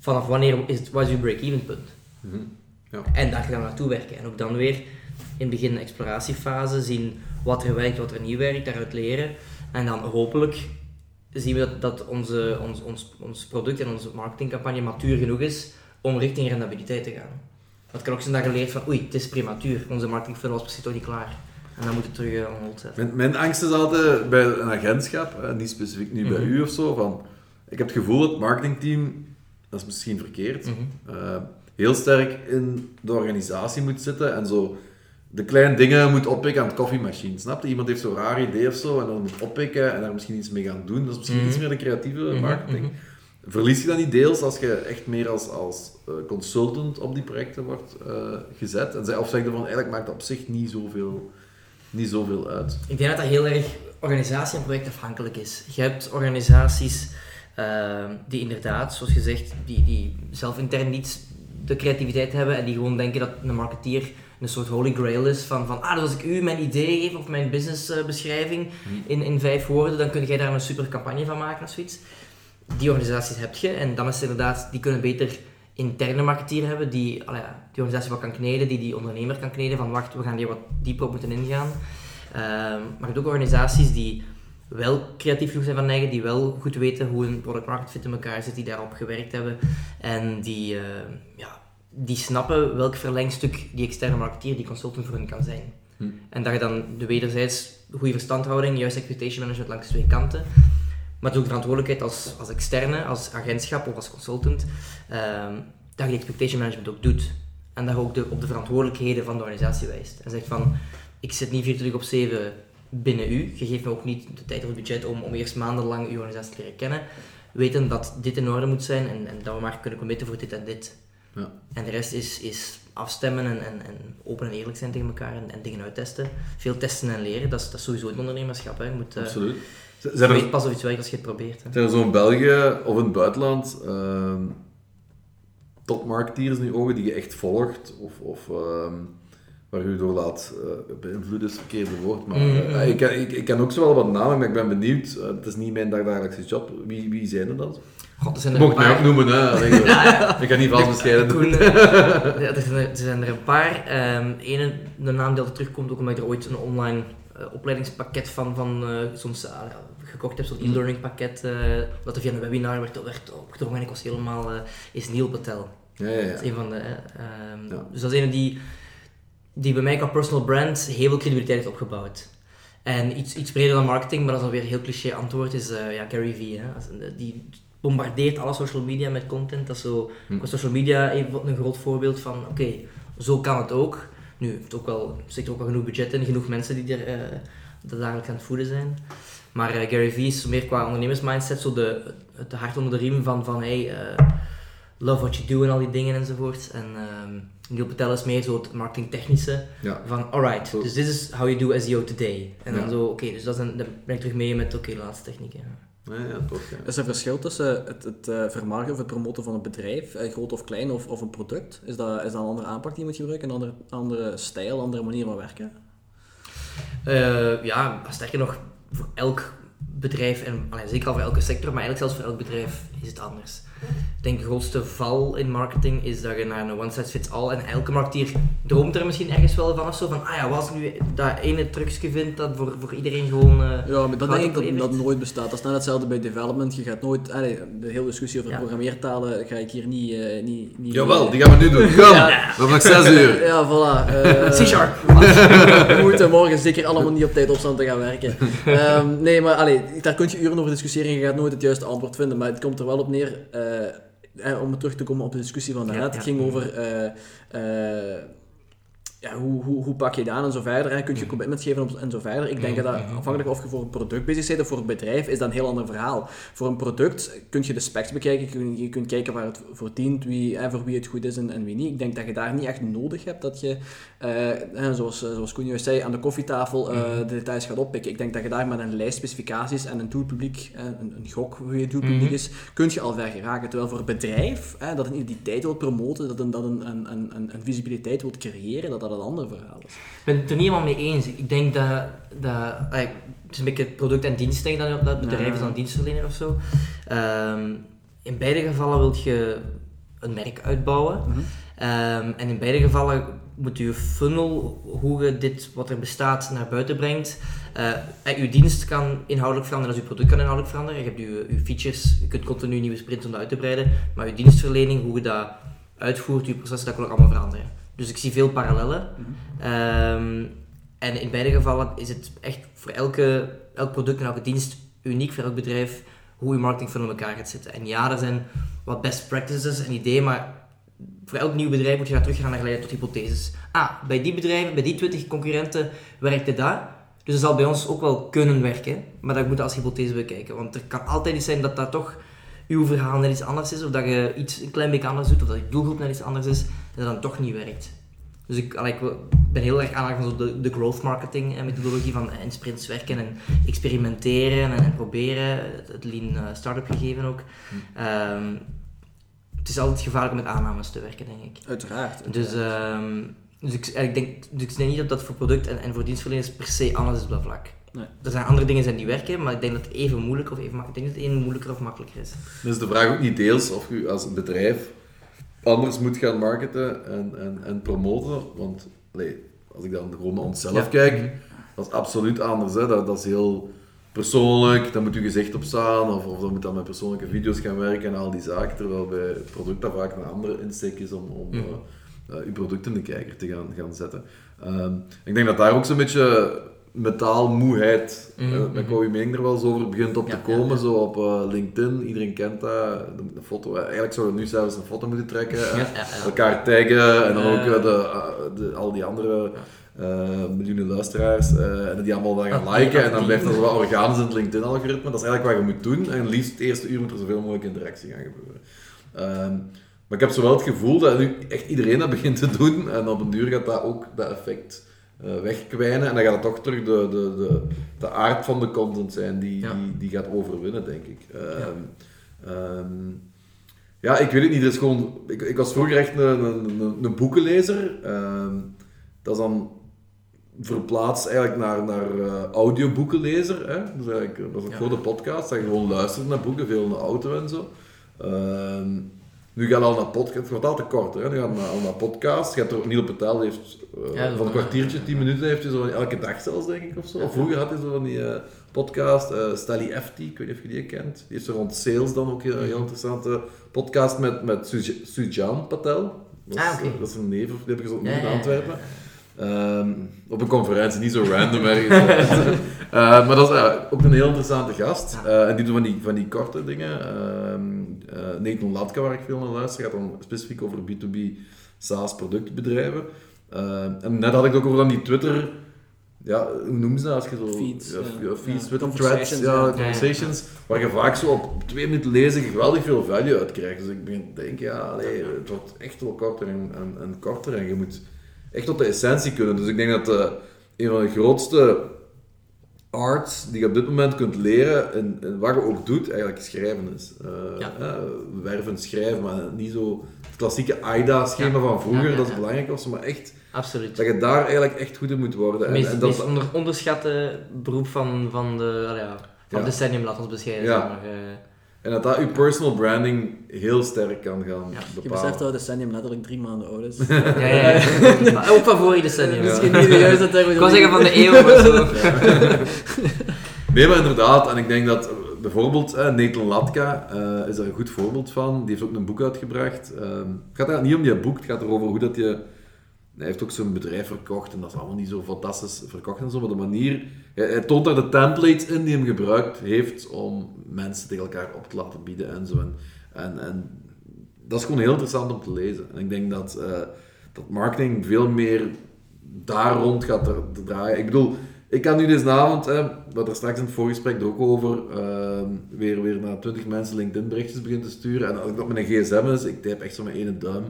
vanaf wanneer is het, wat is je break-even punt? Mhm. Ja. En daar gaan we naartoe werken. En ook dan weer in het begin een exploratiefase, zien wat er werkt, wat er niet werkt, daaruit leren. En dan hopelijk zien we dat, dat onze, ons, ons, ons product en onze marketingcampagne matuur genoeg is om richting rendabiliteit te gaan. Want het kan ook zijn dat je leert van oei, het is prematuur, onze marketingfunnel was precies toch niet klaar. En dan moet het terug uh, on hold zetten. Mijn, mijn angst is altijd bij een agentschap, hè, niet specifiek nu bij Mhm. u of zo, van, ik heb het gevoel dat het marketingteam, dat is misschien verkeerd, Mhm. eh, heel sterk in de organisatie moet zitten en zo de kleine dingen moet oppikken aan het koffiemachine. Snap je? Iemand heeft zo'n raar idee of zo en dan moet oppikken en daar misschien iets mee gaan doen. Dat is misschien Mhm. iets meer de creatieve Mhm, marketing. Verlies je dat niet deels als je echt meer als, als eh, consultant op die projecten wordt eh, gezet? En zeg, of zeg je van eigenlijk maakt dat op zich niet zoveel, niet zoveel uit? Ik denk dat dat heel erg organisatie en projectafhankelijk is. Je hebt organisaties eh, die inderdaad, zoals gezegd, die, die zelf intern niet de creativiteit hebben en die gewoon denken dat een marketeer een soort holy grail is van, van ah, dus als ik u mijn idee geef of mijn businessbeschrijving in, in vijf woorden, dan kun jij daar een super campagne van maken of zoiets. Die organisaties heb je en dan is het inderdaad, die kunnen beter interne marketeer hebben die allee, die organisatie wat kan kneden, die die ondernemer kan kneden van wacht, we gaan hier wat dieper op moeten ingaan. Ehm, maar ook organisaties die wel creatief genoeg zijn van eigen, die wel goed weten hoe een product market fit in elkaar zit, die daarop gewerkt hebben en die, eh, ja, die snappen welk verlengstuk die externe marketeer, die consultant voor hen kan zijn. Hm. En dat je dan de wederzijds goede verstandhouding, juist expectation management langs twee kanten, maar het is ook de verantwoordelijkheid als, als externe, als agentschap of als consultant, ehm, dat je die expectation management ook doet. En dat je ook de, op de verantwoordelijkheden van de organisatie wijst. En zegt van, ik zit niet 24 op 7 binnen u. Je geeft me ook niet de tijd of het budget om, om eerst maandenlang uw organisatie te leren kennen. Weten dat dit in orde moet zijn en, en dat we maar kunnen committen voor dit en dit. Ja. En de rest is, is afstemmen en, en, en open en eerlijk zijn tegen elkaar en, en dingen uittesten. Veel testen en leren, dat is, dat is sowieso het ondernemerschap. Hè. Je moet, eh, Absoluut. Zijn er, weet pas of iets werkt als je het probeert. Hè. zijn er zo in België of in het buitenland ehm topmarketeers in je ogen die je echt volgt? Of, of ehm, waar je door laat eh, beïnvloeden, is het verkeerde woord. Maar Mm, eh, mm. ik, ken- ik, ik ken ook zo wel wat namen, maar ik ben benieuwd. eh, het is niet mijn dagdagelijkse job. Wie, wie zijn er dan? God, er er mocht mij ook noemen, hè. Alleen, Ik ga niet vals bescheiden doen. Ja, er, zijn er, er zijn er een paar. Ehm ene, de naam die altijd terugkomt, ook omdat ik er ooit een online eh, opleidingspakket van, van eh, soms eh, gekocht heb, zo'n Mm. e-learning pakket, dat er via een webinar werd, werd opgedrongen en ik was helemaal, is Neil Patel. Ja, ja, ja. Dat is een van de, eh, ehm, Ja. Dus dat is een die, die bij mij qua personal brand heel veel credibiliteit heeft opgebouwd. En iets, iets breder dan marketing, maar dat is dan weer een heel cliché antwoord, is ja, Gary Vee. Hè. Die bombardeert alle social media met content. Dat is zo, Hm. social media even een groot voorbeeld van, oké, zo kan het ook. Nu, heeft ook wel, zit er ook wel genoeg budget in, genoeg mensen die er eh dat dagelijks aan het voeden zijn. Maar eh, Gary Vee is meer qua ondernemersmindset, zo de, het hart onder de riem van, van hey, eh, love what you do en al die dingen enzovoort. En ehm Neil Patel is meer zo het marketingtechnische Ja. van alright, dus this is how you do SEO today. En dan zo, oké, dus dat is een, dan ben ik terug mee met oké, laatste technieken. Ja. Ja, toch. Ja. Is er verschil tussen het, het eh, vermarkten of het promoten van een bedrijf, eh, groot of klein, of, of een product? Is dat, is dat een andere aanpak die je moet gebruiken, een andere, andere stijl, een andere manier van werken? Eh, ja, sterker nog, voor elk bedrijf, en allee, zeker al voor elke sector, maar eigenlijk zelfs voor elk bedrijf is het anders. Ik denk de grootste val in marketing is dat je naar een one size fits all en elke marketeer droomt er misschien ergens wel van of zo van, ah ja, wat als nu dat ene trucje vindt dat voor, voor iedereen gewoon... eh, Ja, maar dat denk ik dat, dat nooit bestaat. Dat is net hetzelfde bij development. Je gaat nooit, allee, de hele discussie over Ja. programmeertalen ga ik hier niet... eh, niet, niet Jawel, die gaan we nu doen. Kom, we hebben nog zes uur. Ja, voilà. eh, C-sharp. We moeten morgen zeker allemaal niet op tijd opstaan te gaan werken. Ehm, nee, maar allee, daar kun je uren over discussiëren en je gaat nooit het juiste antwoord vinden. Maar het komt er wel op neer, eh, eh, om terug te komen op de discussie van daarnet. Het ging over eh, eh, ja, hoe, hoe, hoe pak je het aan en zo verder. Hè? Kun je commitments geven en zo verder. Ik denk dat, dat afhankelijk of je voor een product bezig bent of voor een bedrijf, is dat een heel ander verhaal. Voor een product kun je de specs bekijken, kun- je kunt kijken waar het voor dient, wie, hè, voor wie het goed is en, en wie niet. Ik denk dat je daar niet echt nodig hebt dat je, eh, hè, zoals, eh, zoals Koen juist zei, aan de koffietafel eh, de details gaat oppikken. Ik denk dat je daar met een lijst specificaties en een doelpubliek, eh, een, een gok hoe je doelpubliek Mhm. is, kun je al ver geraken. Terwijl voor een bedrijf hè, dat een identiteit wil promoten, dat een, dat een, een, een, een, een visibiliteit wil creëren, dat dat een ander verhaal is. Ik ben het er niet helemaal mee eens. Ik denk dat, dat allee, het is een beetje het product en dienst dat dat bedrijf is dan dienstverlener of zo. Ehm, in beide gevallen wil je een merk uitbouwen. Mhm. Ehm, en in beide gevallen moet je funnel, hoe je dit wat er bestaat naar buiten brengt. en je dienst kan inhoudelijk veranderen als je product kan inhoudelijk veranderen. Je hebt je, je features, je kunt continu nieuwe sprints om dat uit te breiden. Maar je dienstverlening, hoe je dat uitvoert, je processen, dat kan ook allemaal veranderen. Dus ik zie veel parallellen. Ehm, en in beide gevallen is het echt voor elke, elk product en elke dienst uniek voor elk bedrijf hoe je marketing van elkaar gaat zitten. En ja, er zijn wat best practices en ideeën, maar voor elk nieuw bedrijf moet je gaan teruggaan naar geleiden tot hypotheses. Ah, bij die bedrijven, bij die 20 concurrenten werkte dat. Dus dat zal bij ons ook wel kunnen werken, maar dat moet je als hypothese bekijken. Want er kan altijd iets zijn dat dat toch uw verhaal net iets anders is, of dat je iets een klein beetje anders doet, of dat je doelgroep net iets anders is, en dat dan toch niet werkt. Dus ik, allee, ik ben heel erg aangegaan van zo de, de growth marketing eh, methodologie van eh, in sprints werken en experimenteren en, en proberen. Het, lean eh, startup gegeven ook. Ehm, het is altijd gevaarlijk om met aannames te werken, denk ik. Uiteraard. Dus, ehm, dus, ik, ik denk, dus ik denk niet dat dat voor product en, en voor dienstverleners per se anders is op dat vlak. Nee. Er zijn andere dingen zijn die werken, maar ik denk dat het even moeilijk of even mak- ik denk dat het één moeilijker of makkelijker is. Dus de vraag ook niet deels of u als bedrijf anders moet gaan marketen en, en, en promoten. Want allee, als ik dan gewoon naar onszelf Ja. kijk, dat is absoluut anders. Hè. Dat, dat is heel persoonlijk, daar moet je gezicht op staan, of, of dan moet dan met persoonlijke video's gaan werken en al die zaken. Terwijl bij product dat vaak een andere insteek is om, om Mhm. eh, eh, je product in de kijker te gaan, gaan zetten. Ehm, ik denk dat daar ook zo'n beetje metaalmoeheid, Mhm, eh, met mhm. Kobe Mening er wel eens over begint op Ja, te komen, ja. zo op eh, LinkedIn. Iedereen kent dat. Een foto, eh, eigenlijk zouden we nu zelfs een foto moeten trekken. Elkaar taggen en dan ook de, de, al die andere miljoenen luisteraars eh, en die allemaal dan gaan liken. En dan blijft dat wat organisch in het LinkedIn-algoritme. Dat is eigenlijk wat je moet doen. En liefst het eerste uur moet er zoveel mogelijk interactie gaan gebeuren. Ehm, maar ik heb zo wel het gevoel dat nu echt iedereen dat begint te doen. En op een duur gaat dat ook dat effect eh, wegkwijnen. En dan gaat het toch terug de, de, de, de aard van de content zijn die, Ja. die, die gaat overwinnen, denk ik. Ehm, ehm, ja, ik weet het niet. Is gewoon, ik, ik was vroeger echt een, een, een, een boekenlezer. Ehm, dat is dan verplaatst eigenlijk naar, naar eh, audioboekenlezer. Hè? Dus eigenlijk, dat was ook Ja. de podcast, dat je gewoon luistert naar boeken, veel in de auto en zo. Nu gaat al naar podcast, het wordt altijd korter. Hè? Nu gaat al naar podcast. Je hebt er, Neil Patel heeft eh, Ja, van een kwartiertje, tien minuten heeft hij zo van elke dag zelfs, denk ik, of zo. Of vroeger had hij zo van die eh, podcast, eh Stally FT, ik weet niet of je die kent. Die heeft zo rond sales dan ook een heel interessante podcast met, met Suj- Sujan Patel. Dat is, Ah, oké. eh, dat is een neef, of die heb ik zo Ja, in Antwerpen. Ehm, op een conferentie, niet zo random ergens. Eh, maar dat is ja, ook een heel interessante gast. Eh, en die doet van die, van die korte dingen. Ehm eh, Nathan Latka, waar ik veel naar luister, gaat dan specifiek over B2B SaaS productbedrijven. Ehm, en net had ik het ook over dan die Twitter... Ja, hoe noemen ze dat? Als je zo, Feeds, Ja, ja. feeds, Ja, Twitter threads, conversations, ja, conversations, waar je vaak zo op twee minuten lezen geweldig veel value uit krijgt. Dus ik begin te denken, ja, allee, het wordt echt wel korter en, en, en korter en je moet echt tot de essentie kunnen. Dus ik denk dat eh, een van de grootste arts die je op dit moment kunt leren, en, en wat je ook doet, eigenlijk schrijven is. Ja. eh, werven, schrijven, maar niet zo het klassieke AIDA-schema van vroeger, Ja, dat is belangrijk was, maar echt, Absoluut. dat je daar eigenlijk echt goed in moet worden. En, meest, en dat, meest onder, onderschatte beroep van, van de ja, van decennium, laat ons bescheiden Ja. zijn. Maar, eh, en dat dat je personal branding heel sterk kan gaan Ja. Je bepalen. beseft dat Decennium letterlijk drie maanden oud is. ja, ja, ja. Maar ook van vorig decennium. Ja. Misschien niet de juiste term. Ik wou zeggen van de eeuw of zo. Nee, maar inderdaad. En ik denk dat eh, bijvoorbeeld eh, Nathan Latka eh, is er een goed voorbeeld van. Die heeft ook een boek uitgebracht. Ehm, het gaat daar niet om die boek, het gaat erover hoe dat je... Hij heeft ook zo'n bedrijf verkocht en dat is allemaal niet zo fantastisch verkocht en zo, maar de manier... Hij, toont daar de templates in die hem gebruikt heeft om mensen tegen elkaar op te laten bieden en zo. En, en, dat is gewoon heel interessant om te lezen. En ik denk dat, eh, dat marketing veel meer daar rond gaat draaien. Ik bedoel, ik kan nu deze avond, hadden er straks in het voorgesprek ook over, ehm, weer, weer naar 20 mensen LinkedIn berichtjes beginnen te sturen. En als ik dat met een gsm is, ik typ echt zo met één duim,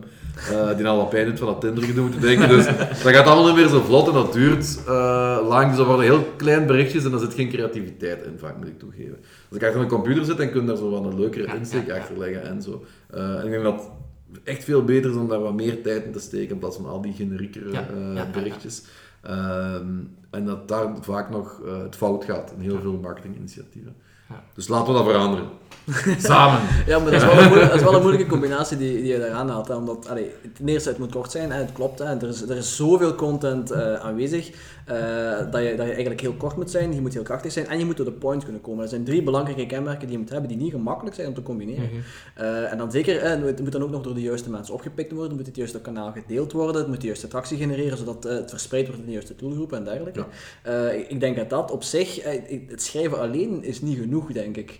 eh, die al wat pijn doet van dat Tinder gedoe moeten denken. Dus dat gaat allemaal niet meer zo vlot en dat duurt eh, lang. Dus dat worden heel klein berichtjes en daar zit geen creativiteit in, vaak moet ik toegeven. Als ik achter een computer zit, dan kun je daar zo wat een leukere insteek achter leggen en zo. Eh, en ik denk dat het echt veel beter is om daar wat meer tijd in te steken in plaats van al die generiekere Ja, ja, ja, ja. Ehm, en dat daar vaak nog eh, het fout gaat in heel veel marketinginitiatieven. Ja. Dus laten we dat veranderen. Samen. Ja, maar dat is wel een moeilijke, dat is wel een moeilijke combinatie die, die je daar aanhaalt. Hè, omdat, allee, ten eerste, het moet kort zijn, hè, het klopt. Hè, er, is, er is zoveel content eh, aanwezig eh, dat, je, dat je eigenlijk heel kort moet zijn, je moet heel krachtig zijn en je moet to the point kunnen komen. Er zijn drie belangrijke kenmerken die je moet hebben die niet gemakkelijk zijn om te combineren. Mhm. Eh, en dan zeker, het moet dan ook nog door de juiste mensen opgepikt worden, het moet het juiste kanaal gedeeld worden, het moet de juiste tractie genereren, zodat het verspreid wordt in de juiste doelgroepen en dergelijke. Ik- denk dat dat op zich, het schrijven alleen is niet genoeg, denk ik.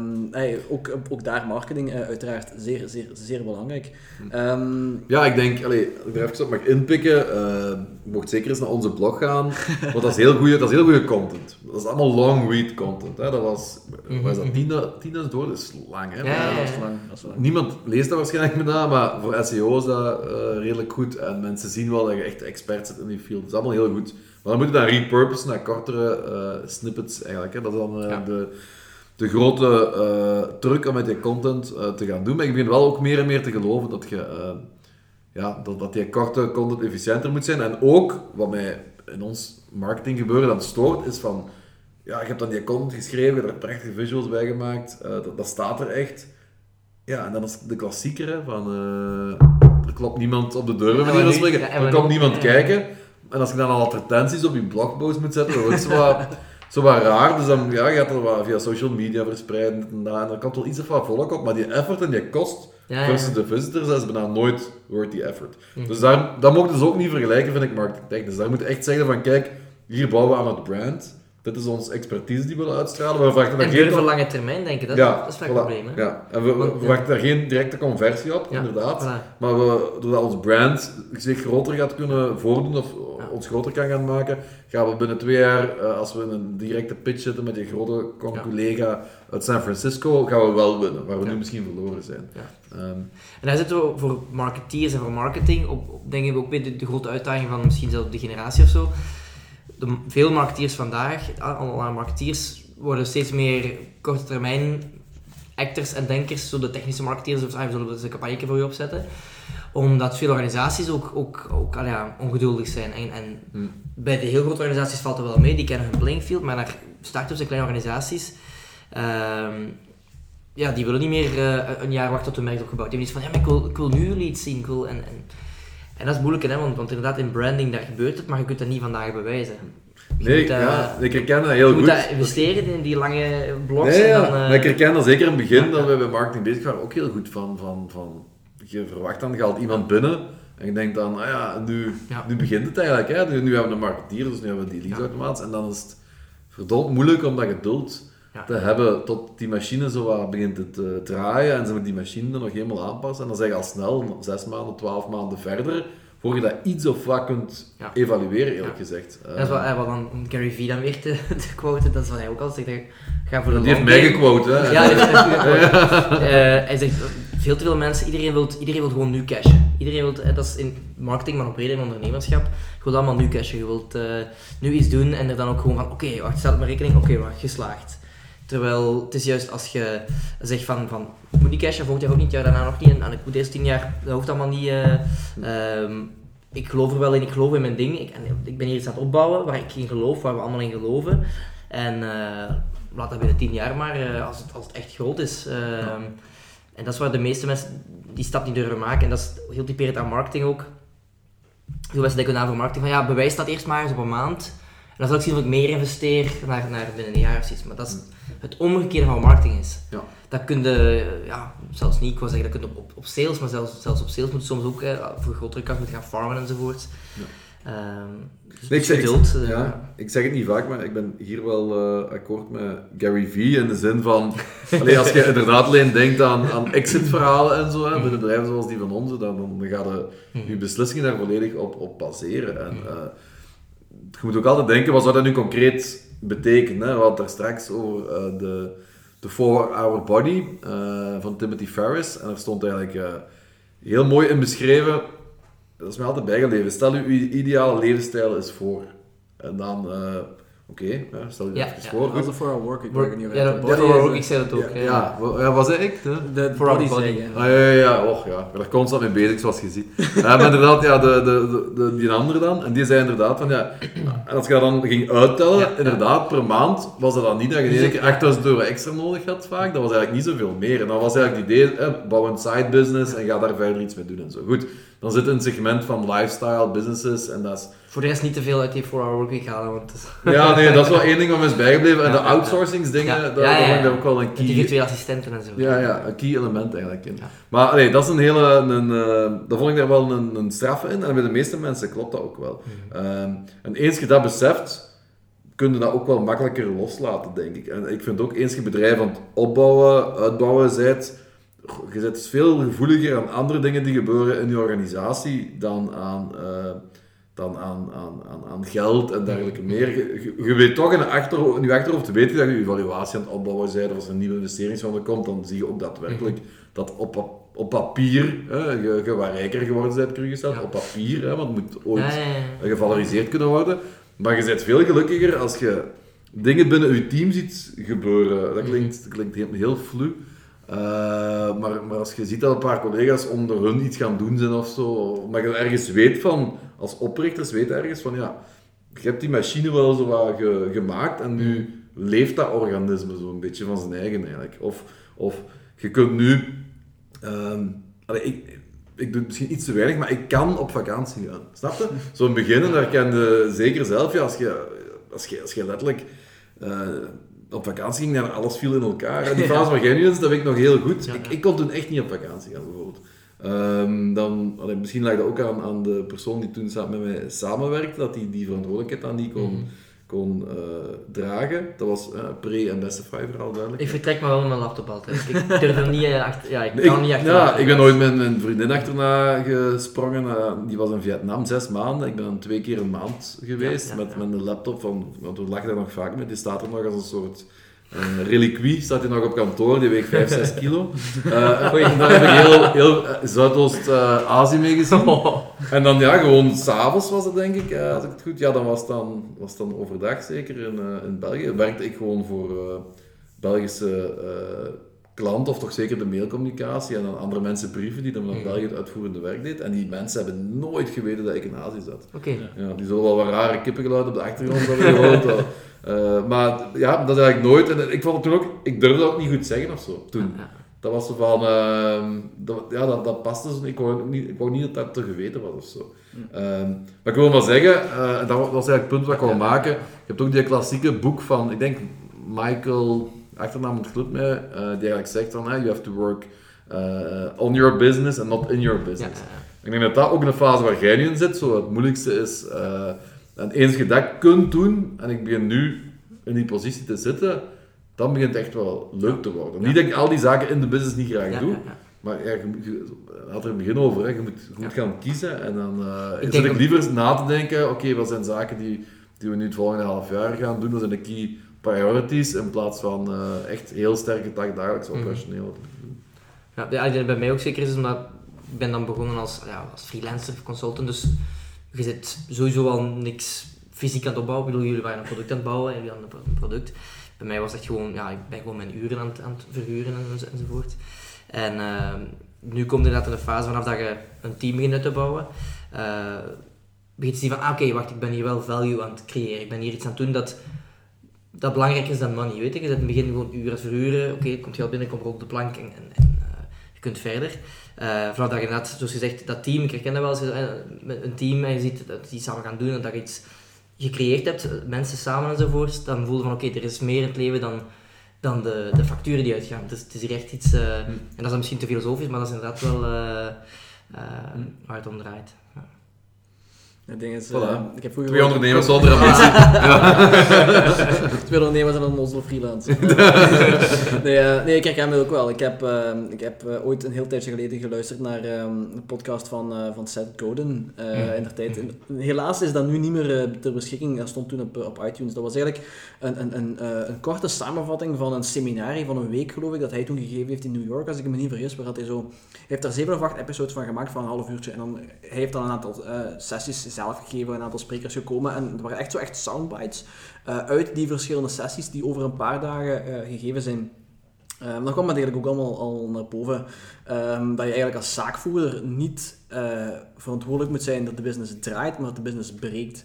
Ehm, eh, ook, ook daar marketing eh, uiteraard zeer, zeer, zeer belangrijk. Ehm, Ja, ik denk, allee, als ik er even op mag inpikken, eh, je mocht zeker eens naar onze blog gaan, want dat is heel goede, dat is heel goede content. Dat is allemaal long read content. Hè. Dat was, wat is dat, 10.000 woorden? Dat is lang, hè? Ja, dat is lang, dat is lang. Niemand leest dat waarschijnlijk met dat, maar voor SEO is dat eh, redelijk goed. En mensen zien wel dat je echt expert zit in die field. Dat is allemaal heel goed. Maar dan moet je dan repurposen naar kortere eh, snippets eigenlijk. Hè. Dat is dan eh, Ja. de, de grote eh, truc om met je content eh, te gaan doen. Maar ik begin wel ook meer en meer te geloven dat je... eh, ja, dat, dat die korte content efficiënter moet zijn. En ook, wat mij in ons marketing gebeuren dan stoort, is van... Ja, je hebt dan die content geschreven, je hebt er prachtige visuals bij gemaakt, dat, dat staat er echt. Ja, en dan is de klassieker van... er klopt niemand op de deur, bij En manier van wanneer- spreken. er komt niemand kijken. En als je dan al advertenties op je blogpost moet zetten, dan wordt het zo wat, zo wat raar. Dus dan ja, je gaat er wat via social media verspreiden. En, en er komt wel iets wat volk op, maar die effort en die kost Ja, ja. versus de visitors, dat is bijna nooit worth die effort. Mhm. Dus daar, dat mogen dus ook niet vergelijken, vind ik, marketingtechnisch. Daar moet je echt zeggen van, kijk, hier bouwen we aan het brand. Dit is onze expertise die we willen uitstralen. We verwachten En geen... durven lange termijn denken, dat, ja, dat is vaak voilà. het probleem. Hè? Ja, en we, we verwachten daar geen directe conversie op, inderdaad. voilà. Maar we, doordat ons brand zich groter gaat kunnen voordoen of ons groter kan gaan maken, gaan we binnen twee jaar, eh, als we in een directe pitch zitten met die grote collega uit San Francisco, gaan we wel winnen, waar we nu misschien verloren zijn. Ehm, En daar zitten we voor marketeers en voor marketing op, ik ook weer de, de grote uitdaging van misschien zelfs de generatie of zo. De, veel marketeers vandaag, allemaal marketeers, worden steeds meer korte termijn actors en denkers, zo de technische marketeers, of ah, we zullen dus een campagne voor je opzetten. Omdat veel organisaties ook, ook, ook ah ja, ongeduldig zijn. En, en Hmm. bij de heel grote organisaties valt er wel mee, die kennen hun playing field, maar naar start-ups en kleine organisaties, ehm, ja, die willen niet meer eh, een jaar wachten tot hun merk opgebouwd. Die hebben iets van, ja, maar ik wil, ik wil nu jullie iets zien. Ik wil, en, en, en dat is moeilijk, hè, want, want inderdaad in branding daar gebeurt het, maar je kunt dat niet vandaag bewijzen. Je nee, moet, eh, ja, ik herken dat heel je goed. moet dat investeren in die lange blogs Nee, ja, en dan... eh, maar ik herken dat zeker in het begin, ja, dat ja. we bij marketing bezig waren, ook heel goed van, van, van je verwacht dan, je haalt iemand binnen en je denkt dan, ah ja, nu, Ja. nu begint het eigenlijk, hè? Nu, nu hebben we een marketeer, dus nu hebben we die leadsautomaat en dan is het verdomd moeilijk om dat geduld Ja. te hebben tot die machine zo wat begint te te draaien en ze moet die machine dan nog helemaal aanpassen en dan zeg je al snel, zes maanden, twaalf maanden verder, voor je dat iets of wat kunt Ja. evalueren, eerlijk Ja. gezegd. Dat is wat, eh, wat dan om Gary Vee dan weer te, te quoten, dat is wat hij ook altijd zegt. Ga voor de die heeft mij gequote, hè? Ja, hij heeft mij gequote. Eh, hij zegt, veel te veel mensen, iedereen wil, iedereen wil gewoon nu cashen. Iedereen wil, eh, dat is in marketing, maar ook breder in ondernemerschap. Je wilt allemaal nu cashen. Je wilt eh, nu iets doen en er dan ook gewoon van, oké, wacht, stel het maar rekening, oké, wacht, geslaagd. Terwijl het is juist als je zegt van, van ik moet niet cashen, volgend jaar ook niet, ja, daarna nog niet, en, en ik moet eerst tien jaar, dat hoeft allemaal niet. eh, ehm, ik geloof er wel in, ik geloof in mijn ding. Ik, en ik ben hier iets aan het opbouwen waar ik in geloof, waar we allemaal in geloven. En eh, laat dat binnen tien jaar maar, eh, als, het, als het echt groot is. Ehm, En dat is waar de meeste mensen die stap niet durven maken. En dat is heel typerend aan marketing ook. Veel mensen denken na voor marketing van ja, bewijs dat eerst maar eens op een maand. En dan zal ik zien of ik meer investeer naar, naar binnen een jaar of zoiets. Maar dat is het omgekeerde van marketing is. Ja. Dat kun je, ja, zelfs niet, ik wil zeggen, dat kun je op, op, op sales, maar zelfs, zelfs op sales moet je soms ook eh, voor grotere kast moeten gaan farmen enzovoort. Ja. Nee, ik, zeg, geduld. ik, eh, ja, ik zeg het niet vaak, maar ik ben hier wel eh, akkoord met Gary Vee in de zin van, allee, als je inderdaad alleen denkt aan, aan exit-verhalen en zo, hè, binnen bedrijven zoals die van ons, dan, dan gaan je je beslissingen daar volledig op, op baseren. En, eh, je moet ook altijd denken, wat zou dat nu concreet betekenen? Hè? We hadden daar straks over eh, de, de 4-Hour Body eh, van Timothy Ferris, en er stond eigenlijk eh, heel mooi in beschreven dat is mij altijd bijgebleven. Stel uw ideale levensstijl is voor. En dan, oké, ja, stel je Ja, even ja. voor. Dat is de 4-hour work ik niet ja, ook, de- ik zei dat ook. Ja, ja, ja, wat zei ik? hè? De For our body body. Ah, ja, ja, ja, och, ja. Ik ben er constant mee bezig, zoals je ziet. Eh, maar inderdaad, ja, de, de, de, de- die andere dan, en die zei inderdaad van, ja, en als je dat dan ging uittellen, Ja, ja. inderdaad, per maand, was dat dan niet dat je in één keer 8000 euro extra nodig had vaak, dat was eigenlijk niet zoveel meer. En dan was eigenlijk het idee, eh, bouw een side business en ga daar verder iets mee doen en zo. Goed, dan zit een segment van lifestyle businesses en dat is Voor de rest niet te veel uit die 4-hour workweek halen, want is- Ja, nee, dat is wel één ding wat me is bijgebleven. En de outsourcingsdingen, daar, vond ik ook wel een met die key... virtuele assistenten en zo. Ja, ja, een key element eigenlijk in. Maar allee, dat is een hele... Een, eh, dat vond ik daar wel een, een straf in. En bij de meeste mensen klopt dat ook wel. Mhm. Ehm, en eens je dat beseft, kun je dat ook wel makkelijker loslaten, denk ik. En ik vind ook, eens je bedrijf aan het opbouwen, uitbouwen bent, je bent dus veel gevoeliger aan andere dingen die gebeuren in je organisatie dan aan... eh, dan aan, aan, aan, aan geld en dergelijke meer. Je, weet toch in, de achter, in je achterhoofd weet je dat je evaluatie aan het opbouwen bent, of als er een nieuwe investeringsronde komt, dan zie je ook daadwerkelijk dat op, op papier hè, je, je wat rijker geworden bent. Ja. Op papier, hè, want het moet ooit Ja, ja, ja. gevaloriseerd kunnen worden. Maar je bent veel gelukkiger als je dingen binnen je team ziet gebeuren. Dat klinkt, dat klinkt heel, heel flu. Eh, maar, maar als je ziet dat een paar collega's onder hun iets gaan doen zijn of zo, maar je ergens weet van, als oprichters weet ergens van, ja, je hebt die machine wel zo wat ge- gemaakt en nu leeft dat organisme zo'n beetje van zijn eigen eigenlijk. Of, of je kunt nu Ehm, ik, ik doe misschien iets te weinig, maar ik kan op vakantie gaan. Snap je? Zo'n beginnen, daar kan je zeker zelf, ja, als je, als je, als je letterlijk eh, op vakantie ging, dan alles viel in elkaar. En die fase van nu is, dat weet ik nog heel goed. Ik, ik kon toen echt niet op vakantie gaan, bijvoorbeeld. Ehm, dan, allee, misschien lag dat ook aan, aan de persoon die toen met mij samenwerkte, dat die die verantwoordelijkheid dan niet kon, Mhm. Kon eh, dragen. Dat was eh pre- en beste vooral duidelijk. Ik vertrek maar wel met mijn laptop altijd. Ik durf er niet eh, achter... Ja, ik kan ik, niet achter. ja, ik ben nooit met mijn vriendin achterna gesprongen. die was in Vietnam zes maanden. Ik ben dan twee keer een maand geweest Ja, ja, met, ja. met een laptop van. Want we lachen daar nog vaak met. Die staat er nog als een soort een reliquie. Staat hij nog op kantoor. Die weegt 5, 6 kilo. Eh en daar heb ik heel, heel eh, Zuidoost-Azië mee gezien. En dan ja, gewoon s'avonds was het denk ik, eh, als ik het goed... Ja, dan was het dan, was dan overdag zeker in, eh, in België. Werkte ik gewoon voor eh, Belgische eh, klanten, of toch zeker de mailcommunicatie, en dan andere mensen brieven die dan naar Mhm. België het uitvoerende werk deed. En die mensen hebben nooit geweten dat ik in Azië zat. Oké. Ja, die zullen wel wat rare kippengeluid op de achtergrond hebben gehoord. Eh, maar ja, dat eigenlijk nooit. En ik vond het toen ook... Ik durfde dat ook niet goed zeggen of zo, toen. Ja. Dat was zo van, ehm, dat, ja, dat, dat paste zo. Ik wou, niet, ik wou niet dat dat te geweten was of zo. Ehm, maar ik wil maar zeggen, eh, dat was eigenlijk het punt wat ik wou maken. Je hebt ook die klassieke boek van, ik denk Michael, achternaam ontglipt mij, eh, die eigenlijk zegt van, you have to work on your business and not in your business. Ik denk dat dat ook een fase waar jij nu in zit, zo het moeilijkste is. En eens je dat kunt doen, en ik begin nu in die positie te zitten, dan begint het echt wel leuk te worden. Niet dat ik al die zaken in de business niet graag Ja, doe, ja, ja. maar ja, je, had er in het begin over, hè. je moet, moet gaan kiezen en dan eh Ik zit ik liever na te denken, oké, wat zijn zaken die, die we nu het volgende half jaar gaan doen, wat zijn de key priorities, in plaats van eh, echt heel sterke dag dagelijks Mhm. operationeel. Ja, ja, ik denk dat bij mij ook zeker is, omdat ik ben dan begonnen als, ja, als freelancer, consultant, dus je zit sowieso al niks fysiek aan het opbouwen. Ik bedoel, jullie waren een product aan het bouwen, jullie hadden een product. Bij mij was echt gewoon, ja, ik ben gewoon mijn uren aan het, aan het verhuren en, enzo- enzovoort. En ehm, nu komt inderdaad in de fase vanaf dat je een team begint uit te bouwen, eh begint te zien van, ah, oké, wacht, ik ben hier wel value aan het creëren. Ik ben hier iets aan het doen dat, dat belangrijker is dan money, weet je. Je zet in het begin gewoon uren verhuren, oké, komt geld binnen, komt op de plank en, en, en je kunt verder. Eh vanaf dat je inderdaad, zoals gezegd, dat team, ik herken dat wel, als je eh, een team en je ziet dat die samen gaan doen en dat je iets gecreëerd hebt, mensen samen enzovoort, dan voel je van oké, er is meer in het leven dan, dan de, de facturen die uitgaan. Dus het is hier echt iets, eh, en dat is misschien te filosofisch, maar dat is inderdaad wel eh, waar het om draait. Het ding is, Voilà. eh, ik heb vroeger Twee ondernemers zonder ambitie. Twee ondernemers en een onnozele freelance. nee, eh, nee, ik herken het ook wel. Ik heb, eh, ik heb ooit een heel tijdje geleden geluisterd naar eh, een podcast van, van Seth Godin in de tijd. En helaas is dat nu niet meer ter beschikking. Dat stond toen op, op iTunes. Dat was eigenlijk een, een, een, een korte samenvatting van een seminarie van een week, geloof ik, dat hij toen gegeven heeft in New York, als ik me niet vergis. Waar had hij, zo, hij heeft daar zeven of acht episodes van gemaakt van een half uurtje. En dan, hij heeft dan een aantal sessies zelf gegeven, een aantal sprekers gekomen. En er waren echt zo echt soundbites eh, uit die verschillende sessies die over een paar dagen eh, gegeven zijn. Ehm, dan kwam het eigenlijk ook allemaal al naar boven ehm, dat je eigenlijk als zaakvoerder niet eh, verantwoordelijk moet zijn dat de business draait, maar dat de business breekt.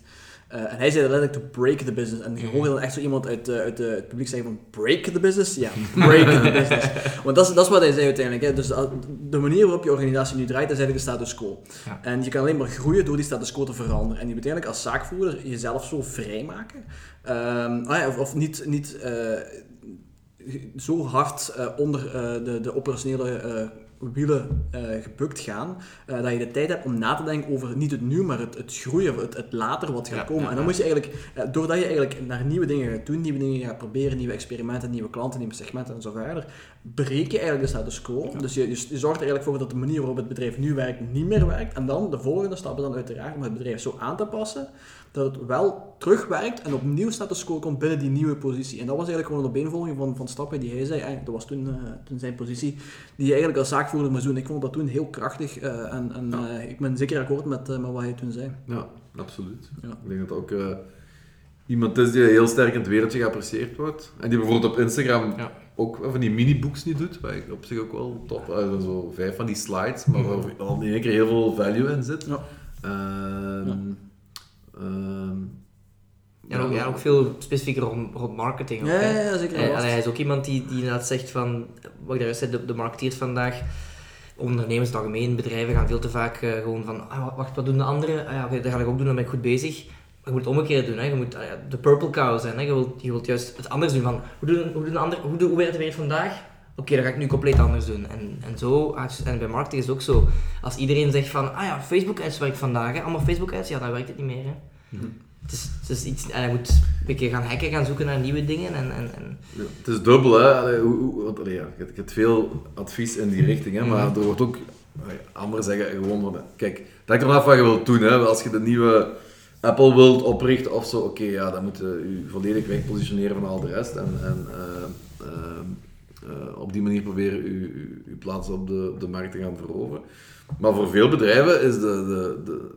Eh, en hij zei letterlijk to break the business. En je hoorde dan echt zo iemand uit, eh, uit het publiek zeggen van break the business? Ja, break the business. Want dat is, dat is wat hij zei uiteindelijk. Hè. Dus de, manier waarop je organisatie nu draait, is eigenlijk de status quo. Ja. En je kan alleen maar groeien door die status quo te veranderen. En je moet eigenlijk als zaakvoerder jezelf zo vrijmaken. Ah ja, of, of niet, niet eh, zo hard onder de, de operationele wielen eh, gebukt gaan, eh, dat je de tijd hebt om na te denken over niet het nu, maar het, het groeien, het, het later wat gaat Ja, komen. ja, en dan ja. moet je eigenlijk, eh, doordat je eigenlijk naar nieuwe dingen gaat doen, nieuwe dingen gaat proberen, nieuwe experimenten, nieuwe klanten, nieuwe segmenten en zo verder, breek je eigenlijk de status quo. Dus je, je, je zorgt er eigenlijk voor dat de manier waarop het bedrijf nu werkt niet meer werkt. En dan de volgende stap is dan uiteraard om het bedrijf zo aan te passen dat het wel terugwerkt en opnieuw status quo komt binnen die nieuwe positie. En dat was eigenlijk gewoon de opeenvolging van, van stappen die hij zei. Dat was toen, eh, toen zijn positie die hij eigenlijk als zaakvoerder moest doen. Ik vond dat toen heel krachtig eh, en, en Ja. eh, ik ben zeker akkoord met, met wat hij toen zei. Ja, absoluut. Ja. Ik denk dat ook iemand is die heel sterk in het wereldje geapprecieerd wordt. En die bijvoorbeeld op Instagram Ja. ook van die mini-boeks niet doet, wat ik op zich ook wel top. Uh, zo vijf van die slides, maar waar al in één keer heel veel value in zit. Ja. Ehm, Ja. Ehm, Ja, ook, ja, ook veel specifieker rond, rond marketing. Ook, Ja, ja, zeker. Hij, is ook iemand die, die inderdaad zegt van, wat ik daar zei, de, de marketeers vandaag, ondernemers in het algemeen, bedrijven gaan veel te vaak eh, gewoon van, ah, wacht, wat doen de anderen? Ah, ja, oké, dat ga ik ook doen, dan ben ik goed bezig. Maar je moet het omgekeerd doen, hè. je moet ah, ja, de purple cow zijn. Hè. Je, wilt, je wilt juist het anders doen. Van, hoe, doen, hoe, doen de anderen, hoe, doen, hoe werkt het weer vandaag? Oké, dan ga ik nu compleet anders doen. En, en zo, ah, en bij marketing is het ook zo. Als iedereen zegt van, ah ja, Facebook ads werkt vandaag, hè. allemaal Facebook ads, ja, dan werkt het niet meer. Hè. Mhm. Het is, het is iets, en je moet een beetje gaan hacken, gaan zoeken naar nieuwe dingen. En, en, en Ja, het is dubbel, hè. Allee, hoe, hoe, want, allee, ja, je, je hebt veel advies in die richting, hè, maar er wordt ook... Anderen zeggen gewoon van... Kijk, het hangt ervan af wat je wilt doen, hè. Als je de nieuwe Apple wilt oprichten of zo, oké, ja, dan moet je je volledig wegpositioneren van al de rest. En, en eh, eh, eh, op die manier proberen je, je, je plaats op de, de markt te gaan veroveren. Maar voor veel bedrijven is de, de, de,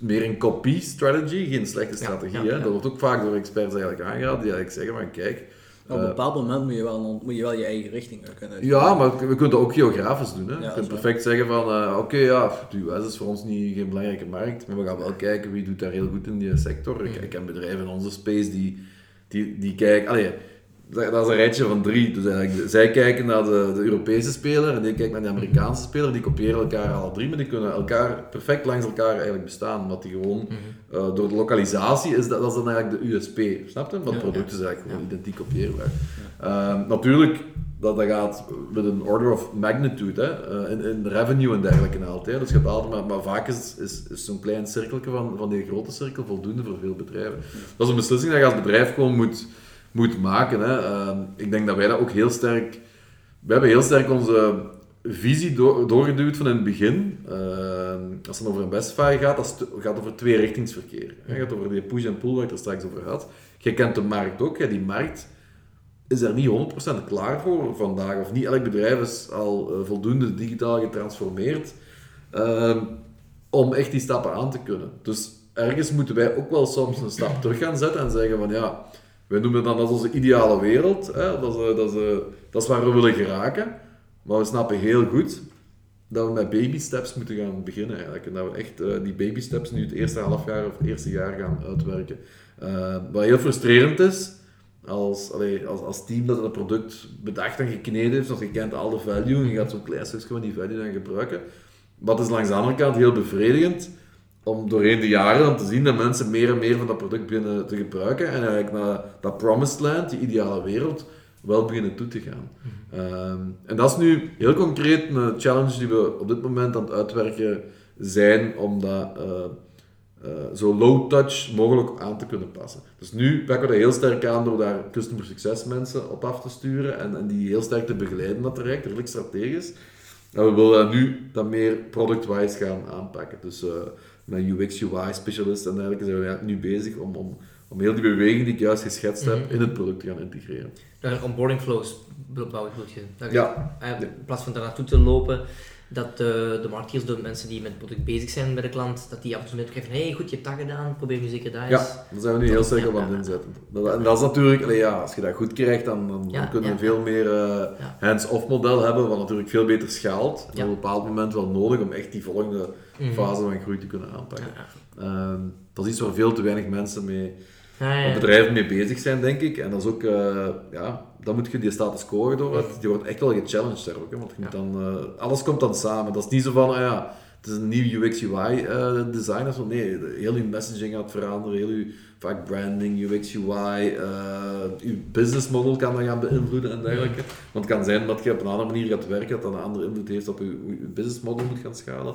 meer een copy strategy, geen slechte strategie. ja, hè? ja. Dat wordt ook vaak door experts eigenlijk aangeraden, die eigenlijk zeggen van kijk, Op een bepaald moment moet je wel, moet je, wel je eigen richting kunnen ja, maar we kunnen dat ook geografisch doen. Hè? Ja, je kunt perfect zeggen van, eh, oké, ja, de US is voor ons niet, geen belangrijke markt, maar we gaan wel kijken wie doet daar heel goed in die sector. Ik, ik ken bedrijven in onze space die, die, die kijken... Allee, dat dat is een rijtje van drie. Dus eigenlijk, zij kijken naar de, de Europese speler en die kijken naar de Amerikaanse speler. Die kopiëren elkaar alle drie, maar die kunnen elkaar perfect langs elkaar eigenlijk bestaan. Omdat die gewoon, eh, door de lokalisatie, is dat, dat is dan eigenlijk de USP. Snap je? Want het product is eigenlijk gewoon identiek kopieerbaar. Ehm, natuurlijk, dat, dat gaat met een order of magnitude, hè, eh, in, in revenue en dergelijke altijd. Dus je hebt altijd maar, maar vaak is, is, is zo'n klein cirkeltje van, van die grote cirkel voldoende voor veel bedrijven. Dat is een beslissing dat je als bedrijf gewoon moet, moet maken. Hè. Ehm, ik denk dat wij dat ook heel sterk... We hebben heel sterk onze visie door, doorgeduwd van in het begin. Ehm, als het over een Bestfire gaat, dat gaat over tweerichtingsverkeer. Het gaat over die push en pull waar ik het er straks over had. Je kent de markt ook. hè. Die markt is er niet 100% klaar voor vandaag. Of niet elk bedrijf is al eh, voldoende digitaal getransformeerd ehm, om echt die stappen aan te kunnen. Dus ergens moeten wij ook wel soms een stap terug gaan zetten en zeggen van ja, wij noemen dat onze ideale wereld. Hè? Dat, is, dat, dat is waar we willen geraken. Maar we snappen heel goed dat we met baby steps moeten gaan beginnen. En dat we echt eh, die baby steps nu het eerste halfjaar of het eerste jaar gaan uitwerken. Eh, wat heel frustrerend is, als, als, als team dat het product bedacht en gekneden heeft, zoals je kent al de value, en je gaat zo'n klein stukje van die value dan gebruiken. Wat is langs de andere heel bevredigend, om doorheen de jaren dan te zien dat mensen meer en meer van dat product beginnen te gebruiken en eigenlijk naar dat promised land, die ideale wereld, wel beginnen toe te gaan. Ehm, en dat is nu heel concreet een challenge die we op dit moment aan het uitwerken zijn om dat eh, eh, zo low touch mogelijk aan te kunnen passen. Dus nu pakken we dat heel sterk aan door daar customer success mensen op af te sturen en, en die heel sterk te begeleiden dat traject, redelijk strategisch. En we willen nu dat meer product-wise gaan aanpakken. Dus eh met UX, UI specialisten en dergelijke zijn we nu bezig om, om, om heel die beweging die ik juist geschetst heb in het product te gaan integreren. Je onboarding flows bouwen, bedoel je? Dat je, Ja. eh, In plaats van daar naartoe te lopen, dat de, de marketeers, de mensen die met het product bezig zijn bij de klant, dat die af en toe meekrijgen van, hey, goed, je hebt dat gedaan, probeer nu zeker dat eens. Ja, daar zijn we nu heel sterk op aan het inzetten. Dat, en dat is natuurlijk, ja, als je dat goed krijgt, dan, dan, Ja, dan kunnen we ja, veel meer eh, hands-off model hebben, wat natuurlijk veel beter schaalt. En op een bepaald moment wel nodig om echt die volgende Mhm. fase van groei te kunnen aanpakken. Ehm, dat is iets waar veel te weinig mensen mee, ja. Bedrijven mee bezig zijn, denk ik. En dat is ook, eh, ja, dan moet je die status quo door. Die wordt echt wel gechallenged daar ook, hè, want je moet dan, eh, alles komt dan samen. Dat is niet zo van, ah ja, het is een nieuw UX UI eh, design of zo. Nee, heel je messaging gaat veranderen, heel je vaak branding, UX UI, je business model kan dat gaan beïnvloeden en dergelijke. Want het kan zijn dat je op een andere manier gaat werken, dat dat een andere invloed heeft op je, je business model moet gaan schalen.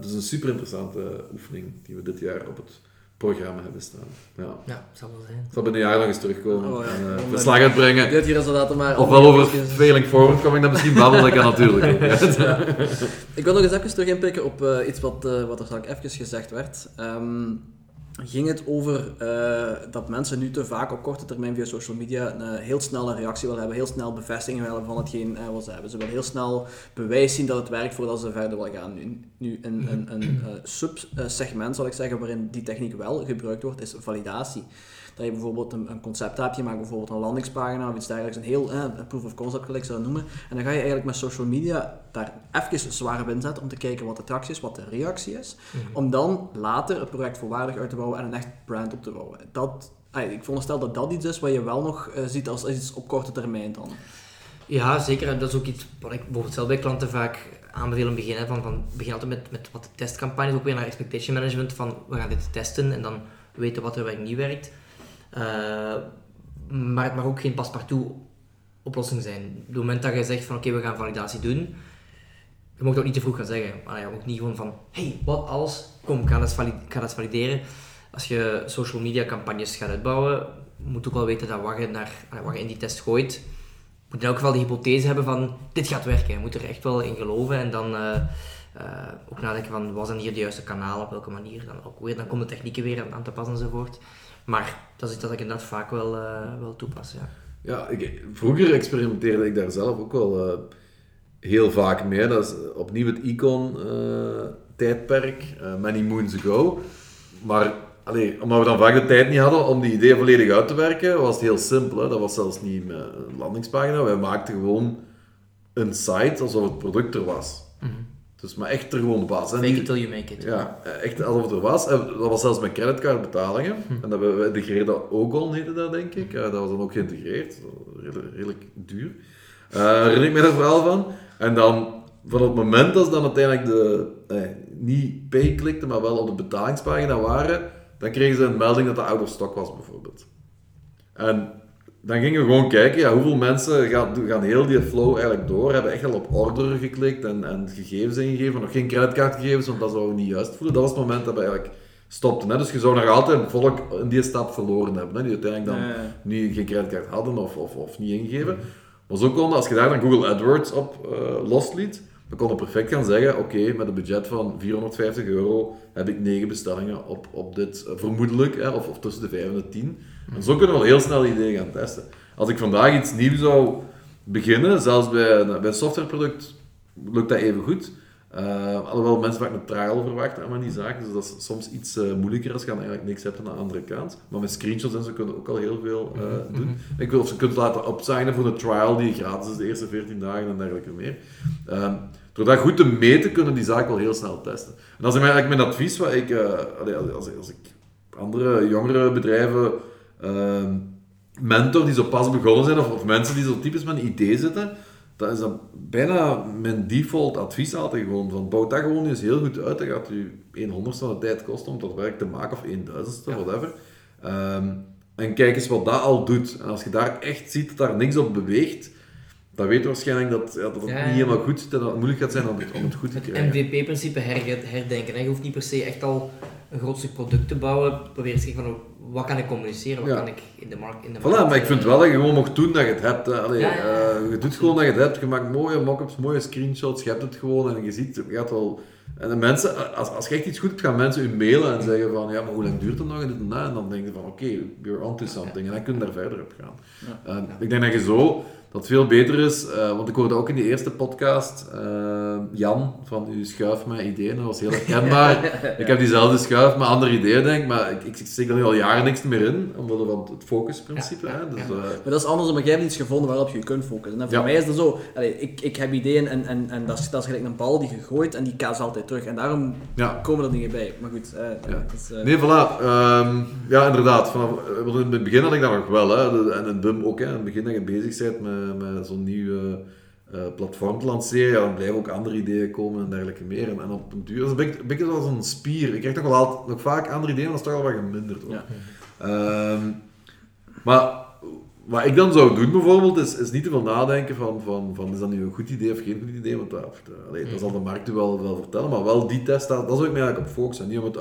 Dus een super interessante oefening die we dit jaar op het programma hebben staan. Ja. Ja, dat zal wel zijn. Ik zal binnen een jaar nog eens terugkomen Oh, ja. en Om verslag uitbrengen. Dit hier resultaten maar... Ofwel over failing forward kom ik dan misschien babbelen, dat kan natuurlijk ook. Ik wil nog eens even terug inpikken op eh, iets wat, eh, wat er straks even gezegd werd. Ehm, ging het over eh, dat mensen nu te vaak op korte termijn via social media een heel snelle reactie willen hebben, heel snel bevestiging willen hebben van hetgeen eh, wat ze hebben. Ze willen heel snel bewijs zien dat het werkt voordat ze verder willen gaan. Nu, nu een, een, een eh, subsegment, zal ik zeggen, waarin die techniek wel gebruikt wordt, is validatie. Dat je bijvoorbeeld een, een concept hebt, je maakt bijvoorbeeld een landingspagina of iets dergelijks, een heel eh, een proof of concept, gelijk zou noemen. En dan ga je eigenlijk met social media daar even zwaar op inzetten om te kijken wat de tractie is, wat de reactie is. Om dan later het project volwaardig uit te bouwen en een echt brand op te bouwen. Dat, ah, ik veronderstel dat dat iets is wat je wel nog eh, ziet als, als iets op korte termijn dan. Ja, zeker. En dat is ook iets wat ik bijvoorbeeld zelf bij klanten vaak aanbevelen in het begin. Hè, van, van, begin altijd met, met wat testcampagnes, ook weer naar expectation management. Van we gaan dit testen en dan weten wat er werkt niet werkt. Uh, maar het mag ook geen paspartout oplossing zijn. Op het moment dat je zegt van oké, we gaan validatie doen, je mag ook niet te vroeg gaan zeggen. Maar je moet niet gewoon van hey, wat als? Kom, ga dat, ga dat valideren. Als je social media campagnes gaat uitbouwen, moet ook wel weten dat wat je, naar, wat je in die test gooit, moet in elk geval de hypothese hebben van dit gaat werken. Je moet er echt wel in geloven en dan uh, uh, ook nadenken van wat zijn hier de juiste kanalen, op welke manier. Dan, ook weer, dan komen de technieken weer aan te passen enzovoort. Maar dat is iets dat ik inderdaad vaak wel, uh, wel toepas. Ja, ja ik, vroeger experimenteerde ik daar zelf ook wel heel vaak mee. Dat is opnieuw het Icon-tijdperk, Many Moons Ago. Maar Allee, omdat we dan vaak de tijd niet hadden om die idee volledig uit te werken, was het heel simpel. Hè? Dat was zelfs niet een landingspagina. Wij maakten gewoon een site alsof het product er was. Mm -hmm. Dus maar echt er gewoon was. Make it till you make it. Ja, echt alsof het er was. En dat was zelfs met creditcardbetalingen. -hmm. En dat we, we integreerden Ogon, heette dat denk ik. dat was dan ook geïntegreerd. Redelijk, redelijk duur. Uh, herinner ik me daar vooral van. En dan, van het moment dat ze dan uiteindelijk de, eh, niet pay klikten, maar wel op de betalingspagina waren, dan kregen ze een melding dat de out of stock was, bijvoorbeeld. En dan gingen we gewoon kijken, ja, hoeveel mensen gaan, gaan heel die flow eigenlijk door, hebben echt al op order geklikt en, en gegevens ingegeven, nog geen creditcardgegevens, want dat we niet juist voelen. Dat was het moment dat we eigenlijk stopten. Hè? Dus je zou nog altijd een volk in die stap verloren hebben, hè? die uiteindelijk dan niet, geen creditcard hadden of, of, of niet ingegeven. Maar zo kon als je daar dan Google AdWords op uh, losliet, we konden perfect gaan zeggen, oké, met een budget van 450 euro heb ik 9 bestellingen op, op dit, uh, vermoedelijk, hè, of, of tussen de 5 en de 10. En zo kunnen we al heel snel ideeën gaan testen. Als ik vandaag iets nieuws zou beginnen, zelfs bij, bij een softwareproduct, lukt dat even goed. Uh, alhoewel mensen vaak een trial verwachten aan die zaken, dus dat is soms iets uh, moeilijker als je eigenlijk niks hebt aan de andere kant. Maar met screenshots en zo kunnen ook al heel veel uh, doen. Ik wil of ze kunt laten opzijnen voor een trial die gratis is de eerste 14 dagen en dergelijke meer. door dat goed te meten, kunnen die zaken wel heel snel testen. En dat is eigenlijk mijn advies, wat ik, als, als ik andere jongere bedrijven mentor die zo pas begonnen zijn, of, of mensen die zo typisch met een idee zitten, dat is dan bijna mijn default advies altijd gewoon. Van, bouw dat gewoon eens heel goed uit. Dat gaat u 1 honderdste van de tijd kosten om dat werk te maken, of 1 duizendste, ja. whatever. Um, en kijk eens wat dat al doet. En als je daar echt ziet dat daar niks op beweegt, dan weet je waarschijnlijk dat, ja, dat het ja, niet helemaal goed is en dat het moeilijk gaat zijn om het, om het goed te krijgen. Het MVP-principe herdenken. Hè. Je hoeft niet per se echt al een groot stuk product te bouwen. Probeer eens kijken van wat kan ik communiceren, wat ja. kan ik in de markt... In de voilà, maar ik vind wel dat je gewoon mocht doen dat je het hebt. Allee, ja, ja, uh, je doet gewoon dat je het hebt, je maakt mooie mock-ups, mooie screenshots, je hebt het gewoon en je ziet, je gaat wel... En de mensen, als, als je echt iets goed hebt, gaan mensen je mailen en zeggen van, ja, maar hoe lang duurt het nog en dit en dat? En dan denk je van, oké, okay, you're onto something. En dan kun je daar verder op gaan. Uh, ik denk dat je zo dat veel beter is, uh, want ik hoorde ook in die eerste podcast uh, Jan van U Schuif met Ideeën, dat was heel herkenbaar. Ik heb diezelfde schuif met andere ideeën, denk maar ik, ik, ik steek er nu al jaren niks meer in, omdat van het focusprincipe. Ja, dus, uh, maar dat is anders, omdat jij hebt iets gevonden waarop je kunt focussen. En voor mij is het zo, allee, ik, ik heb ideeën en, en, en dat, is, dat is gelijk een bal die je gooit en die kaas altijd terug. En daarom komen er dingen bij. Maar goed. Is, nee, voilà. Um, ja, inderdaad. Vanaf, in het begin had ik dat nog wel, hè, en in BUM ook. Hè, in het begin dat je bezig bent met met, zo'n nieuw uh, platform te lanceren, ja, dan blijven ook andere ideeën komen en dergelijke meer. En, en op een duur, dat is een beetje als een spier. Ik krijg toch wel altijd, nog vaak andere ideeën, maar dat is toch al wat geminderd. Ja. Uh, maar wat ik dan zou doen bijvoorbeeld, is, is niet te veel nadenken van, van, van is dat nu een goed idee of geen goed idee, want dat, allee, dat zal de markt u wel, wel vertellen, maar wel die test, dat, dat zou ik mij eigenlijk op focussen. Niet om het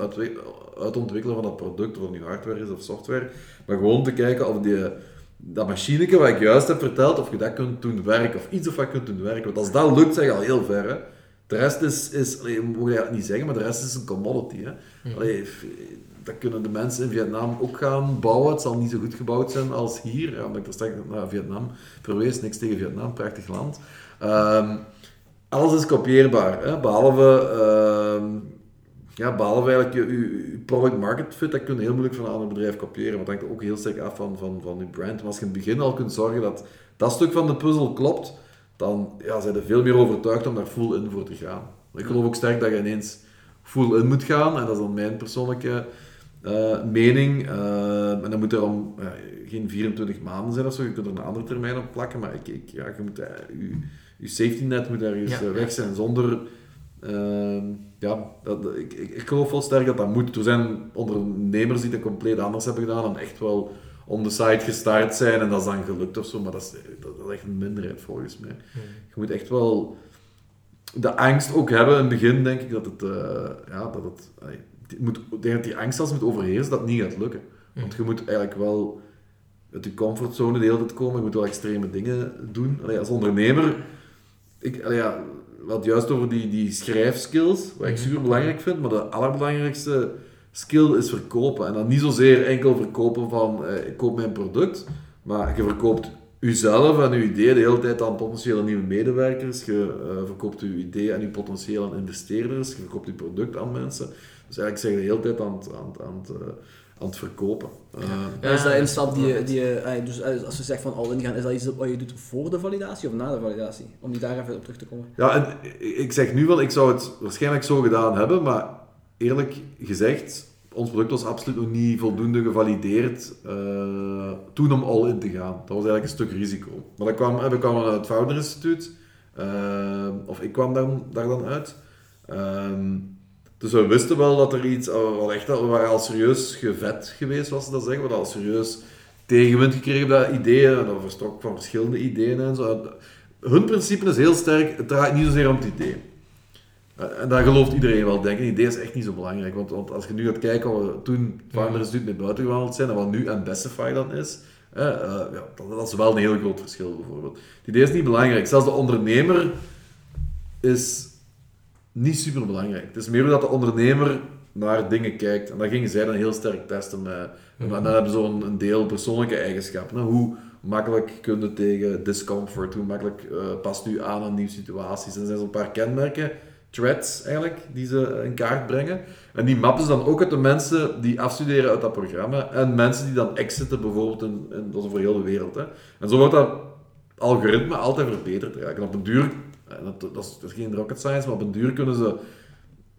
uitontwikkelen van dat product, of het nu hardware is of software, maar gewoon te kijken of die dat machineke wat ik juist heb verteld, of je dat kunt doen werken, of iets of wat kunt doen werken. Want als dat lukt, zeg je al heel ver. Hè. De rest is, is allee, moet je niet zeggen, maar de rest is een commodity. Hè. Allee, dat kunnen de mensen in Vietnam ook gaan bouwen. Het zal niet zo goed gebouwd zijn als hier. Ja, omdat ik er straks naar Vietnam verwees, niks tegen Vietnam, prachtig land. Um, alles is kopieerbaar, hè, behalve uh, ja, behalve eigenlijk je, je, product market fit, dat kun je heel moeilijk van een ander bedrijf kopiëren. Want dat hangt ook heel sterk af van, van, van je brand. Maar als je in het begin al kunt zorgen dat dat stuk van de puzzel klopt, dan ja, zijn er veel meer overtuigd om daar full in voor te gaan. Ik geloof ook sterk dat je ineens full in moet gaan. En dat is dan mijn persoonlijke eh, mening. eh, en dan moet er eh, geen 24 maanden zijn of zo. Je kunt er een andere termijn op plakken. Maar ik, ik, ja, je, moet, eh, je, je safety net moet ergens eh, ja. weg zijn zonder... ehm, ja, dat, ik, ik, ik geloof wel sterk dat dat moet. Er zijn ondernemers die dat compleet anders hebben gedaan en echt wel on the side gestart zijn en dat is dan gelukt of zo, maar dat is, dat, dat is echt een minderheid volgens mij. Je moet echt wel de angst ook hebben in het begin, denk ik, dat het, eh, ja, dat het, allee, het moet, denk dat die angst als moet overheersen, dat het niet gaat lukken. Want je moet eigenlijk wel uit je comfortzone de hele tijd komen, je moet wel extreme dingen doen. Allee, als ondernemer, ik, allee, ja, wat juist over die, die schrijfskills, wat ik super belangrijk vind, maar de allerbelangrijkste skill is verkopen. En dan niet zozeer enkel verkopen van eh, ik koop mijn product, maar je verkoopt jezelf en je idee de hele tijd aan potentiële nieuwe medewerkers. Je eh, verkoopt je idee aan je potentiële investeerders. Je verkoopt je product aan mensen. Dus eigenlijk zeg je de hele tijd aan het, aan, aan het, eh, aan het verkopen. Eh, Ja, is dat een stap die je, die je eh, dus eh, als je zegt van all in gaan, is dat iets wat je doet voor de validatie of na de validatie? Om die daar even op terug te komen. Ja, en ik zeg nu wel, ik zou het waarschijnlijk zo gedaan hebben, maar eerlijk gezegd, ons product was absoluut nog niet voldoende gevalideerd eh, toen om all-in te gaan. Dat was eigenlijk een stuk risico. Maar dat kwam, we kwamen uit het Founder Instituut, of ik kwam dan, daar dan uit. Ehm, dus we wisten wel dat er iets, eh, wat echt, we waren al serieus gevet geweest, zoals ze dat zeggen. We hadden al serieus tegenwind gekregen dat ideeën, en dat verstrok van verschillende ideeën en zo. Hun principe is heel sterk, het draait niet zozeer om het idee. Eh, En daar gelooft iedereen wel, denk ik. Het idee is echt niet zo belangrijk. Want, want als je nu gaat kijken wat we toen Founder Instituut met buiten gewandeld zijn en wat nu Ambessify dan is, eh, eh, ja, dat, dat is wel een heel groot verschil bijvoorbeeld. Het idee is niet belangrijk. Zelfs de ondernemer is niet super belangrijk. Het is meer hoe dat de ondernemer naar dingen kijkt. En dat gingen zij dan heel sterk testen. Met, en dan hebben ze zo'n een deel persoonlijke eigenschappen. Hoe makkelijk kun je tegen discomfort, hoe makkelijk eh, past u aan aan nieuwe situaties. En er zijn zo'n paar kenmerken, threads eigenlijk, die ze in kaart brengen. En die mappen ze dan ook uit de mensen die afstuderen uit dat programma. En mensen die dan exiten bijvoorbeeld, in, in, dat is voor heel de wereld. Hè. En zo wordt dat algoritme altijd verbeterd. eigenlijk. En op een duur, eh, dat, dat, is, dat is geen rocket science, maar op een duur kunnen ze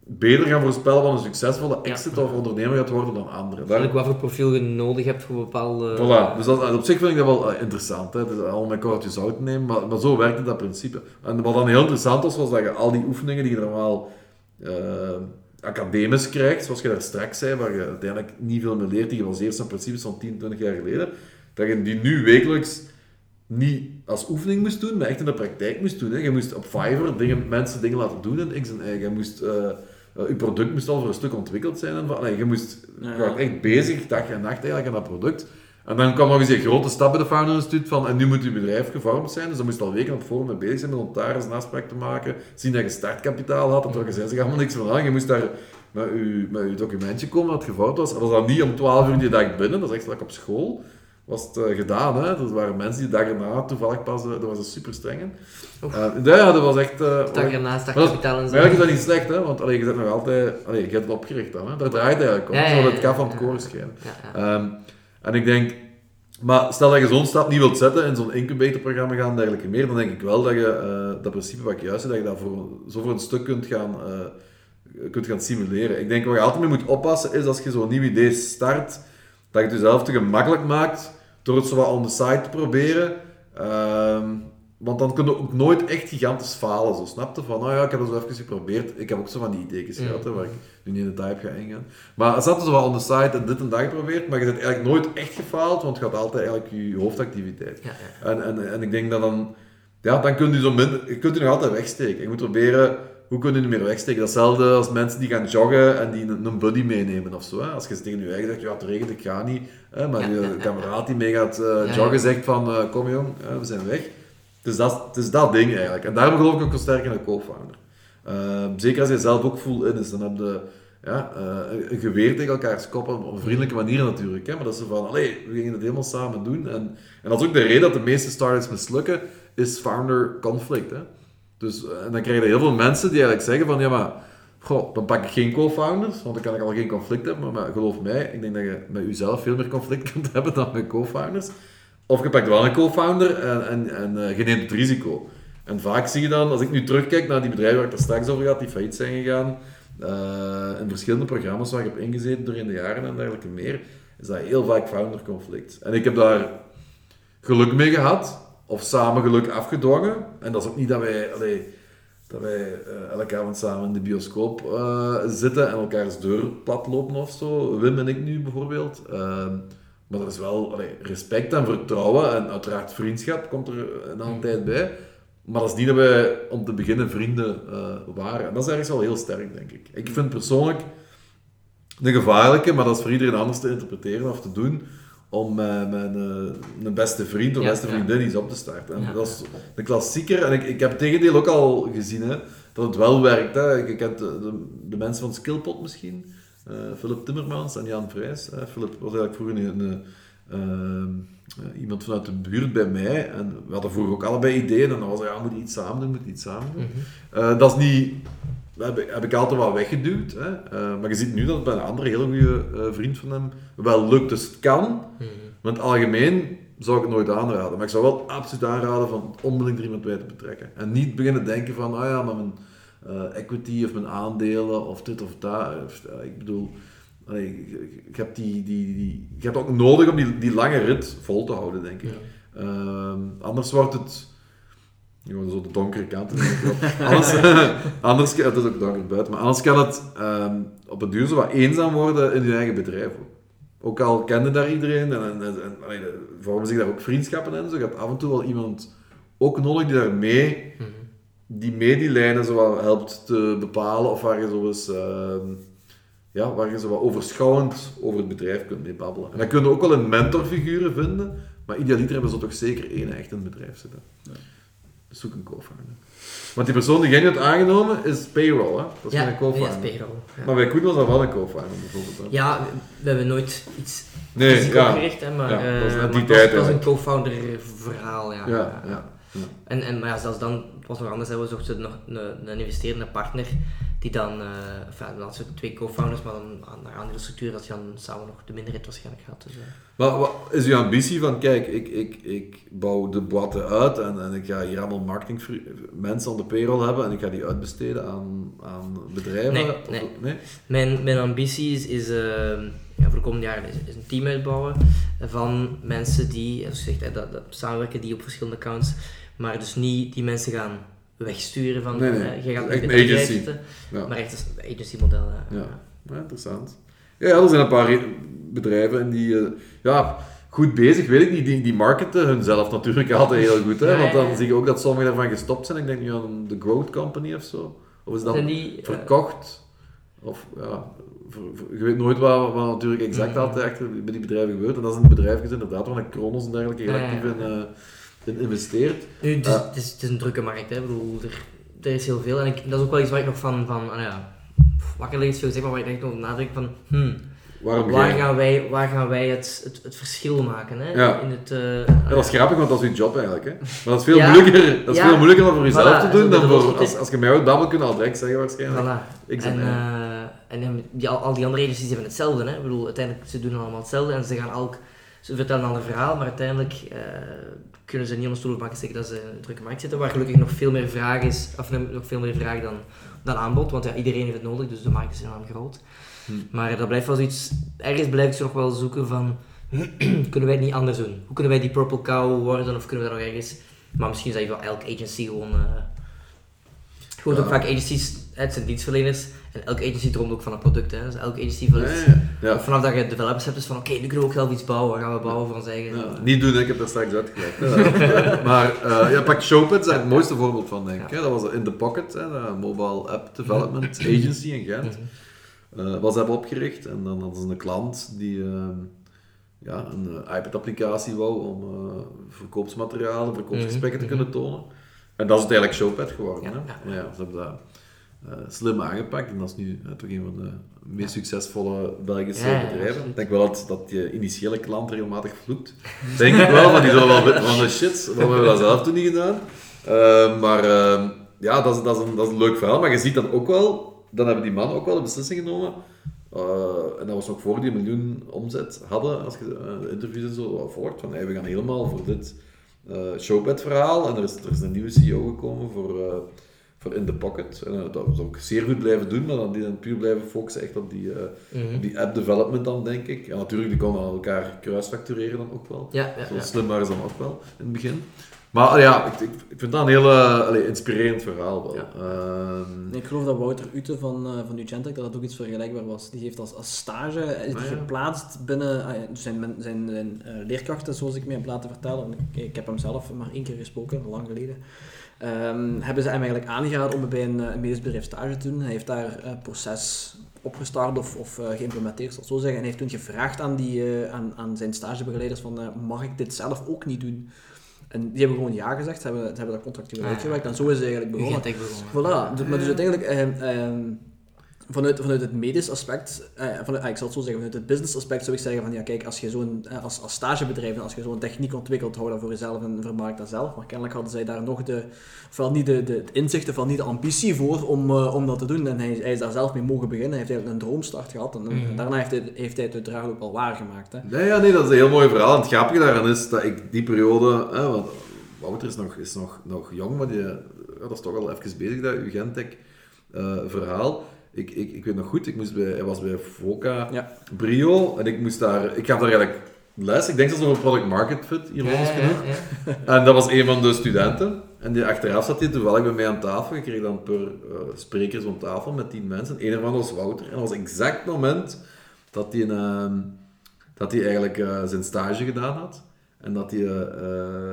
beter gaan voorspellen wat een succesvolle exit of ondernemer gaat worden dan anderen. Daar- Eigenlijk wat voor profiel je nodig hebt voor bepaalde... Voilà, dus dat, op zich vind ik dat wel eh, interessant. Hè. Is al met kortje zout nemen, maar, maar zo werkt het dat principe. En wat dan heel interessant was, was dat je al die oefeningen die je normaal eh, academisch krijgt, zoals je daar straks zei, waar je uiteindelijk niet veel meer leert, die gebaseerd zijn op principes van 10, 20 jaar geleden, dat je die nu wekelijks niet als oefening moest doen, maar echt in de praktijk moest doen. Hè. Je moest op Fiverr dingen, mensen dingen laten doen in X en Y. Je moest... eh, eh, je product moest al voor een stuk ontwikkeld zijn. En van, je moest je Ja. was echt bezig, dag en nacht eigenlijk, aan dat product. En dan kwam nog eens een grote stap bij de Founder Instituut van, en nu moet je bedrijf gevormd zijn. Dus dan moest je al weken op voorhand mee bezig zijn met notaris een afspraak te maken. Zien dat je startkapitaal had, dat er zei zich allemaal niks van aan. Je moest daar met je, met je documentje komen dat het gevormd was. En dat was dan niet om 12 uur die dag binnen, dat is echt like op school. Was het eh, gedaan, hè? Er waren mensen die erna toevallig pas, eh, dat was een super streng. Oef. ja, dat was echt... eh, dat- kapitaal en zo. eigenlijk is dat niet slecht, hè? want allee, je bent nog altijd... Allee, je hebt het opgericht dan, hè? daar draait het eigenlijk om. Ja, ja, Zo dat ja, het kaf van het koren schijnen. Ehm, en ik denk... Maar stel dat je zo'n stap niet wilt zetten in zo'n incubatorprogramma gaan en dergelijke meer, dan denk ik wel dat je eh, dat principe wat ik juist zei, dat je dat voor, zo voor een stuk kunt gaan, eh, kunt gaan simuleren. Ik denk wat je altijd mee moet oppassen is als je zo'n nieuw idee start, dat je het jezelf te gemakkelijk maakt door het zo wat on the side te proberen. Ehm, want dan kun je ook nooit echt gigantisch falen. Zo snap je van, nou ja, ik heb dat zo even geprobeerd. Ik heb ook zo van die ideeën gehad, hè, waar ik nu niet in de type ga ingaan. Maar het zat zo wat on the side en dit en dat geprobeerd, maar je hebt eigenlijk nooit echt gefaald, want het gaat altijd eigenlijk je hoofdactiviteit. Ja, ja. En, en, en ik denk dat dan, ja, dan kun je zo min, je kunt je nog altijd wegsteken. Je moet proberen, hoe kun je nu meer wegsteken? Datzelfde als mensen die gaan joggen en die een, een buddy meenemen of zo. Hè? Als je tegen je eigen zegt, ja, het regent, ik ga niet. Hè? Maar je kameraad die mee gaat eh, joggen zegt van, eh, kom jong, hè, we zijn weg. Het is, dat, het is dat ding eigenlijk. En daarom geloof ik ook wel sterk in een co-founder. Eh, zeker als je zelf ook full in is, dan heb je ja, eh, een geweer tegen elkaars kop, op een vriendelijke manier natuurlijk. Hè? Maar dat is zo van, allee, we gingen het helemaal samen doen. En, en dat is ook de reden dat de meeste startups mislukken, is founder conflict. Hè? Dus, eh, en dan krijg je heel veel mensen die eigenlijk zeggen van, ja maar, dan pak ik geen co-founders, want dan kan ik al geen conflict hebben. Maar, geloof mij, ik denk dat je met jezelf veel meer conflict kunt hebben dan met co-founders. Of je pakt wel een co-founder en, en, eh, je neemt het risico. En vaak zie je dan, als ik nu terugkijk naar die bedrijven waar ik er straks over had, die failliet zijn gegaan, eh, in verschillende programma's waar ik heb ingezeten door in de jaren en dergelijke meer, is dat heel vaak founder conflict. En ik heb daar geluk mee gehad, of samen geluk afgedwongen. En dat is ook niet dat wij, allee, dat wij eh, elke avond samen in de bioscoop eh, zitten en elkaars deur plat lopen of zo. Wim en ik nu bijvoorbeeld. Ehm, maar er is wel allee, respect en vertrouwen en uiteraard vriendschap komt er een aantal tijd bij. Maar dat is niet dat wij om te beginnen vrienden eh, waren. En dat is ergens wel heel sterk, denk ik. Ik vind persoonlijk de gevaarlijke, maar dat is voor iedereen anders te interpreteren of te doen, om mijn eh, een beste vriend of Ja, beste ja. vriendin iets op te starten. En Ja. Dat is de klassieker. En ik, ik heb het tegendeel ook al gezien, hè, dat het wel werkt. Hè. Ik, ik heb de, de, de mensen van Skillpot misschien, eh, Philip Timmermans en Jan Vrijs. Philip was eigenlijk vroeger een, een, eh, eh, iemand vanuit de buurt bij mij. En we hadden vroeger ook allebei ideeën. En dan was er, ja, we moeten iets samen doen, we moeten iets samen doen. Eh, dat is niet... Heb, ik- heb ik altijd wel weggeduwd. Hè. Eh, maar je ziet nu dat het bij een andere hele goede eh, vriend van hem wel lukt. Dus het kan. Maar in het algemeen zou ik het nooit aanraden. Maar ik zou wel absoluut aanraden van onmiddellijk er iemand bij te betrekken. En niet beginnen denken van, ah ja, maar mijn eh, equity of mijn aandelen of dit of dat. Ik bedoel, allee, ik, ik heb die, die, die, je hebt ook nodig om die, die lange rit vol te houden, denk ik. Ehm, anders wordt het... Gewoon zo de donkere kanten. denk ik wel. anders, anders, het is ook donker buiten, maar anders kan het ehm, op het duur zo wat eenzaam worden in je eigen bedrijf. Ook al kende daar iedereen en, en, vormen zich daar ook vriendschappen en zo. Je hebt af en toe wel iemand ook nodig die daar mee, die mee die lijnen zo wat helpt te bepalen of waar je zo eens, ehm, ja, waar je zo wat overschouwend over het bedrijf kunt mee babbelen. En dan kun je ook wel een mentorfiguren vinden, maar idealiter hebben ze toch zeker één echt in het bedrijf zitten. Dus zoek een co-founder. Want die persoon die jij net aangenomen is payroll, hè? Dat is ja, geen co-founder. dat is payroll. Ja. Maar bij Koen was dat wel een co-founder bijvoorbeeld. hè? Ja, we, we hebben nooit iets Nee, fysiek ja. opgericht, hè, maar, Ja, eh, dat maar die het was- tijd het was een co-founder verhaal, ja. Ja, ja. ja. En, en maar ja, zelfs dan het was nog anders. Hè. We zochten nog een, een investerende partner die dan, eh enfin, dan twee co-founders, maar dan aan- naar aandeelstructuur dat je dan samen nog de minderheid waarschijnlijk gaat. Dus, eh. Maar wat is uw ambitie van, kijk, ik, ik, ik bouw de boaten uit en, en ik ga hier allemaal marketing mensen aan de payroll hebben en ik ga die uitbesteden aan, aan bedrijven? Nee, Of- nee. nee? Mijn, mijn ambitie is, is, eh, ja, voor de komende jaren is, is een team uitbouwen van mensen die, zoals gezegd, hè, dat, dat samenwerken die op verschillende accounts, maar dus niet die mensen gaan wegsturen van, Nee, nee. eh, jij gaat Echt een in het bedrijf agency. zitten, Ja. maar echt een agency model. Ja. ja, interessant. Ja, er zijn een paar bedrijven en die, eh, ja, goed bezig, weet ik niet, die, die marketen hunzelf natuurlijk altijd heel goed. Hè? Want dan zie je ook dat sommigen daarvan gestopt zijn. Ik denk nu aan de Growth Company of zo. Of is dat eh, verkocht? Of ja, je weet nooit wat, wat natuurlijk exact Mhm. altijd achter bij die bedrijven gebeurt. En dat is een bedrijf inderdaad waar een Kronos en dergelijke heel actief in, ja. Eh, in investeert. Nu, het, is, het, is, het is een drukke markt, hè. Ik bedoel, er, er is heel veel. En ik, dat is ook wel iets waar ik nog van, van ah ja, wakker ligt veel zeg maar, waar ik echt nog nadruk van, hmm, Waarom waar, gaan wij, waar gaan wij het, het, het verschil maken, hè? Ja. In het, eh, Ja, dat is grappig, want dat is je job eigenlijk. Hè. Maar dat is veel, Ja. moeilijker, dat is veel moeilijker dan voor jezelf Voilà, te doen. Dan voor, als, als je mij uit babbelt, kun je al direct zeggen waarschijnlijk. Voilà. Ik En, zeg, eh, en die, al, al die andere agencies hebben hetzelfde. Hè? Ik bedoel, uiteindelijk, ze doen allemaal hetzelfde en ze gaan elk... Ze vertellen al een verhaal, maar uiteindelijk eh, kunnen ze niet onder stoel banken zeggen dat ze in een drukke markt zitten, waar gelukkig nog veel meer vraag is, of nog veel meer vraag dan, dan aanbod, want ja, iedereen heeft het nodig, dus de markt is enorm groot. Hm. Maar dat blijft wel zoiets... Ergens blijf ik ze nog wel zoeken van... kunnen wij het niet anders doen? Hoe kunnen wij die purple cow worden, of kunnen we dat nog ergens... Maar misschien is dat wel elke agency gewoon... gewoon ook vaak agencies, het zijn dienstverleners, en elke agency droomt ook van een product. Hè. Dus elke agency wil ja, iets... ja, ja. Vanaf dat je developers hebt, is van oké, nu kunnen we ook zelf iets bouwen. Wat gaan we bouwen voor ons eigen... Ja, niet doen, ik heb dat straks uitgelegd. Ja. maar uh, ja, pak Showpad, is daar het mooiste voorbeeld van, denk ik. hè. Dat was In The Pocket, hè, de mobile app development agency in Gent. Mhm. eh, was hebben opgericht en dan hadden ze een klant die ehm, ja, een eh, iPad-applicatie wou om eh, verkoopsmaterialen, verkoopsgesprekken te Mhm, kunnen tonen. En dat is uiteindelijk Showpad geworden. Ja, hè? ja. Maar ja, ze hebben dat slim aangepakt en dat is nu eh, toch een van de meest succesvolle Belgische Ja, bedrijven. Ik denk wel dat, dat je initiële klant regelmatig vloekt. Denk ik wel, want die zullen wel van de shit, waarom hebben we dat zelf toen niet gedaan? Eh, maar eh, ja, dat is, dat, is een, dat is een leuk verhaal. Maar je ziet dan ook wel, dan hebben die mannen ook wel de beslissing genomen. eh, en dat was nog voor die een miljoen omzet hadden, als je eh, de interviews en zo volgt, van hey, we gaan helemaal voor dit eh Showpad-verhaal. En er is, er is een nieuwe CEO gekomen voor, eh, voor in the pocket. En eh, dat zou ik zeer goed blijven doen, maar dan, die dan puur blijven focussen echt op die, eh, Mhm. op die app development dan, denk ik. En natuurlijk, die konden elkaar kruisfactureren dan ook wel. Ja, ja, Zo ja. slim waren ze dan ook wel in het begin. Maar allee, ja, ik, ik, ik vind dat een heel allee, inspirerend verhaal wel. Ja. Ehm, Ik geloof dat Wouter Ute van, eh van dat dat ook iets vergelijkbaar was. Die heeft als, als stage is Ah, ja. geplaatst binnen ah dus zijn, zijn, zijn eh, leerkrachten, zoals ik me heb laten vertellen. Ik, ik heb hem zelf maar één keer gesproken, lang geleden. Ehm, hebben ze hem eigenlijk aangeraden om bij een, eh, een medisch bedrijf stage te doen. Hij heeft daar een proces opgestart of, of eh, geïmplementeerd, zal ik zo zeggen. En hij heeft toen gevraagd aan, die, eh, aan, aan zijn stagebegeleiders van, eh, mag ik dit zelf ook niet doen? En die hebben gewoon ja gezegd, ze hebben, ze hebben dat contractueel Ah, uitgewerkt en zo is het eigenlijk begonnen. Begonnen. Voilà, dus- maar dus uiteindelijk, ehm, ehm, vanuit, vanuit het medisch aspect, eh, vanuit, ah, ik zal het zo zeggen, vanuit het business aspect zou ik zeggen van ja, kijk, als je zo'n, eh, als, als stagebedrijf, en als je zo'n techniek ontwikkelt, hou dat voor jezelf en vermaak dat zelf. Maar kennelijk hadden zij daar nog de, ofwel niet de, de, het inzicht, ofwel niet de ambitie voor om, eh, om dat te doen. En hij, hij is daar zelf mee mogen beginnen, hij heeft eigenlijk een droomstart gehad en, en Mhm. daarna heeft hij, heeft hij het uiteraard ook wel waargemaakt. Hè. Nee, ja, nee, dat is een heel mooi verhaal. En het grappige daaraan is dat ik die periode... Hè, want Wouter is nog, is nog, nog jong, maar die, ja, dat is toch al even bezig, dat Ugentech eh verhaal. Ik, ik, ik weet nog goed, ik moest bij, hij was bij Foca Ja. Brio en ik moest daar... Ik gaf daar eigenlijk les. Ik denk zelfs over product market fit, ironisch ja, genoeg. ja. En dat was een van de studenten. En die achteraf zat hij toevallig bij mij aan tafel. Ik kreeg dan per eh, sprekers om tafel met tien mensen. Eén ervan was Wouter. En dat was exact het moment dat hij, ehm, dat hij eigenlijk eh, zijn stage gedaan had. En dat hij eh,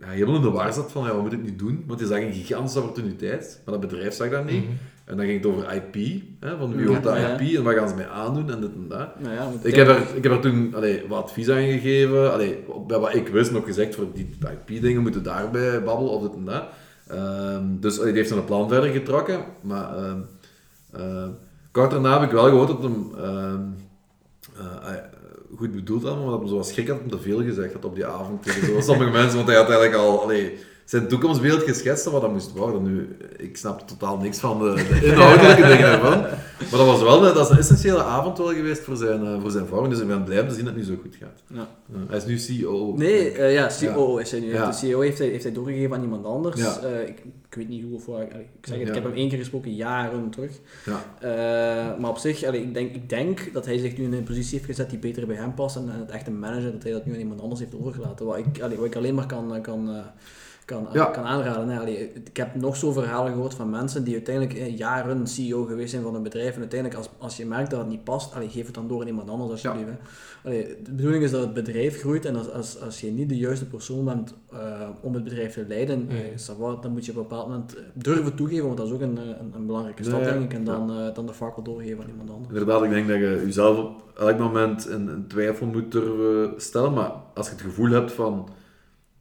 ja, helemaal in de war zat van, ja, wat moet ik nu doen? Want hij zag een gigantische opportuniteit. Maar dat bedrijf zag dat niet. Mhm. En dan ging het over IP. Hè, van wie hoort dat ja. IP en wat gaan ze mee aandoen en dit en dat. Nou Ik heb er, ik heb er toen allee, wat advies aan gegeven. Allee, bij wat ik wist nog gezegd, voor die IP-dingen moeten daarbij babbelen of dit en dat. Ehm, dus allee, die heeft zijn plan verder getrokken. Maar ehm, ehm, kort daarna heb ik wel gehoord dat hem eh, ah, goed bedoeld had, maar dat hij zoals schrik had hem te veel gezegd had op die avond tegen zo sommige mensen. Want hij had eigenlijk al allee, zijn toekomstbeeld geschetst van wat dat moest worden. Nu, ik snap totaal niks van de, de inhoudelijke dingen daarvan. Maar dat was wel dat is een essentiële avond wel geweest voor zijn, eh, voor zijn vorm. Dus ik ben blij om te zien dat het nu zo goed gaat. Ja. Ja, hij is nu CEO. Nee, eh, ja, COO is hij nu. Ja. De CEO heeft hij, heeft hij doorgegeven aan iemand anders. Ja. Eh, ik, ik weet niet hoe of waar. Ik, zeg het, Ja. ik heb hem één keer gesproken, jaren terug. Ja. Eh, maar op zich, allee, ik, denk, ik denk dat hij zich nu in een positie heeft gezet die beter bij hem past. En, en het echte manager, dat hij dat nu aan iemand anders heeft overgelaten. Wat ik, allee, wat ik alleen maar kan, eh, kan, eh, kan, Ja. kan aanraden. ik heb nog zo verhalen gehoord van mensen die uiteindelijk eh, jaren CEO geweest zijn van een bedrijf. En uiteindelijk, als, als je merkt dat het niet past, allee, geef het dan door aan iemand anders alsjeblieft. hè. Allee, de bedoeling is dat het bedrijf groeit en als, als, als je niet de juiste persoon bent eh, om het bedrijf te leiden, eh, dan moet je op een bepaald moment durven toegeven, want dat is ook een, een, een belangrijke stap, Ja, ja. denk ik, en dan, eh, dan de fakkel doorgeven aan iemand anders. Inderdaad, ik denk dat je jezelf op elk moment in, in twijfel moet durven stellen. Maar als je het gevoel hebt van...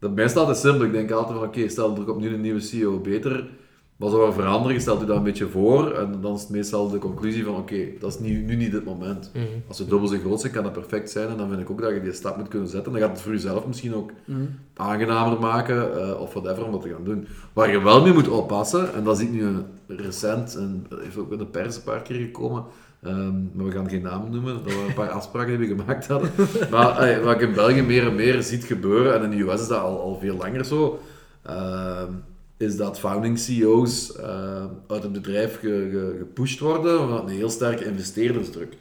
Dat mij staat het simpel. Ik denk altijd van, oké, stel er komt nu een nieuwe CEO beter. Wat zou er veranderen? Stelt je dat een beetje voor. En dan is het meestal de conclusie van, oké, dat is nu, nu niet het moment. Mhm. Als we dubbel zo groot zijn, kan dat perfect zijn. En dan vind ik ook dat je die stap moet kunnen zetten. Dan gaat het voor jezelf misschien ook Mhm. aangenamer maken, eh, of whatever, om dat te gaan doen. Waar je wel mee moet oppassen, en dat zie ik nu recent, en dat heeft ook in de pers een paar keer gekomen, ehm, maar we gaan geen namen noemen, dat we een paar afspraken die we gemaakt hadden. Maar wat ik in België meer en meer ziet gebeuren, en in de US is dat al, al veel langer zo, ehm, is dat founding CEO's eh, uit het bedrijf ge, ge- gepusht worden vanuit een heel sterke investeerdersdruk.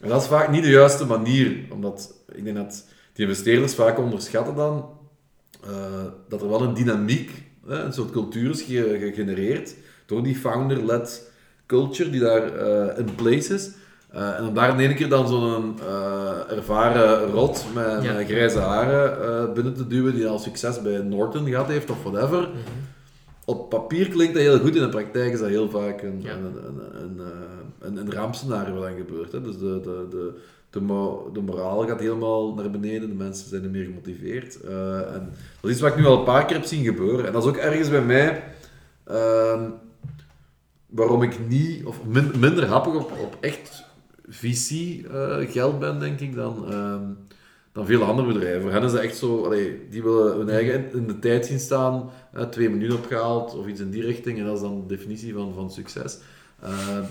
En dat is vaak niet de juiste manier, omdat ik denk dat die investeerders vaak onderschatten dan eh, dat er wel een dynamiek, een soort cultuur is ge- gegenereerd door die founder-led culture die daar eh, in place is. Eh, en om daar in één keer dan zo'n eh, ervaren rot met, Ja. met grijze haren eh, binnen te duwen die al succes bij Norton gehad heeft of whatever. Mhm. Op papier klinkt dat heel goed, in de praktijk is dat heel vaak een, Ja. een, een, een, een, een rampscenario wat dan gebeurt. Hè. Dus de, de, de, de, mo- de moraal gaat helemaal naar beneden, de mensen zijn niet meer gemotiveerd. En dat is iets wat ik nu al een paar keer heb zien gebeuren. En dat is ook ergens bij mij ehm, waarom ik niet, of min- minder happig op, op echt VC-geld ben, denk ik, dan, ehm, dan veel andere bedrijven. Voor hen is echt zo, die willen hun eigen in, de tijd zien staan, eh, twee minuten opgehaald of iets in die richting, en dat is dan de definitie van, van succes. Ehm,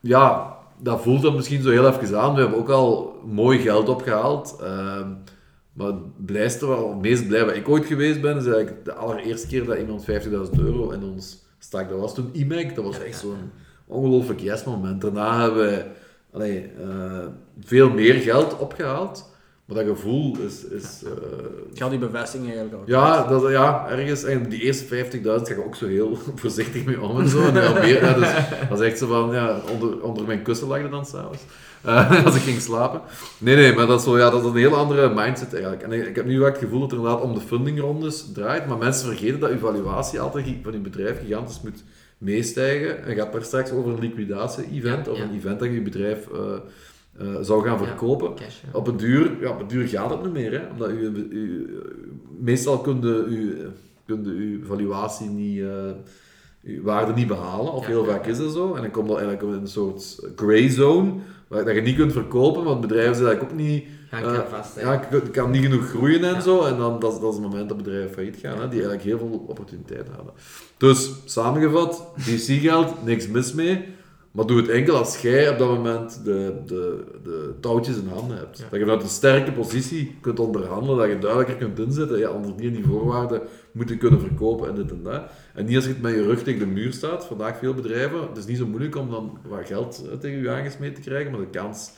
ja, dat voelt dan misschien zo heel even aan. We hebben ook al mooi geld opgehaald. ehm, maar het blijste wel, meest blij waar ik ooit geweest ben, is eigenlijk de allereerste keer dat iemand 50.000 euro in ons stak. Dat was toen IMAC, dat was echt zo'n ongelooflijk yes-moment. Daarna hebben we allee, eh, veel meer geld opgehaald. Maar dat gevoel is... is eh, Ik had die bevestiging eigenlijk ook. ja, dat, ja, ergens. En die eerste 50.000 ga ik ook zo heel voorzichtig mee om en zo. En ja, meer, ja, dus dat is echt zo van, ja, onder, onder mijn kussen lag je dan s'avonds. Eh, als ik ging slapen. Nee, nee, maar dat is, zo, ja, dat is een heel andere mindset eigenlijk. En ik, ik heb nu wel het gevoel dat het inderdaad om de fundingrondes draait. Maar mensen vergeten dat uw valuatie altijd van uw bedrijf gigantisch moet meestijgen. En gaat daar straks over een liquidatie-event Ja, of ja. een event dat je bedrijf eh, eh, zou gaan Ja, verkopen. cash, ja. Op het duur, ja, op het duur gaat het niet meer, hè? omdat u, u, meestal kun je uw, valuatie niet, eh, uw waarde niet behalen, of heel vaak is dat zo. En dan komt dat eigenlijk in een soort grey zone, waar dat je niet kunt verkopen, want bedrijven zijn eigenlijk ook niet... Gaan eh, kan vast. ja, kan- niet genoeg groeien en zo, en dan, dat, is- dat is het moment dat bedrijven failliet gaan, hè, die eigenlijk heel veel opportuniteit hadden. Dus, samengevat, VC-geld, niks mis mee, maar doe het enkel als jij op dat moment de, de, de touwtjes in handen hebt. Ja. Dat je vanuit een sterke positie kunt onderhandelen, dat je duidelijker kunt inzetten, ja, onder die en die voorwaarden moet je kunnen verkopen en dit en dat. En niet als je het met je rug tegen de muur staat, vandaag veel bedrijven, het is niet zo moeilijk om dan wat geld eh, tegen je aangesmeed te krijgen, maar de kans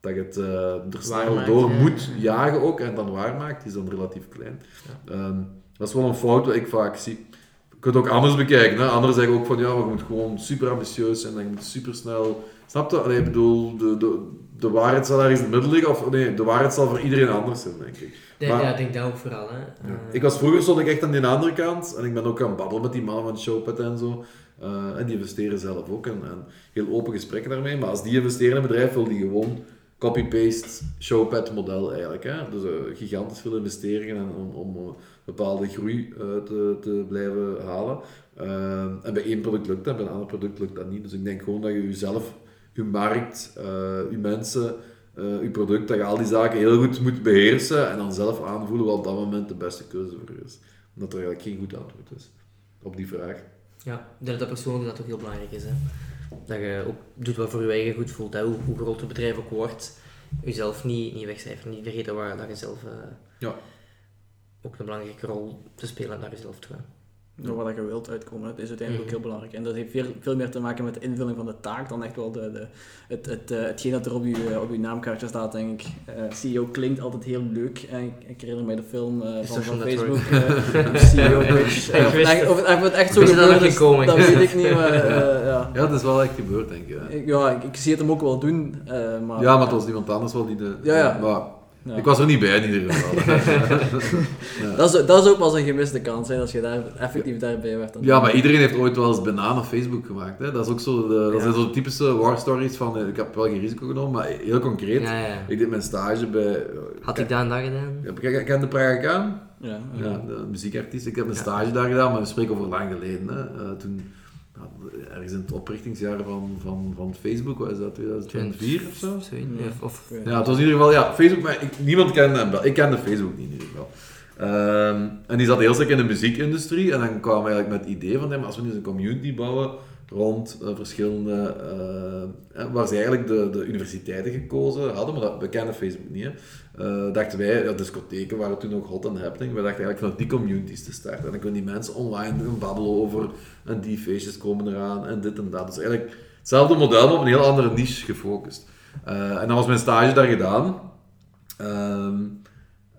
dat je het eh, er snel maakt, door ja. moet jagen ook en dan waarmaakt, is dan relatief klein. Ehm, dat is wel een fout wat ik vaak zie. Je kunt het ook anders bekijken. Hè? Anderen zeggen ook van ja, maar je moet gewoon super ambitieus zijn en moet super snel. Snap je? Allee, ik bedoel, de, de, de waarheid zal ergens in het midden liggen. Of nee, de waarheid zal voor iedereen anders zijn, denk ik. Nee, maar- ja, ik denk dat ook vooral. Hè. Ja. Eh, Ik was vroeger stond ik echt aan die andere kant en ik ben ook aan het babbelen met die mannen van Showpad en zo. Eh, en die investeren zelf ook en, en heel open gesprekken daarmee. Maar als die investeren in een bedrijf, wil die gewoon copy-paste Showpad model eigenlijk. Hè? Dus eh, gigantisch veel investeringen en om, om bepaalde groei eh, te, te blijven halen. Eh, en bij één product lukt dat, bij een ander product lukt dat niet. Dus ik denk gewoon dat je jezelf, je markt, eh, je mensen, je product, dat je al die zaken heel goed moet beheersen en dan zelf aanvoelen wat op dat moment de beste keuze voor je is. Omdat er eigenlijk geen goed antwoord is op die vraag. Ja, ik denk dat dat persoonlijk dat ook heel belangrijk is. Hè. Dat je ook doet wat voor je eigen goed voelt. Hè. Hoe, hoe groot het bedrijf ook wordt, jezelf niet, niet wegcijferen. Niet vergeten waar dat je zelf Ja. Ook een belangrijke rol te spelen naar jezelf toe. Door wat je wilt uitkomen, dat is uiteindelijk ook heel belangrijk. En dat heeft veel, veel meer te maken met de invulling van de taak dan echt wel de, de, het, het, eh, hetgeen dat er op je, eh, op uw naamkaartje staat, denk ik. Eh, CEO klinkt altijd heel leuk. En ik, ik herinner mij de film van, van. Facebook, eh, CEO Bridge. Ik of, of, het, of het echt zo dat gebeurd is, dat ik wist weet ik niet, maar eh, ja. Ja, dat is wel echt gebeurd, denk ik. hè. Ik- Ja, ik, ik zie het hem ook wel doen, eh, maar... Ja, maar het was iemand anders wel die de... Ja, ja. Maar Ja. ik was er niet bij in ieder geval. ja. Dat is, dat is ook pas een gemiste kans, hè, als je daar effectief daarbij werd. dan. Ja, maar iedereen heeft ooit wel eens bananen Facebook gemaakt. Hè? Dat is ook zo de, dat zijn zo de typische war stories van eh, ik heb wel geen risico genomen, maar heel concreet. Ja, ja. Ik deed mijn stage bij... Had ik dat en dat gedaan? Je ken de Praga aan? Ja, Ja, de muziekartiest. Ik heb een Ja. stage daar gedaan, maar we spreken over lang geleden. Hè. Eh, toen, ergens in het oprichtingsjaar van, van, van Facebook, wat is dat, 2004 of zo? Ja. Of, Ja, het was in ieder geval, ja, Facebook, maar ik, niemand kende hem. wel. Ik kende Facebook niet in ieder geval. Ehm, en die zat heel sterk in de muziekindustrie en dan kwamen we eigenlijk met het idee van, hem als we nu eens een community bouwen rond eh, verschillende, eh, waar ze eigenlijk de, de universiteiten gekozen hadden, maar dat, we kennen Facebook niet, hè. Eh, dachten wij, ja, discotheken waren toen ook hot and happening, wij dachten eigenlijk vanuit die communities te starten. En dan kunnen die mensen online babbelen over, en die feestjes komen eraan, en dit en dat. Dus eigenlijk hetzelfde model, maar op een heel andere niche gefocust. Eh, en dan was mijn stage daar gedaan. Ehm,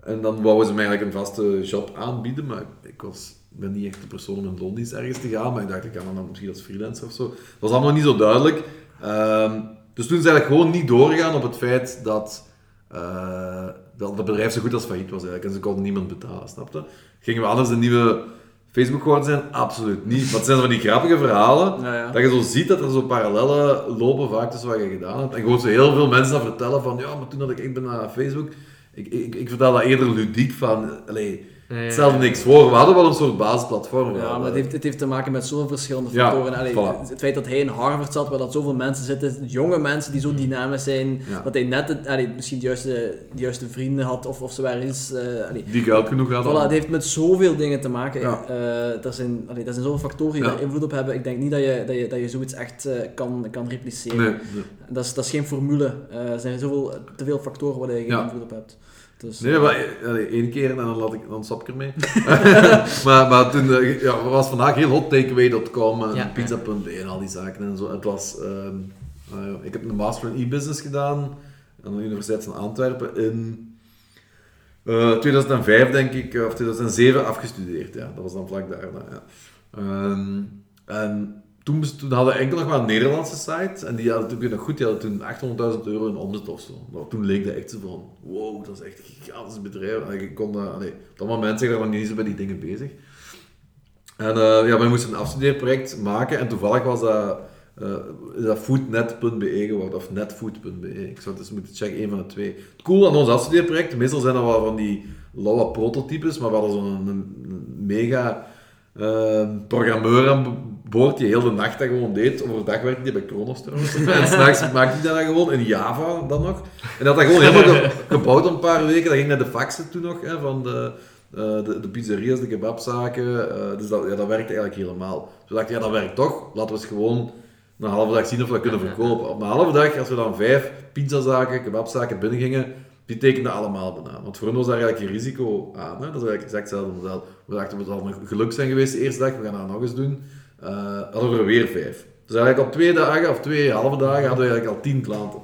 en dan wouden ze mij eigenlijk een vaste job aanbieden, maar ik was, ben niet echt de persoon om in loondienst ergens te gaan, maar ik dacht, ik kan dan misschien als freelancer of zo. Dat was allemaal niet zo duidelijk. Ehm, dus toen is eigenlijk gewoon niet doorgegaan op het feit dat, eh, dat bedrijf zo goed als failliet was eigenlijk, en ze konden niemand betalen, snapte? Gingen we anders een nieuwe Facebook geworden zijn? Absoluut niet. Maar het zijn van die grappige verhalen, Ja, ja. dat je zo ziet dat er zo parallellen lopen vaak tussen wat je gedaan hebt. En gewoon zo heel veel mensen dat vertellen van, ja, maar toen dat ik, ik ben naar Facebook, ik, ik, ik vertel dat eerder ludiek van, allee, Stel ja. niks voor. We hadden wel een soort basisplatform. Ja, maar het heeft, het heeft te maken met zoveel verschillende Ja, factoren. Allee, voilà. Het feit dat hij in Harvard zat, waar dat zoveel mensen zitten, jonge mensen die zo dynamisch zijn, Ja. dat hij net het, allee, misschien de juiste, de juiste vrienden had of, of zo waar is. eh. Die geld genoeg hadden. Voilà, het heeft met zoveel dingen te maken. Ja. Eh, er, zijn, allee, er zijn zoveel factoren die daar invloed op hebben. Ik denk niet dat je, dat je, dat je zoiets echt eh, kan, kan repliceren. Nee, nee. Dat, is, dat is geen formule. Er zijn zoveel, te veel factoren waar je geen invloed op hebt. Dus, Nee, maar eh, allee, één keer en dan, laat ik, dan stap ik ermee. maar, maar toen eh, ja, was vandaag heel hot takeaway.com en Ja, pizza.be en al die zaken en zo. Het was, ehm, ik heb een master in e-business gedaan aan de Universiteit van Antwerpen in eh, 2005 denk ik, of 2007 afgestudeerd. Ja, dat was dan vlak daarna. Ja. Ehm, en toen, hadden we enkel nog maar een Nederlandse site. En die hadden toen, goed, die hadden toen 800.000 euro in omzet of zo. Maar toen leek dat echt zo van, wow, dat is echt een gigantisch bedrijf. En ik kon op dat moment zeg ik nog niet zo bij die dingen bezig. En eh, ja, wij moesten een afstudeerproject maken en toevallig was dat, eh, is dat foodnet.be geworden, of netfood.be. Ik zou het eens moeten checken, één van de twee. Het cool aan ons afstudeerproject, meestal zijn dat wel van die lauwe prototypes, maar we hadden zo'n mega eh, programmeur aan boord die heel de nacht dat gewoon deed. Overdag werkte hij bij Kronos trouwens. en s'nachts maakte hij dat gewoon in Java dan nog. En dat had dat gewoon helemaal ge- gebouwd een paar weken. Dat ging naar de faxen toen nog, hè, van de, eh, de, de pizzeria's, de kebabzaken. eh, dus dat, ja, dat werkte eigenlijk helemaal. Dus we dachten, ja, dat werkt toch. Laten we eens gewoon een halve dag zien of we dat kunnen verkopen. Op een halve dag, als we dan vijf pizzazaken, kebabzaken binnengingen, die tekenden allemaal bijna. Want voor hen was daar eigenlijk geen risico aan. Hè? Dat is eigenlijk exact hetzelfde model. We dachten, zal een geluk zijn geweest de eerste dag, we gaan dat nog eens doen. Eh hadden we er weer vijf. Dus eigenlijk op twee dagen, of twee halve dagen, hadden we eigenlijk al tien klanten.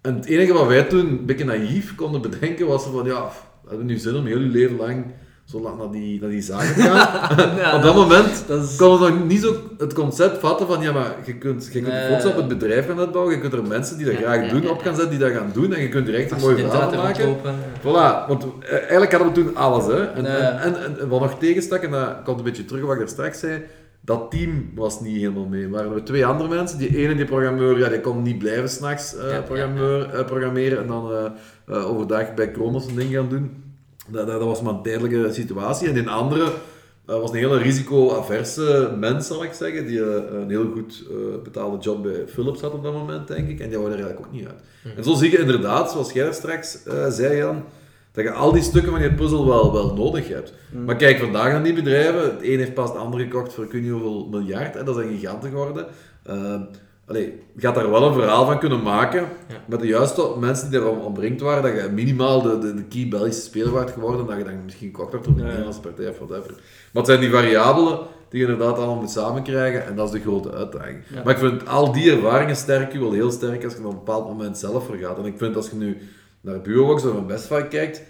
En het enige wat wij toen, een beetje naïef, konden bedenken, was van, ja, we hebben nu zin om heel je leven lang zo lang naar die, naar die zaken te gaan. op dat moment dat is- konden we nog niet zo het concept vatten van, ja, maar je kunt, je kunt focus op het bedrijf gaan uitbouwen, je kunt er mensen die dat Ja, graag ja, doen op gaan zetten, die dat gaan doen, en je kunt er echt een Als mooi je het verhaal maken. Voilà, want eh, eigenlijk hadden we toen alles. Hè. En, en, en, en wat nog tegenstak, en dat komt een beetje terug wat ik daar straks zei, dat team was niet helemaal mee. Waren er twee andere mensen. Die ene, die programmeur, ja, die kon niet blijven s'nachts Ja, programmeur, eh, programmeren en dan eh, overdag bij Kronos een ding gaan doen. Dat, dat, dat was maar een tijdelijke situatie. En die andere was een hele risico-averse mens, zal ik zeggen, die een heel goed betaalde job bij Philips had op dat moment, denk ik. En die wou er eigenlijk ook niet uit. En zo zie je inderdaad, zoals jij straks zei, Jan, dat je al die stukken van je puzzel wel, wel nodig hebt. Maar kijk, vandaag aan die bedrijven, het een heeft pas het andere gekocht voor ik weet niet hoeveel miljard, en dat zijn giganten geworden. Eh, allee, je gaat daar wel een verhaal van kunnen maken, met de juiste mensen die erom omringd waren, dat je minimaal de, de, de key Belgische speler wordt geworden, dat je dan misschien gekocht hebt door de Ja. Nederlandse partij of whatever. Maar het zijn die variabelen die je inderdaad allemaal moet samenkrijgen, en dat is de grote uitdaging. Ja. Maar ik vind al die ervaringen sterk je wel heel sterk als je op een bepaald moment zelf voor gaat. En ik vind als je nu naar Bureaubox of een Bestfy kijkt,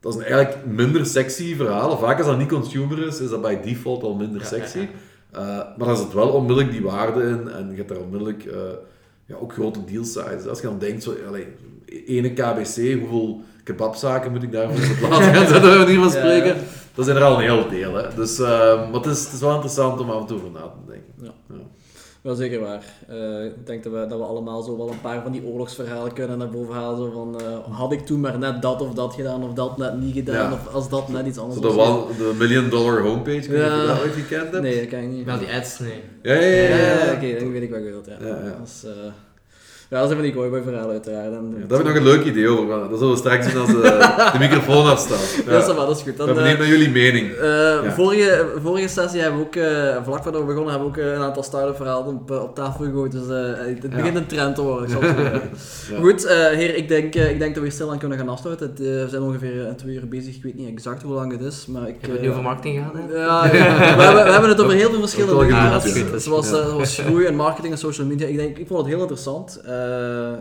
dat is een eigenlijk minder sexy verhaal. Vaak als dat niet consumer is, is dat bij default al minder Ja, sexy. ja, Uh, maar dan zit wel onmiddellijk die waarde in en je hebt daar onmiddellijk uh, ja, ook grote deal sizes. Als je dan denkt, zo, ene KBC, hoeveel kebabzaken moet ik daarvoor op plaats gaan zetten, we niet van spreken. Dat zijn er al een heel deel. Hè. Dus, uh, maar het is, het is wel interessant om af en toe over na te denken. Wel zeker waar. Uh, ik denk dat we, dat we allemaal zo wel een paar van die oorlogsverhalen kunnen naar boven halen. Zo van, uh, had ik toen maar net dat of dat gedaan, of dat net niet gedaan, Ja. of als dat net iets anders Zo de, was. one, de million dollar homepage, of je Ja. dat ooit gekend hebt. Nee, dat kan ik niet. Wel die ads, nee. Ja, ja, ja. Ja, ja, ja, ja. oké, dan weet ik wat je wilt. Ja. Ja, ja. Dat, is, uh, ja, dat zijn van die cowboy verhalen uiteraard. En, Ja, daar heb ik nog een leuk idee over, maar dat zullen we straks doen als uh, de microfoon afstaat. Ja, dat is wel, dat is goed. Dan, Ik ben benieuwd eh, naar jullie mening. Uh, vorige, vorige sessie hebben we ook, uh, vlak voordat we begonnen, hebben we ook uh, een aantal start-up verhalen op, op tafel gegooid. Dus het begint een trend te worden. Ik zal het zo zeggen. Ja. Goed, heer, ik denk, ik denk dat we stil aan kunnen gaan afsluiten. Het, we zijn ongeveer een twee uur bezig. Ik weet niet exact hoe lang het is. Maar ik, Hebben we het nu over marketing gehad? Ja, ja. we, hebben, we hebben het over heel veel verschillende dingen dat Zoals, eh, zoals groei en marketing en social media. Ik, denk, ik vond het heel interessant.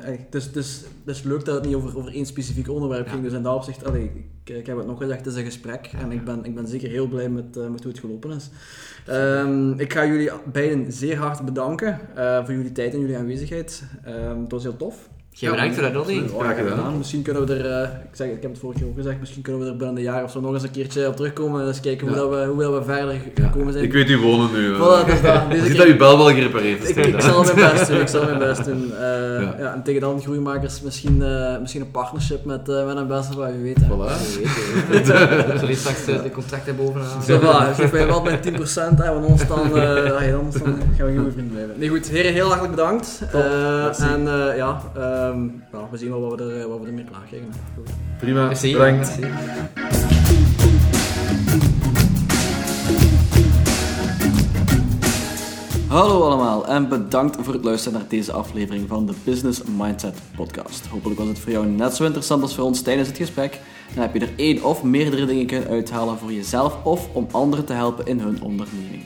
Het, is, het, is, het is leuk dat het niet over, over één specifiek onderwerp ging. Dus in dat opzicht, allee, ik, ik heb het nog gezegd, het is een gesprek. En ik ben, ik ben zeker heel blij met, uh, met hoe het gelopen is. Um, ik ga jullie beiden zeer hard bedanken uh, voor jullie tijd en jullie aanwezigheid. Um, het was heel tof. Jij bedankt voor dat nodig. Graag gedaan. Misschien kunnen we er, uh, ik, zeg, ik heb het vorige keer ook gezegd, misschien kunnen we er binnen een jaar of zo nog eens een keertje op terugkomen en eens kijken hoe, Ja. dat we, hoe dat we verder gekomen zijn. Ik weet uw wonen nu. eh. Voilà, dus dat, Je deze ziet keer- dat je bel wel gerepareerd is. ik, ik zal mijn best doen, ik zal mijn best doen. Eh, Ja. ja. en tegen dan groeimakers misschien, eh, misschien een partnership met, eh, met een beste, wat je weet. hè. Voilà. Wie weet. Zullen we straks de, de contracten bovenaan? Zo, voilà, geef mij wel mijn 10%, hè, want anders dan, eh, ja, anders dan gaan we goede vrienden blijven. Nee goed, heren, heel hartelijk bedankt. Eh, en eh, ja, ehm, we zien wel wat we, er, wat we ermee klaar krijgen. Goed. Prima, Merci. bedankt. Merci. Hallo allemaal en bedankt voor het luisteren naar deze aflevering van de Business Mindset Podcast. Hopelijk was het voor jou net zo interessant als voor ons tijdens het gesprek. En heb je er één of meerdere dingen kunnen uithalen voor jezelf of om anderen te helpen in hun onderneming.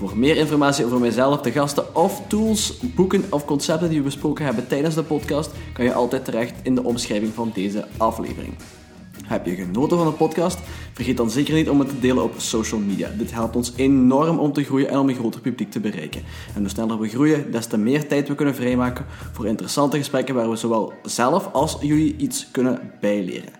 Voor meer informatie over mijzelf, de gasten of tools, boeken of concepten die we besproken hebben tijdens de podcast, kan je altijd terecht in de omschrijving van deze aflevering. Heb je genoten van de podcast? Vergeet dan zeker niet om het te delen op social media. Dit helpt ons enorm om te groeien en om een groter publiek te bereiken. En hoe sneller we groeien, des te meer tijd we kunnen vrijmaken voor interessante gesprekken waar we zowel zelf als jullie iets kunnen bijleren.